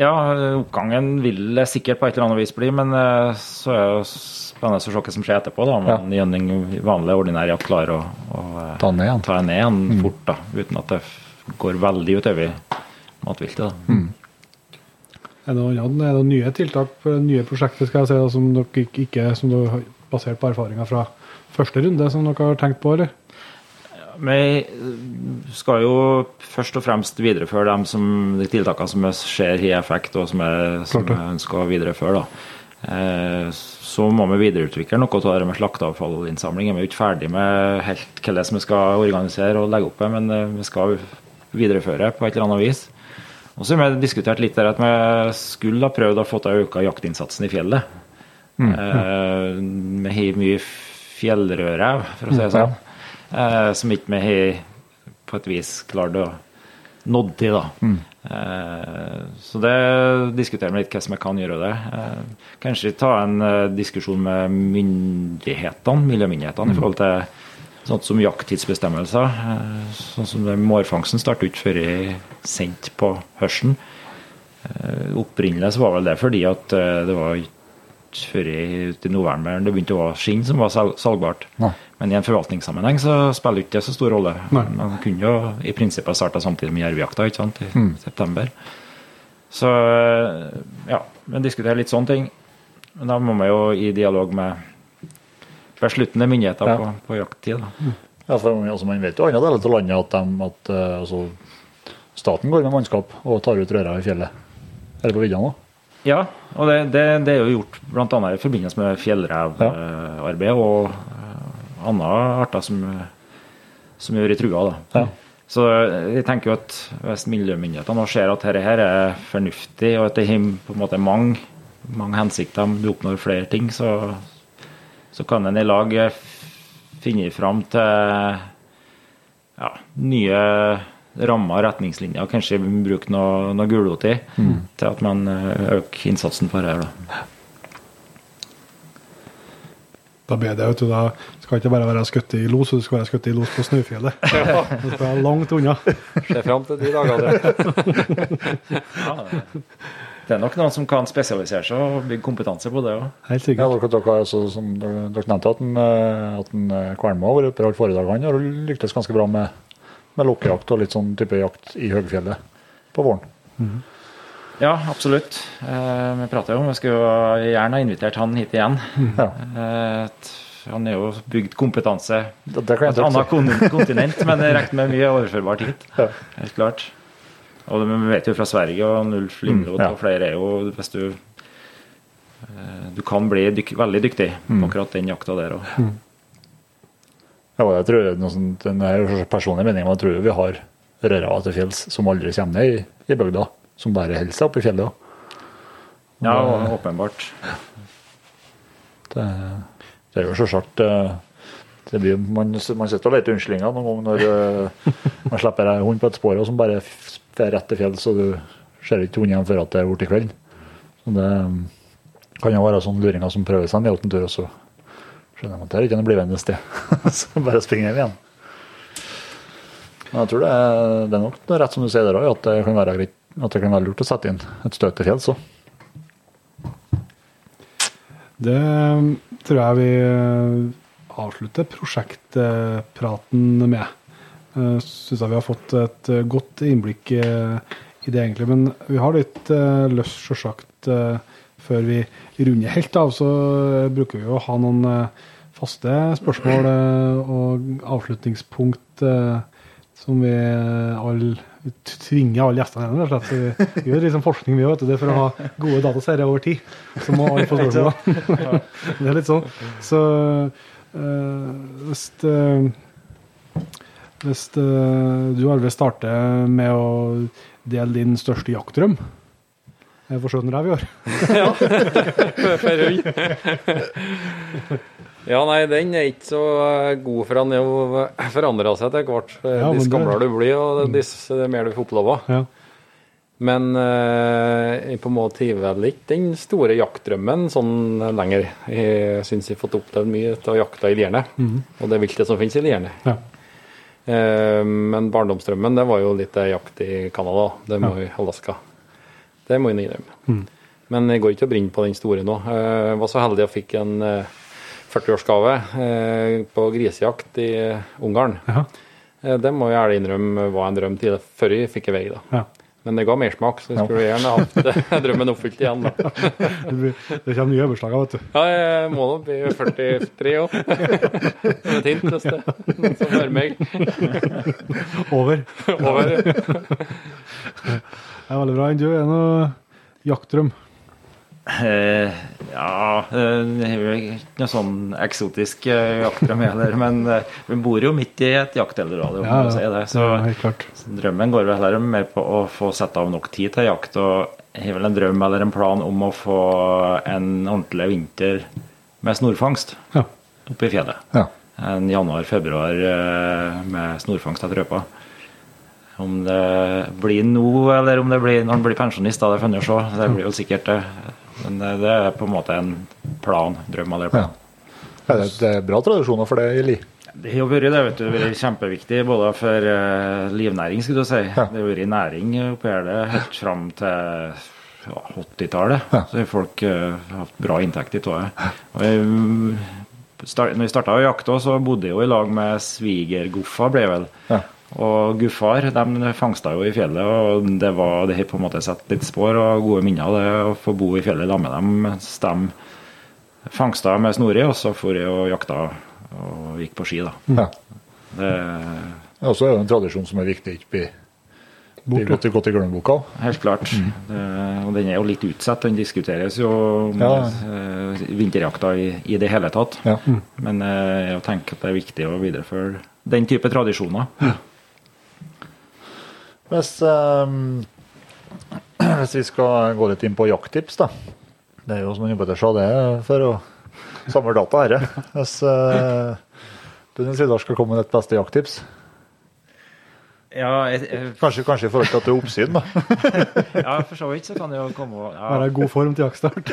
Ja, oppgangen vil det sikkert på et eller annet vis bli, men eh, så er det spennende å se hva som skjer etterpå. da, Om Ja. man gjennom vanlig ordinær jakt klarer å, å Ta den ned igjen. ta ned igjen fort, da, uten at det går veldig utover matviltet. da. Er det noen, er det nye tiltak, nye prosjekter skal jeg si, som dere ikke, som dere har basert på erfaringer fra første runde, som dere har tenkt på? eller? Vi skal jo først og fremst videreføre de, som, de tiltakene som vi ser har effekt, og som jeg ønsker å videreføre. da. Eh, Så må vi videreutvikle noe av det med slakteavfallinnsamling. Vi er jo ikke ferdig med helt hvordan vi skal organisere og legge opp det, men eh, vi skal videreføre på et eller annet vis. Og så har vi diskutert litt der at vi skulle ha prøvd å få til å øke jaktinnsatsen i fjellet. Eh, vi har mye fjellrødrev, for å si det sånn, eh, som ikke vi har på et vis klart å nådd til. da. Eh, så det diskuterer vi litt hvordan vi kan gjøre det. Kanskje ta en diskusjon med myndighetene, miljømyndighetene i forhold til sånt som jakttidsbestemmelser. Eh, sånn som Mårfangsten startet ikke før jeg sendt på høsten. Eh, Opprinnelig så var vel det fordi at eh, det var ikke før i, november det begynte å være skinn som var salgbart. Nei. Men i en forvaltningssammenheng så spiller ikke det så stor rolle. Nei. Man kunne jo i prinsippet starta samtidig med jervejakta ikke sant, i Mm. september. Så ja, vi diskuterer litt sånne ting. Men da må vi jo i dialog med besluttende myndigheter Ja. på, på jakttid. Da. Ja, for altså, Man vet jo andre deler av landet at, de, at eh, altså, staten går med mannskap og tar ut røra i fjellet. Eller på vidda nå. Ja, og det, det, det er jo gjort bl.a. i forbindelse med fjellrevarbeid og eh, andre arter som, som gjør i trua. Da. Ja. Så jeg tenker jo at hvis miljømyndighetene nå ser at dette her er fornuftig, og at det har på en måte mange, mange hensikter, du oppnår flere ting, så, så kan en i lag finne fram til ja, nye rammer og retningslinjer. Kanskje bruke noe, noe gulrot i til at man eh, øker innsatsen på det her. Da. Da ber det, vet du, da skal ikke bare være skutt i los, du skal være skutt i los på Snøfjellet. Du skal være langt unna. Se fram til de dagene. Det er nok noen som kan spesialisere seg og bygge kompetanse på det òg. Helt Ja, sikkert. dere, dere, har altså, som dere, dere nevnte at, en, eh, at en, eh, Kvernmo har vært oppe i alle han har lyktes ganske bra med, med lokkejakt og litt sånn type jakt i høgfjellet på våren. Ja, absolutt. Eh, vi prater jo om Vi skulle jo gjerne ha invitert han hit igjen. Ja, Eh, han er jo bygd kompetanse på et annet kontinent, men det regner med mye overførbart hit. Ja. Helt klart. Og det- vi vet jo fra Sverige, og Ulf Lindroth Mm, ja. og flere er jo Hvis du eh, Du kan bli dyk, veldig dyktig Mm. på akkurat den jakta der òg. Ja, og jeg tror sånt, det er jo personlig mening, men jeg tror vi har rører til fjells som aldri kommer ned i, i bygda. Som bare holder seg oppe i fjellet. Ja, og åpenbart. Det, det er jo selvsagt eh, det blir, man, man sitter og leter unnskyldninger noen ganger når eh, man slipper en hund på et spor og som bare fer rett til fjells, og du ser ikke hunden igjen før at det er blitt kveld. Så det mm, kan jo være sånne luringer som prøver seg en en tur, og så skjønner de at det er ikke noe blivende sted. så bare springer de igjen. Men jeg tror det er, det er nok rett som du sier der òg, at det kan være at det kan være lurt å sette inn et støt til fjells òg. Det um, tror jeg vi uh, avslutter prosjektpraten med. Uh, Syns jeg vi har fått et uh, godt innblikk uh, i det, egentlig. Men vi har litt løst lyst, uh, før vi runder helt av, så bruker vi å ha noen faste spørsmål og avslutningspunkt som vi alle tvinger alle gjestene gjennom. slett. Vi gjør liksom forskning vi vet det er for å ha gode dataserier over tid. Så må alle få spørsmål. det er litt sånn. Så øh, hvis øh, Hvis uh, du Arve starter med å dele din største jaktdrøm Jeg forskjønner det vi år. ja. For hund. Ja, nei, den er ikke så god, for han er jo forandra seg etter hvert. Ja, men Dess gamlere du blir, og dess mer du får oppleve. Ja. Men eh, på en måte triver vel ikke den store jaktdrømmen sånn lenger. Jeg syns jeg har fått opplevd mye av jakta i lierne, og det viltet som finnes i lierne. Ja. Eh, men barndomsdrømmen, det var jo litt eh, jakt i Canada. Det må i Alaska. Det må jeg innrømme. Men jeg går ikke og brenner på den store nå. Eh, Jeg var så heldig og fikk en eh, 40-årsgave eh, på grisejakt i Ungarn. Ja. Det må jeg ærlig innrømme var en drøm til før jeg fikk vei. da. Ja. Men det ga mersmak, så jeg skulle gjerne hatt eh, drømmen oppfylt igjen. da. Det, kommer nye overslag, vet du. Ja, jeg må nå bli 43 òg. Som et hint det noen som hører meg. Over. Over. Det er veldig bra. Enn du, er det noe jaktdrøm? Eh, ja eh, Det er jo ikke noe sånn eksotisk eh, jaktdrøm heller, men eh, vi bor jo midt i et jakteldorado, Ja, si. Så ja, helt klart. drømmen går vel heller mer på å få satt av nok tid til jakt. Og har vel en drøm eller en plan om å få en ordentlig vinter med snorfangst Ja. oppe i fjellet. Ja. En januar-februar eh, med snorfangst etter røpa. Om det blir nå, eller om det blir når han blir pensjonist, da, det får vi se. Det blir jo sikkert det. Men det det er på en måte en plan, drøm eller plan. Ja, det, det er bra tradisjoner for det i Li. Det har vært det, vet du, vært kjempeviktig både for uh, livnæring, skulle du si. Ja. Det har vært næring oppi her det helt fram til ja, 80-tallet. Ja. Så har folk uh, hatt bra inntekt i mm, start, når vi starta å jakte, så bodde jeg jo i lag med svigerguffa, ble jeg vel. Ja. Og guffar de fangsta jo i fjellet, og det var det har på en måte satt litt spor og gode minner av det å få bo i fjellet sammen med dem Stem fangsta med snore, og så for jeg og jakta og gikk på ski, da. Ja. Det Og så er det en tradisjon som er viktig ikke blir gått, i- gått i glemmeboka. helt klart. Det, og den er jo litt utsatt. Den diskuteres jo om Ja. eh, vinterjakta i, i det hele tatt. Ja. Men eh, jeg tenker at det er viktig å videreføre den type tradisjoner. Hvis, ehm, hvis vi skal gå litt inn på jakttips, da. Det er jo som en sa, det er for å samle data her. Hvis uh, du skal komme med ditt beste jakttips, Ja, jeg, jeg, kanskje, kanskje i forhold til at det er oppsyn, da. ja, for så vidt så kan det jo komme og- ja, Være i god form til jaktstart.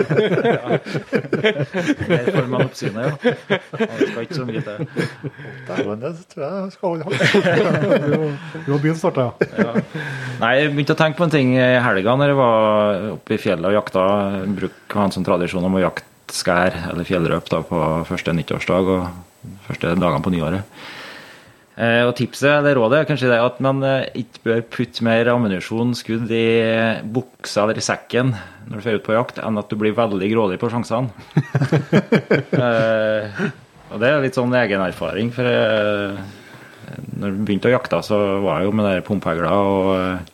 Der får man oppsynet, ja. Ja, Det skal ikke så mye til. Dæven, det tror jeg skal holde. Du har begynt å starte, ja. Ja. Nei, jeg begynte å tenke på en ting i helga når jeg var oppe i fjellet og jakta. Bruk bruker å ha en sånn tradisjon om å jakte skær eller fjellrøp da, på første nyttårsdag og første dagene på nyåret. Eh, og tipset, eller rådet, er kanskje det at man eh, ikke bør putte mer ammunisjon, skudd, i buksa eller i sekken når du får ut på jakt, enn at du blir veldig grådig på sjansene. eh, og det er litt sånn egen erfaring, for eh, når du begynte å jakte, så var jeg jo med der pumphegla og,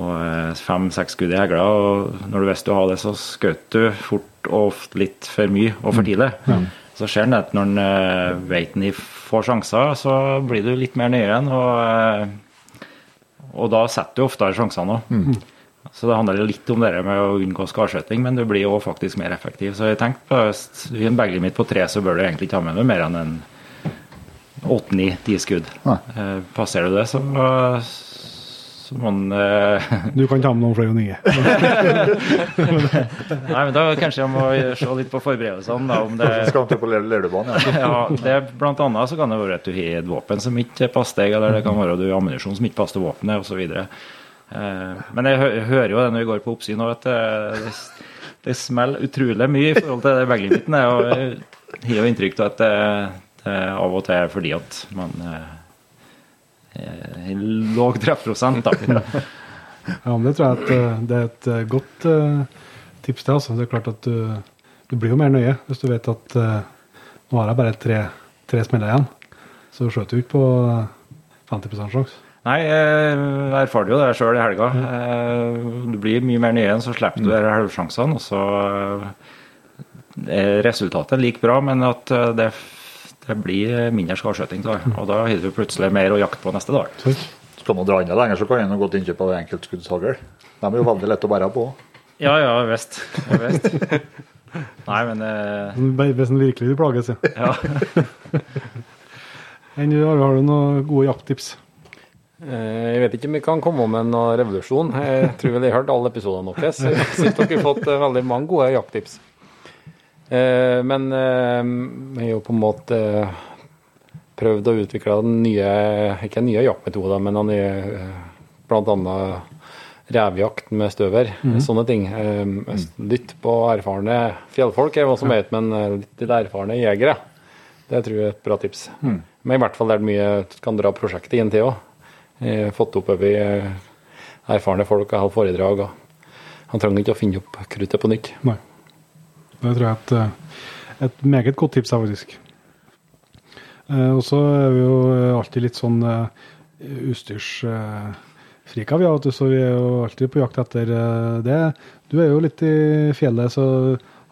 og fem-seks skudd i hegla. Og når du visste du hadde det, så skjøt du fort og ofte litt for mye og for tidlig. Så skjer det at når en vet en får sjanser, så blir du litt mer nøye igjen. Og, eh, og da setter du oftere sjansene òg. Så det handler litt om det med å unngå skadskjøting, men du blir jo faktisk mer effektiv. Så jeg tenkte på hvis du har en baglimit på tre, så bør du egentlig ikke ha med deg mer enn en åtte-ni-ti skudd. Eh, passerer du det, så, så må en eh, Du kan ta med noen flere nye. Nei, men da kanskje jeg må se litt på forberedelsene, da, om det Skal han til på Ler- Lerdubanen, ja. ja, det Blant annet så kan det være at du har et våpen som ikke passer deg, eller det kan være at du har ammunisjon som ikke passer våpenet, osv. Eh, men jeg, hø hører jo det når vi går på oppsyn, òg, at det, det, det smeller utrolig mye i forhold til det baglemitene. Og jeg har jo inntrykk av at det, det av og til er fordi at man eh, lav treffprosent. da. Ja, men det tror jeg at eh, det er et eh, godt eh, tips til. Altså. Det er klart at du, du blir jo mer nøye hvis du vet at eh, nå har jeg bare tre, tre smeller igjen. Så skjøt du ikke på eh, 50 sjanse. Nei, jeg erfarte jo det sjøl i helga. Eh, Du blir mye mer nye, så slipper du mm. halvsjansene. Og så eh, er resultatet like bra, men at det det, det blir mindre skadeskyting av det. Og da har du plutselig mer å jakte på neste dag. Skal man dra enda lenger, så kan en godt innkjøpe av enkeltskuddshagl. De er jo veldig lette å bære på. Ja, ja visst. Nei, men eh, Hvis en virkelig vil plages, ja. har du noen gode jakttips? Eh, Jeg vet ikke om vi kan komme med noen revolusjon. Jeg tror vel jeg har hørt alle episodene deres. Jeg syns dere har fått eh, veldig mange gode jakttips. Eh, Men eh, vi har jo på en måte eh, prøvd å utvikle nye, ikke nye jaktmetoder, men er blant annet revjakt med støver, sånne ting. Eh, Lytt på erfarne fjellfolk, er hva som vet, men eh, litt til erfarne jegere. Det tror jeg er et bra tips. Men i hvert fall det mye du kan dra prosjektet inn til òg. Fått opp over erfarne folk og holdt foredrag. og Han trenger ikke å finne opp kruttet på nytt. Nei. Det tror jeg er et, eh, et meget godt tips, faktisk. Eh, og så er vi jo alltid litt sånn utstyrsfrika, vi, vet du, så vi er jo alltid på jakt etter eh, det. Du er jo litt i fjellet, så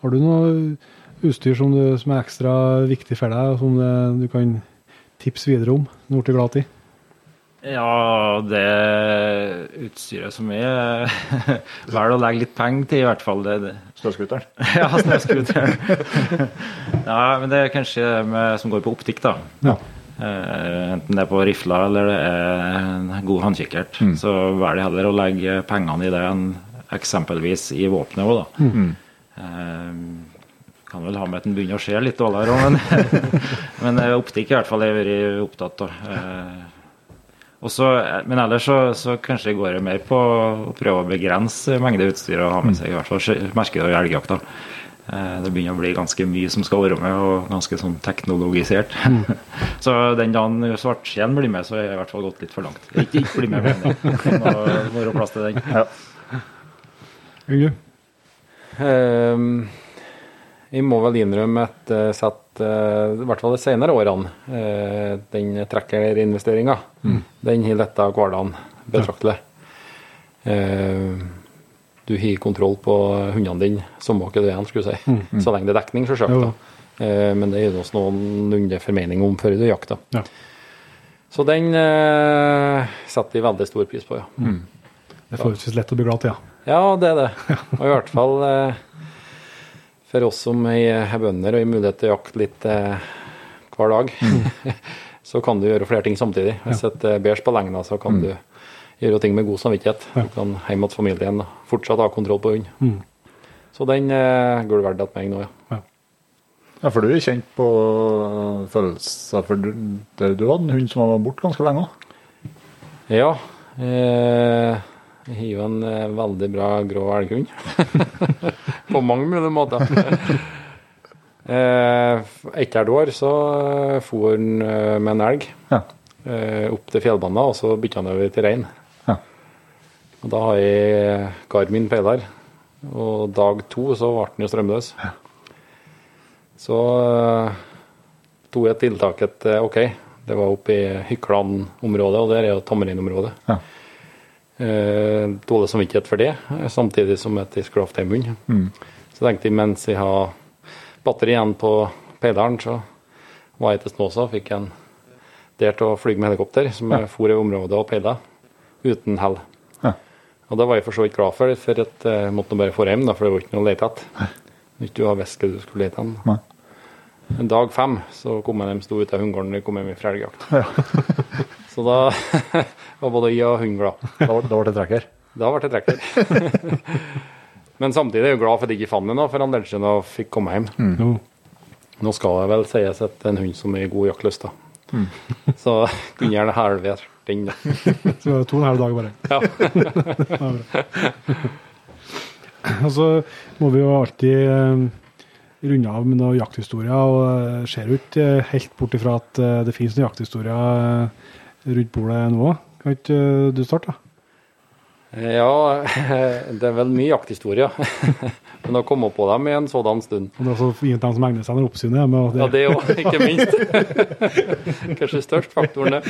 har du noe utstyr som, du, som er ekstra viktig for deg, som eh, du kan tipse videre om? Noe du er glad i? Ja, det utstyret som jeg velger å legge litt penger til, i hvert fall. Det, det. Snøscooteren. Ja, snøscooteren. ja, men det er kanskje det med, som går på optikk, da. Ja. Eh, enten det er på rifla eller det er en god håndkikkert. Så velger jeg heller å legge pengene i det enn eksempelvis i våpenet òg, da. Eh, kan vel ha med at en begynner å se litt dårligere òg, men, men eh, optikk i hvert fall har jeg vært opptatt av. Eh, og så, men ellers så, så kanskje går det mer på å prøve å begrense mengde utstyr å ha med seg. i hvert fall merker det i elgjakta. Eh, Det begynner å bli ganske mye som skal være med, og ganske sånn teknologisert. så den dagen svartskjeen blir med, så har jeg i hvert fall gått litt for langt. Ikke, ikke bli med men. Det må være plass til den. Yngve? Um, jeg må vel innrømme at jeg sett, eh, i hvert fall de senere årene, den den trekkerinvesteringa, den har letta hverdagen betraktelig. Ja. du har kontroll på hundene dine, samme hva det er, skulle jeg si. Så lenge det er dekning, selvsagt. Eh, men det gir oss noenlunde formening om før du jakter. Ja. Så den eh, setter vi veldig stor pris på, ja. Det er forholdsvis lett å bli glad til, ja. Ja, det er det. Og i hvert fall eh, for oss som er er bønder og har mulighet til å jakte litt eh, hver dag, så kan du gjøre flere ting samtidig. Hvis et eh, bæsj på lengda, så kan du gjøre ting med god samvittighet. Du kan hjem til familien og fortsatt ha kontroll på hund. Så den eh, går verdt at meg nå, ja. Ja, for du er kjent på øh, følelser for du, du hadde en hund som var borte ganske lenge òg. Ja. Eh, har jo en veldig bra grå elghund. På mange mulige måter. eh, Etter et år så eh, for han eh, med en elg Ja. eh, opp til fjellbanen, og så bytta han over til rein. Ja. Og da har jeg Garmin peiler, og dag to så ble han jo strømløs. Så eh, tok jeg tiltaket OK, det var oppe i Hykland-området, og der er jo tamreinområdet. Ja. Eh, dårlig samvittighet for det, eh, samtidig som at jeg skulle hatt en hund. Så tenkte jeg mens jeg har batteri igjen på peileren, så var jeg til Snåsa og fikk en der til å fly med helikopter, som jeg for i området og peila, uten hell. Ja. Og det var jeg for så vidt glad for, for at jeg måtte bare få hjem, da, for det var ikke noe å lete etter. Ikke du har visst hva du skulle lete etter. Dag fem så kom jeg, dem sto ute av hundegården og kom hjem fra elgjakt. så da var både jeg og hun glad. Da, var- ble det trekker. Da ble det trekker. Men samtidig er jeg glad for at jeg ikke fant den, for han siden og fikk komme hjem. Mm. Nå skal jeg vel sies at det er en hund som er god jaktlyst, da. Så kunne gjerne halvert den, da. Så det var to og en halv dag bare. Ja. Og så må vi jo alltid eh, runde av med noen jakthistorier, og eh, ser ut eh, helt bort ifra at det finnes noen jakthistorier rundt bordet nå. Kan ikke eh, du starte, da? ja, det er vel mye jakthistorie. Men å komme på dem i en sådan stund Og det er også fint dem som egner seg når oppsynet er med. Det. Ja, det- òg, ikke minst. Kanskje størst faktoren, det.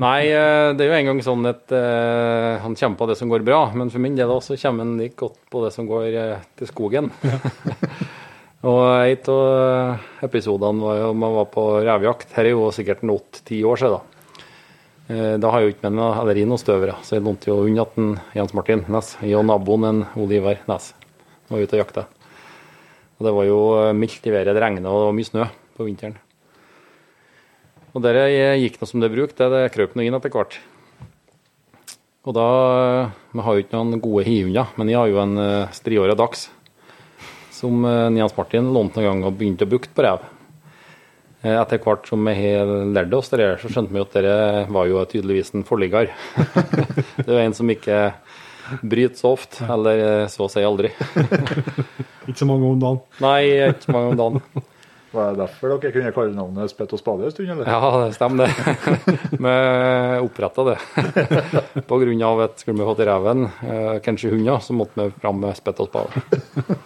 Nei, eh, det er jo en gang sånn at eh, han kommer på det som går bra, men for min del også kommer han like godt på det som går til skogen. Og en av episodene var jo man var på revjakt. Her er jo sikkert en åtte-ti år siden. da. Da har jeg jo ikke med noe, eller noen støvere, så jeg lånte jo unna til Jens Martin Næss. Jeg og naboen en Oliver Næss var ute og jakta. Og det var jo mildt i været, det regna og det var mye snø på vinteren. Og der jeg gikk noe som det brukte, det krøp noe inn etter hvert. Og da Vi har jo ikke noen gode hihunder, men jeg har jo en striåra dags som Nians Jens Martin lånte en gang og begynte å bruke på rev. Uh, etter hvert som vi har lært oss det, så skjønte vi at det var jo tydeligvis en forligger. det er en som ikke bryter så ofte, eller så å si aldri. ikke så mange om dagen? Nei, ikke så mange om dagen. Var det derfor dere kunne kalle navnet Spett og spade en stund, eller? Ja, det stemmer det. vi oppretta det. På grunn av at skulle vi fått reven, eh, kanskje hunder, så måtte vi fram med spett og spade.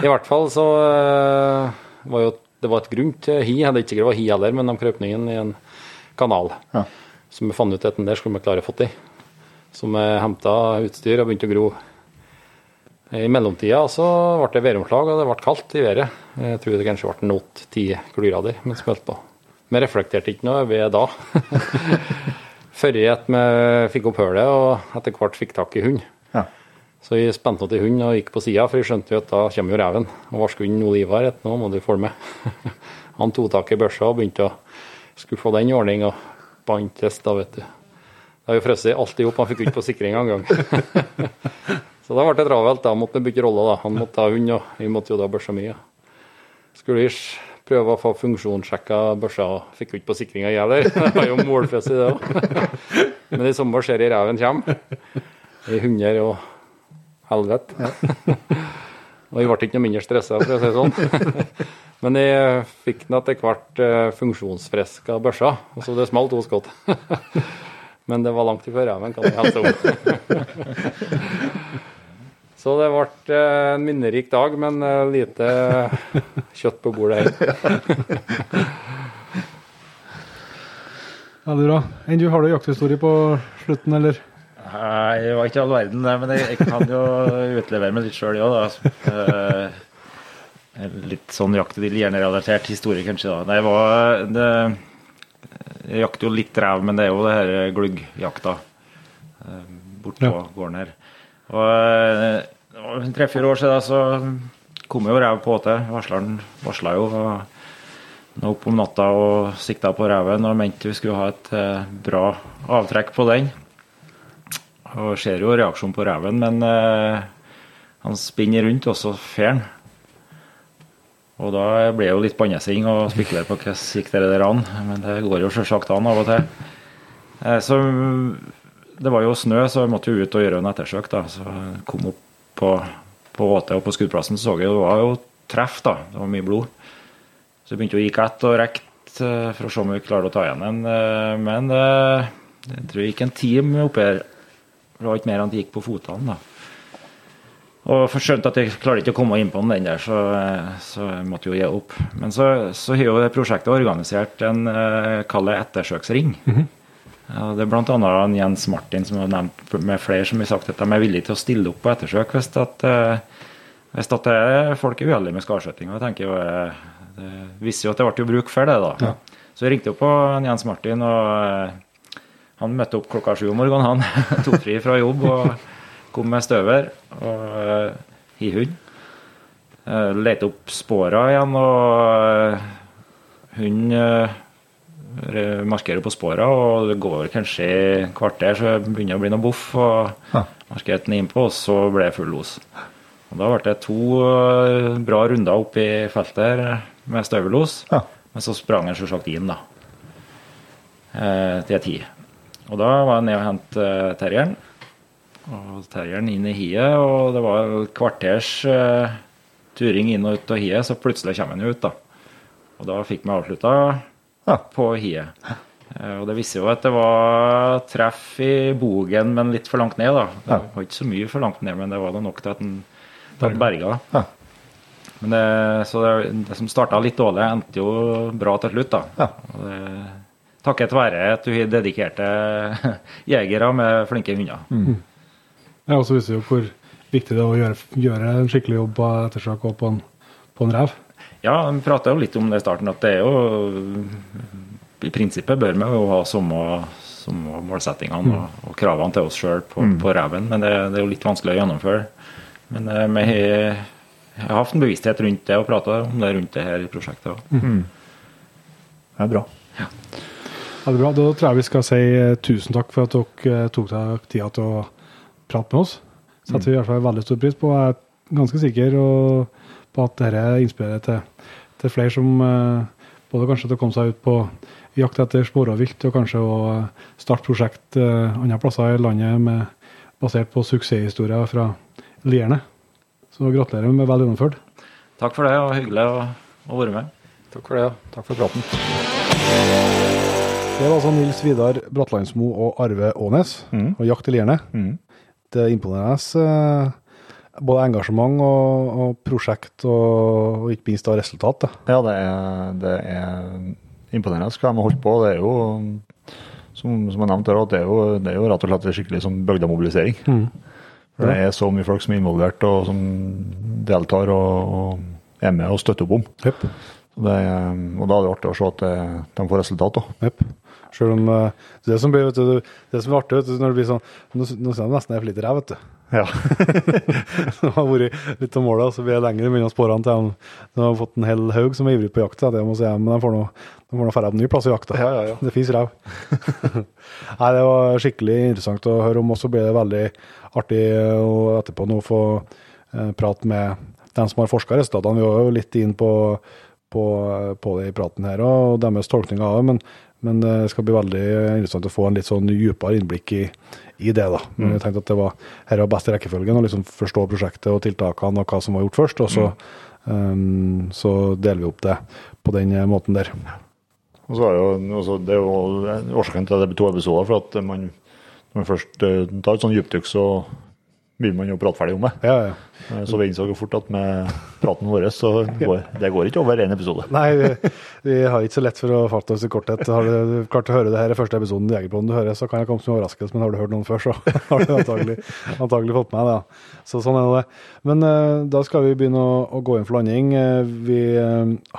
I hvert fall så eh, var jo det var et grunt hi. Jeg hadde ikke det var hi heller, men de krøp i en kanal. Ja. Så vi fant ut at den der skulle vi klare å få til. Så vi henta utstyr og begynte å gro i mellomtida så ble det væromslag, og det ble kaldt i været. Jeg tror det kanskje ble åtte-ti kuldegrader mens vi holdt på. Vi reflekterte ikke noe ved da. Før vi fikk opp hullet og etter hvert fikk tak i hund. Så vi spente til hunden og gikk på sida, for vi skjønte jo at da kommer jo reven. Og varsku Ole Ivar at nå må du følge med. Han tok tak i børsa og begynte å skulle få den i ordning, og bantes da, vet du. Det har jo frosset alltid opp, han fikk ikke på sikring engang. Så da ble det travelt. Da måtte vi bytte rolle. da. Han måtte ha hund, og vi måtte jo da børsa mye. Skulle vi prøve å få funksjonssjekka børsa, fikk jo ikke på sikringa, jeg heller. Det var jo målfrosset, det òg. Men i sommer ser jeg reven kommer. I hunder og helvete. Ja. Og jeg ble ikke noe mindre stressa, for å si det sånn. Men jeg fikk den etter hvert eh, funksjonsfriska og så det smalt hos godt. Men det var langt ifra reven, kan jeg helse om. Så det ble eh, en minnerik dag, men eh, lite kjøtt på bordet her. ja, det er bra. Enn du, har du jakthistorie på slutten, eller? Nei, det var ikke all verden, det. Men jeg, jeg kan jo utlevere meg litt sjøl, ja, da. Eh, litt sånn jaktrelatert historie, kanskje. da. Det var det, Jeg jakter jo litt rev, men det er jo det her gluggjakta bortpå ja. gården her. Og tre-fire år siden så kom jo rev på til. Varsleren varsla jo opp om natta og sikta på reven og mente vi skulle ha et eh, bra avtrekk på den. Og ser jo reaksjonen på reven, men eh, han spinner rundt, også han. Og da ble jeg jo litt bannesing og spekulerte på hvordan gikk det der an. Men det går jo selvsagt an av og til. Eh, så det var jo snø, så jeg måtte jo ut og gjøre en ettersøk. da, Så jeg kom opp på, på åtet og på skuddplassen så jeg det var jo treff. da, Det var mye blod. Så jeg begynte å gikk ett og rekte eh, for å se om vi klarte å ta igjen den. Eh, men eh, jeg tror det gikk en time oppi her. Det var ikke mer enn det gikk på fotene. da. Og skjønte at jeg klarte ikke å komme inn på den der, så, så jeg måtte jo gi opp. Men så, så har jo prosjektet organisert en kall det ettersøksring. Mm -hmm. Ja, det er bl.a. Jens Martin som har nevnt med flere som har sagt at de er villige til å stille opp på ettersøk hvis, at, eh, hvis at det folk er uheldige med jo, eh, Det viser jo at det ble bruk for det. da. Ja. Så jeg ringte jo på Jens Martin, og eh, han møtte opp klokka sju om morgenen. Han tok fri fra jobb og kom med støver og hihund. Lette opp spora igjen, og hund markerer på spora, og det går kanskje et kvarter, så det begynner å bli noe boff. og ja. Markerte den innpå, og så ble det full los. Og Da ble det to eh, bra runder opp i feltet med støvelos. Ja. Men så sprang han selvsagt inn, da. Eh, til ti. Og da var jeg ned og hentet uh, terrieren. Og terrieren inn i hiet, og det var kvarters uh, turing inn og ut av hiet, så plutselig kommer han ut, da. Og da fikk vi avslutta ja. på hiet. Eh, og det viste jo at det var treff i bogen, men litt for langt ned. da. Det var ikke så mye for langt ned, men det var da nok til at den berga. Ja. Men det, så det, det som starta litt dårlig, endte jo bra til slutt. da. Ja. Og det, takket være at du har dedikerte jegere med flinke hunder. Mm. Ja, også viser jo hvor viktig det er å gjøre, gjøre en skikkelig jobb på ettersøk og på en, på en rev. Ja, vi prata jo litt om det i starten, at det er jo I prinsippet bør vi jo ha samme, samme målsettingene Mm. og, og kravene til oss sjøl på, på reven, men det, det er jo litt vanskelig å gjennomføre. Men eh, vi har, jeg har hatt en bevissthet rundt det og prata om det rundt det her i prosjektet. også. Det er bra. Ja, det er bra. Da tror jeg vi skal si eh, tusen takk for at dere eh, tok deg tida til å prate med oss. Setter vi i hvert fall veldig stor pris på. Jeg er ganske sikker på at dette inspirerer til, til flere som eh, både kanskje til å komme seg ut på jakt etter sporavilt, og kanskje å starte prosjekt andre plasser i landet med, basert på suksesshistorier fra Lierne. Så gratulerer med vel gjennomført. Takk for det, og hyggelig å, å være med. Takk for det. og Takk for praten. Det var altså Nils Vidar Bratlandsmo og Arve Aanes Mm. og Jakt i Lierne. Mm. Det er imponerende eh, både engasjement og, og prosjekt, og, og ikke minst da resultat. Da. Ja, det er, det er imponerende hva de har holdt på. Det er jo, som, som jeg nevnte, det er jo, det er jo rett og slett skikkelig sånn bygdemobilisering. For Det er så mye folk som er involvert, og som deltar og, og er med og støtter opp om. Yep. Det og da er det artig å se at de får resultat. da. Yep. Selv om eh, det som blir, vet du, det som er artig, du, når det blir sånn Nå, nå ser jeg nesten jeg er for lite ræv, vet du. Ja. Det har vært litt av målet, så blir jeg lenger mellom sporene til de, de har fått en hel haug som er ivrig på jakt. Det må si, men de får nå dra på ny plass i jakta. Ja, ja, ja. Det fins ræv. Nei, det var skikkelig interessant å høre om, og så blir det veldig artig å etterpå nå få eh, prate med dem som har forska resultatene. Vi var jo litt inn på, på, på det i praten her, og deres tolkning av det. Men, men det skal bli veldig interessant å få en litt sånn dypere innblikk i, i det. da. Men jeg tenkte at det var her var best i rekkefølgen, å liksom forstå prosjektet og tiltakene og hva som var gjort først. Og så, um, så deler vi opp det på den eh, måten der. Og så er jo, også, det er jo årsaken til at det blir to episoder, for at man, når man først eh, tar et sånn dypdykk, så begynner man jo å prate ferdig om det. Ja, ja. Eh, Så vi innså jo fort at med praten vår, så går det går ikke over én episode. Nei, vi, vi har ikke så lett for å fatte oss i korthet. Har du klart å høre det her i første episoden i Jegerpodden du hører, så kan jeg komme som en overraskelse, men har du hørt noen før, så har du antagelig, antagelig fått med det. Ja. Så sånn er det. Men eh, da skal vi begynne å, å gå inn for landing. Eh, vi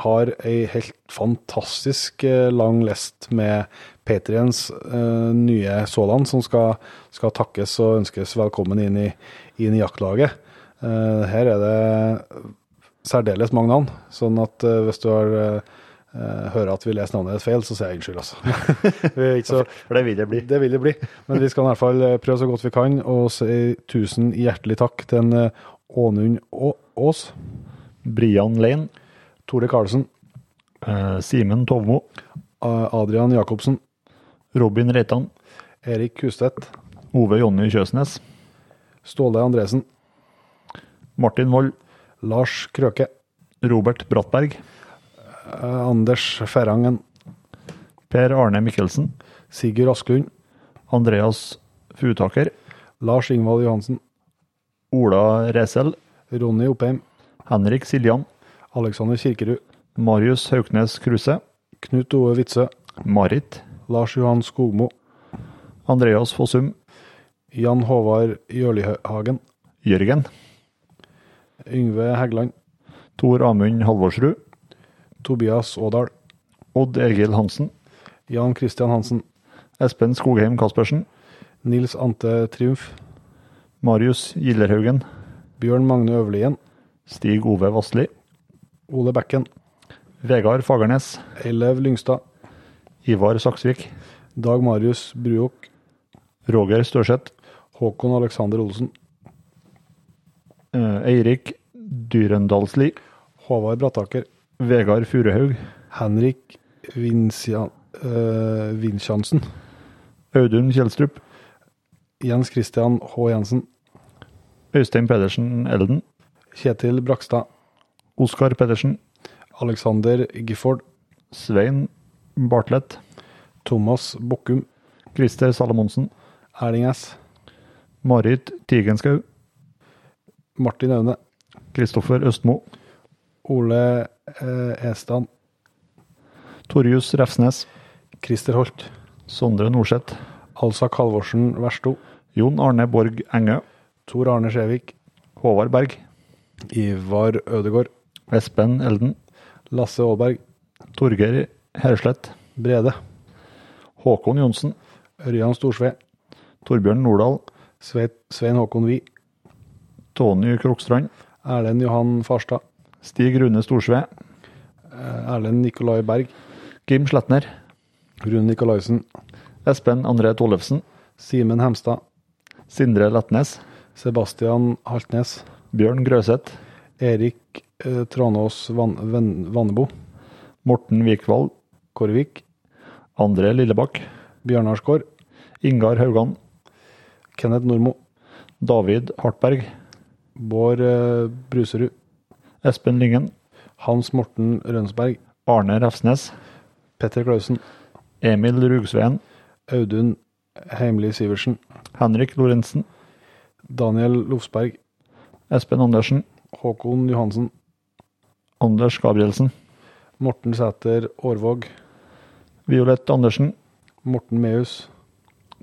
har ei helt fantastisk lang list med Patriens uh, nye Såland, som skal, skal takkes og ønskes velkommen inn i, inn i jaktlaget. Uh, her er det særdeles mange navn, sånn at uh, hvis du har eh, eh, hører at vi leser navnet ditt feil, så sier jeg unnskyld, altså. For det vil det bli. det vil det bli. Men vi skal i hvert fall eh, prøve så godt vi kan og si tusen hjertelig takk til en eh, Ånund Aas, Brian Lane, Tore Karlsen, eh, Simen Tovmo, Adrian Jacobsen, Robin Reitan, Erik Hustvedt, Ove Jonny Kjøsnes, Ståle Andresen, Martin Wold, Lars Krøke, Robert Brattberg, eh, Anders Ferrangen, Per Arne Mikkelsen, Sigurd Asklund, Andreas Futaker, Lars Ingvald Johansen, Ola Resel, Ronny Oppheim, Henrik Siljan, Alexander Kirkerud, Marius Hauknes Kruse, Knut Ove Witzøe, Marit, Lars Johan Skogmo, Andreas Fossum, Jan Håvard Jørlihagen, Jørgen, Yngve Heggeland, Tor Amund Halvorsrud, Tobias Ådal, Odd Egil Hansen, Jan Christian Hansen, Espen Skogheim Kaspersen, Nils Ante Triumf, Marius Gillerhaugen, Bjørn Magne Øverlien, Stig Ove Vassli, Ole Bekken, Vegard Fagernes, Eilev Lyngstad, Ivar Saksvik, Dag Marius Bruok, Roger Størseth, Håkon Alexander Olsen, eh, Eirik Dyrendalsli, Håvard Brattaker, Vegard Furuhaug, Henrik Vinsja, øh, Vinsjansen, Audun Kjelstrup, Jens Christian H. Jensen, Øystein Pedersen Elden, Kjetil Brakstad, Oskar Pedersen, Alexander Gifford, Svein Bartlett, Thomas Bokkum, Christer Salomonsen, Erling S., Marit Tigenskau, Martin Aune, Kristoffer Østmo, Ole eh, Estan, Torjus Refsnes, Christer Holt, Sondre Norseth, Alsa Kalvorsen Versto, Jon Arne Borg Engø, Tor Arne Skjevik, Håvard Berg, Ivar Ødegård, Espen Elden, Lasse Aalberg. Torgeir Herslett. Brede. Håkon Johnsen. Ørjan Storsve. Torbjørn Nordahl. Svein Håkon Wie. Tony Krokstrand. Erlend Johan Farstad. Stig Rune Storsve. Eh, Erlend Nikolai Berg. Kim Sletner. Rune Nikolaisen. Espen André Tollefsen. Simen Hemstad. Sindre Letnes. Sebastian Haltnes. Bjørn Grøseth. Erik eh, Tranås Van, Vannebo. Morten Vikvald. Kårvik. André Lillebakk. Bjørnar Skår. Ingar Haugan. Kenneth Normo. David Hartberg. Bård eh, Bruserud. Espen Lyngen. Hans Morten Rønsberg. Arne Refsnes. Petter Klausen. Emil Rugsveen. Audun Heimli Sivertsen. Henrik Lorentzen. Daniel Lofsberg. Espen Andersen. Håkon Johansen. Anders Gabrielsen. Morten Sæter Aarvåg. Violett Andersen. Morten Meus.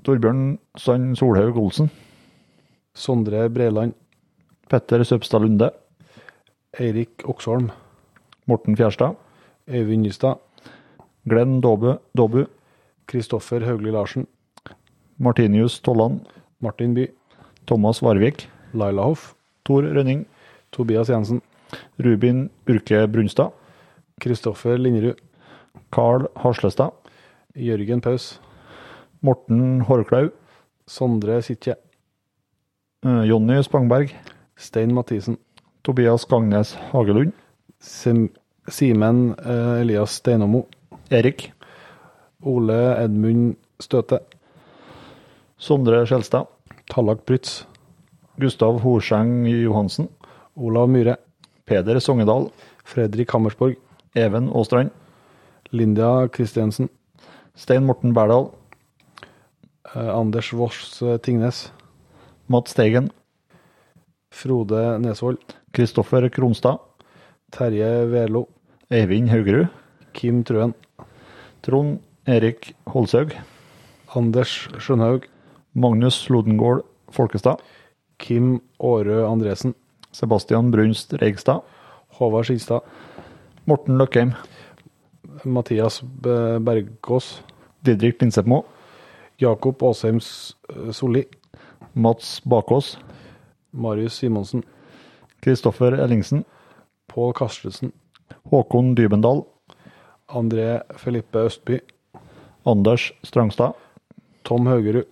Torbjørn Sand Solhaug Olsen. Sondre Breiland. Petter Søpstad Lunde. Eirik Oksholm. Morten Fjerstad. Øyvind Nystad. Glenn Dåbu. Dåbu. Kristoffer Haugli Larsen. Martinius Tollan. Martin By. Thomas Varvik. Laila Hoff. Tor Rønning. Tobias Jensen. Rubin Urke Brunstad. Kristoffer Linderud. Carl Haslestad. Jørgen Paus. Morten Horklau. Sondre Sitje. eh, Jonny Spangberg. Stein Mathisen. Tobias Gangnes Hagelund. Sim Simen eh, Elias Steinamo. Erik. Ole Edmund Støte. Sondre Skjelstad. Tallak Prytz. Gustav Horseng Johansen. Olav Myhre. Peder Songedal. Fredrik Hammersborg. Even Åstrand. Lindia Kristiansen. Stein Morten Berdal. Eh, Anders Voss eh, Tingnes. Matt Stegen. Frode Nesvold. Kristoffer Kronstad. Terje Verlo. Eivind Haugerud. Kim Trøen. Trond Erik Holshaug. Anders Skjønhaug. Magnus Lodengård Folkestad. Kim Aarø Andresen. Sebastian Brunst Reigstad. Håvard Skilstad. Morten Løkheim. Mathias Bergås. Didrik Pinsepmo. Jakob Aasheim S- Solli. Mats Bakås. Marius Simonsen. Kristoffer Ellingsen. Pål Karstensen. Håkon Dybendal. André Felippe Østby. Anders Strangstad. Tom Haugerud.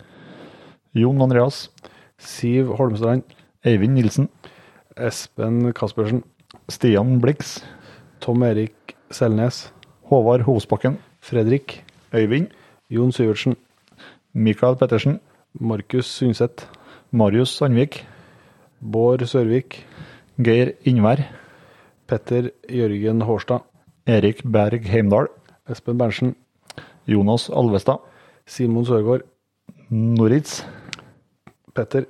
Jon Andreas. Siv Holmstrand. Eivind Nilsen. Espen Kaspersen. Stian Blix. Tom Erik Selnes. Håvard Hovsbakken. Fredrik. Øyvind. Jon Syvertsen. Mikael Pettersen. Markus Sundset. Marius Sandvik. Bård Sørvik. Geir Innvær. Petter Jørgen Hårstad. Erik Berg Heimdal. Espen Berntsen. Jonas Alvestad. Simon Sørgaard. Noritz. Petter.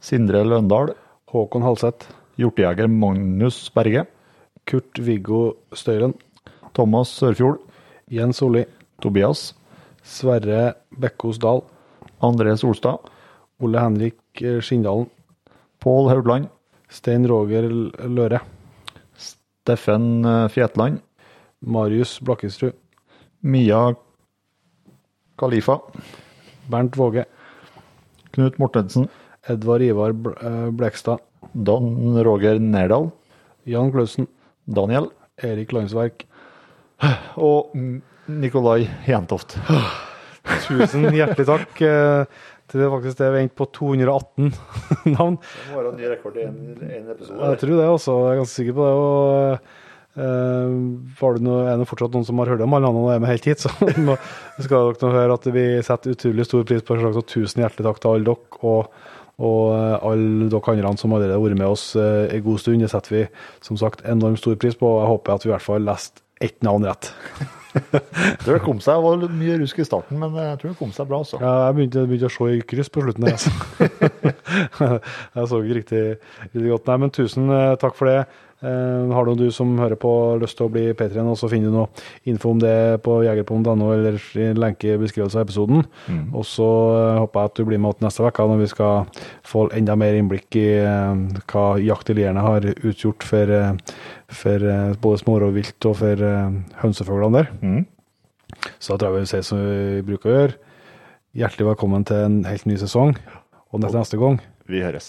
Sindre Løndal. Håkon Halseth. Hjortejeger Magnus Berge. Kurt Viggo Støyren. Thomas Sørfjord. Jens Solli. Tobias. Sverre Bekkos Dahl. André Solstad. Ole Henrik eh, Skindalen. Pål Haugland. Stein Roger Løre. Steffen eh, Fjetland. Marius Blakkestrud. Mia Khalifa. Bernt Våge. Knut Mortensen. Edvard Ivar eh, Blekstad. Dan Roger Nerdal. Jan Klausen. Daniel. Erik Landsverk. Og Nikolai Jentoft. Tusen hjertelig takk. Det til det faktisk det vi endte på 218 navn. Det må være en ny rekord i en, episode. Jeg tror det også, jeg er ganske sikker på det. og Uh, var det noe, Er det fortsatt noen som har hørt om alle navnene og er med helt hit, så må, skal dere nå høre at vi setter utrolig stor pris på det. Så tusen hjertelig takk til alle dere. og og eh, alle dere andre som allerede har vært med oss eh, en god stund. Det setter vi som sagt enormt stor pris på. Jeg håper at vi i hvert fall leste ett navn rett. Det kom seg, det var mye rusk i starten, men jeg tror det kom seg bra. Også. Ja, jeg begynte, begynte å se i kryss på slutten. her, Altså. jeg så ikke riktig, riktig godt. Nei, men tusen eh, takk for det. Eh, har du, du som hører på lyst til å bli P3, så finner du noe info om det på jegerpom.no eller i lenke i beskrivelsen av episoden. Mm. Og så eh, håper jeg at du blir med oss neste uke når vi skal få enda mer innblikk i eh, hva jakt i lierne har utgjort for, for både smårovvilt og for hønsefuglene der. Mm. Så da tror jeg vi sier som vi bruker å gjøre. Hjertelig velkommen til en helt ny sesong. Og neste gang Vi høres.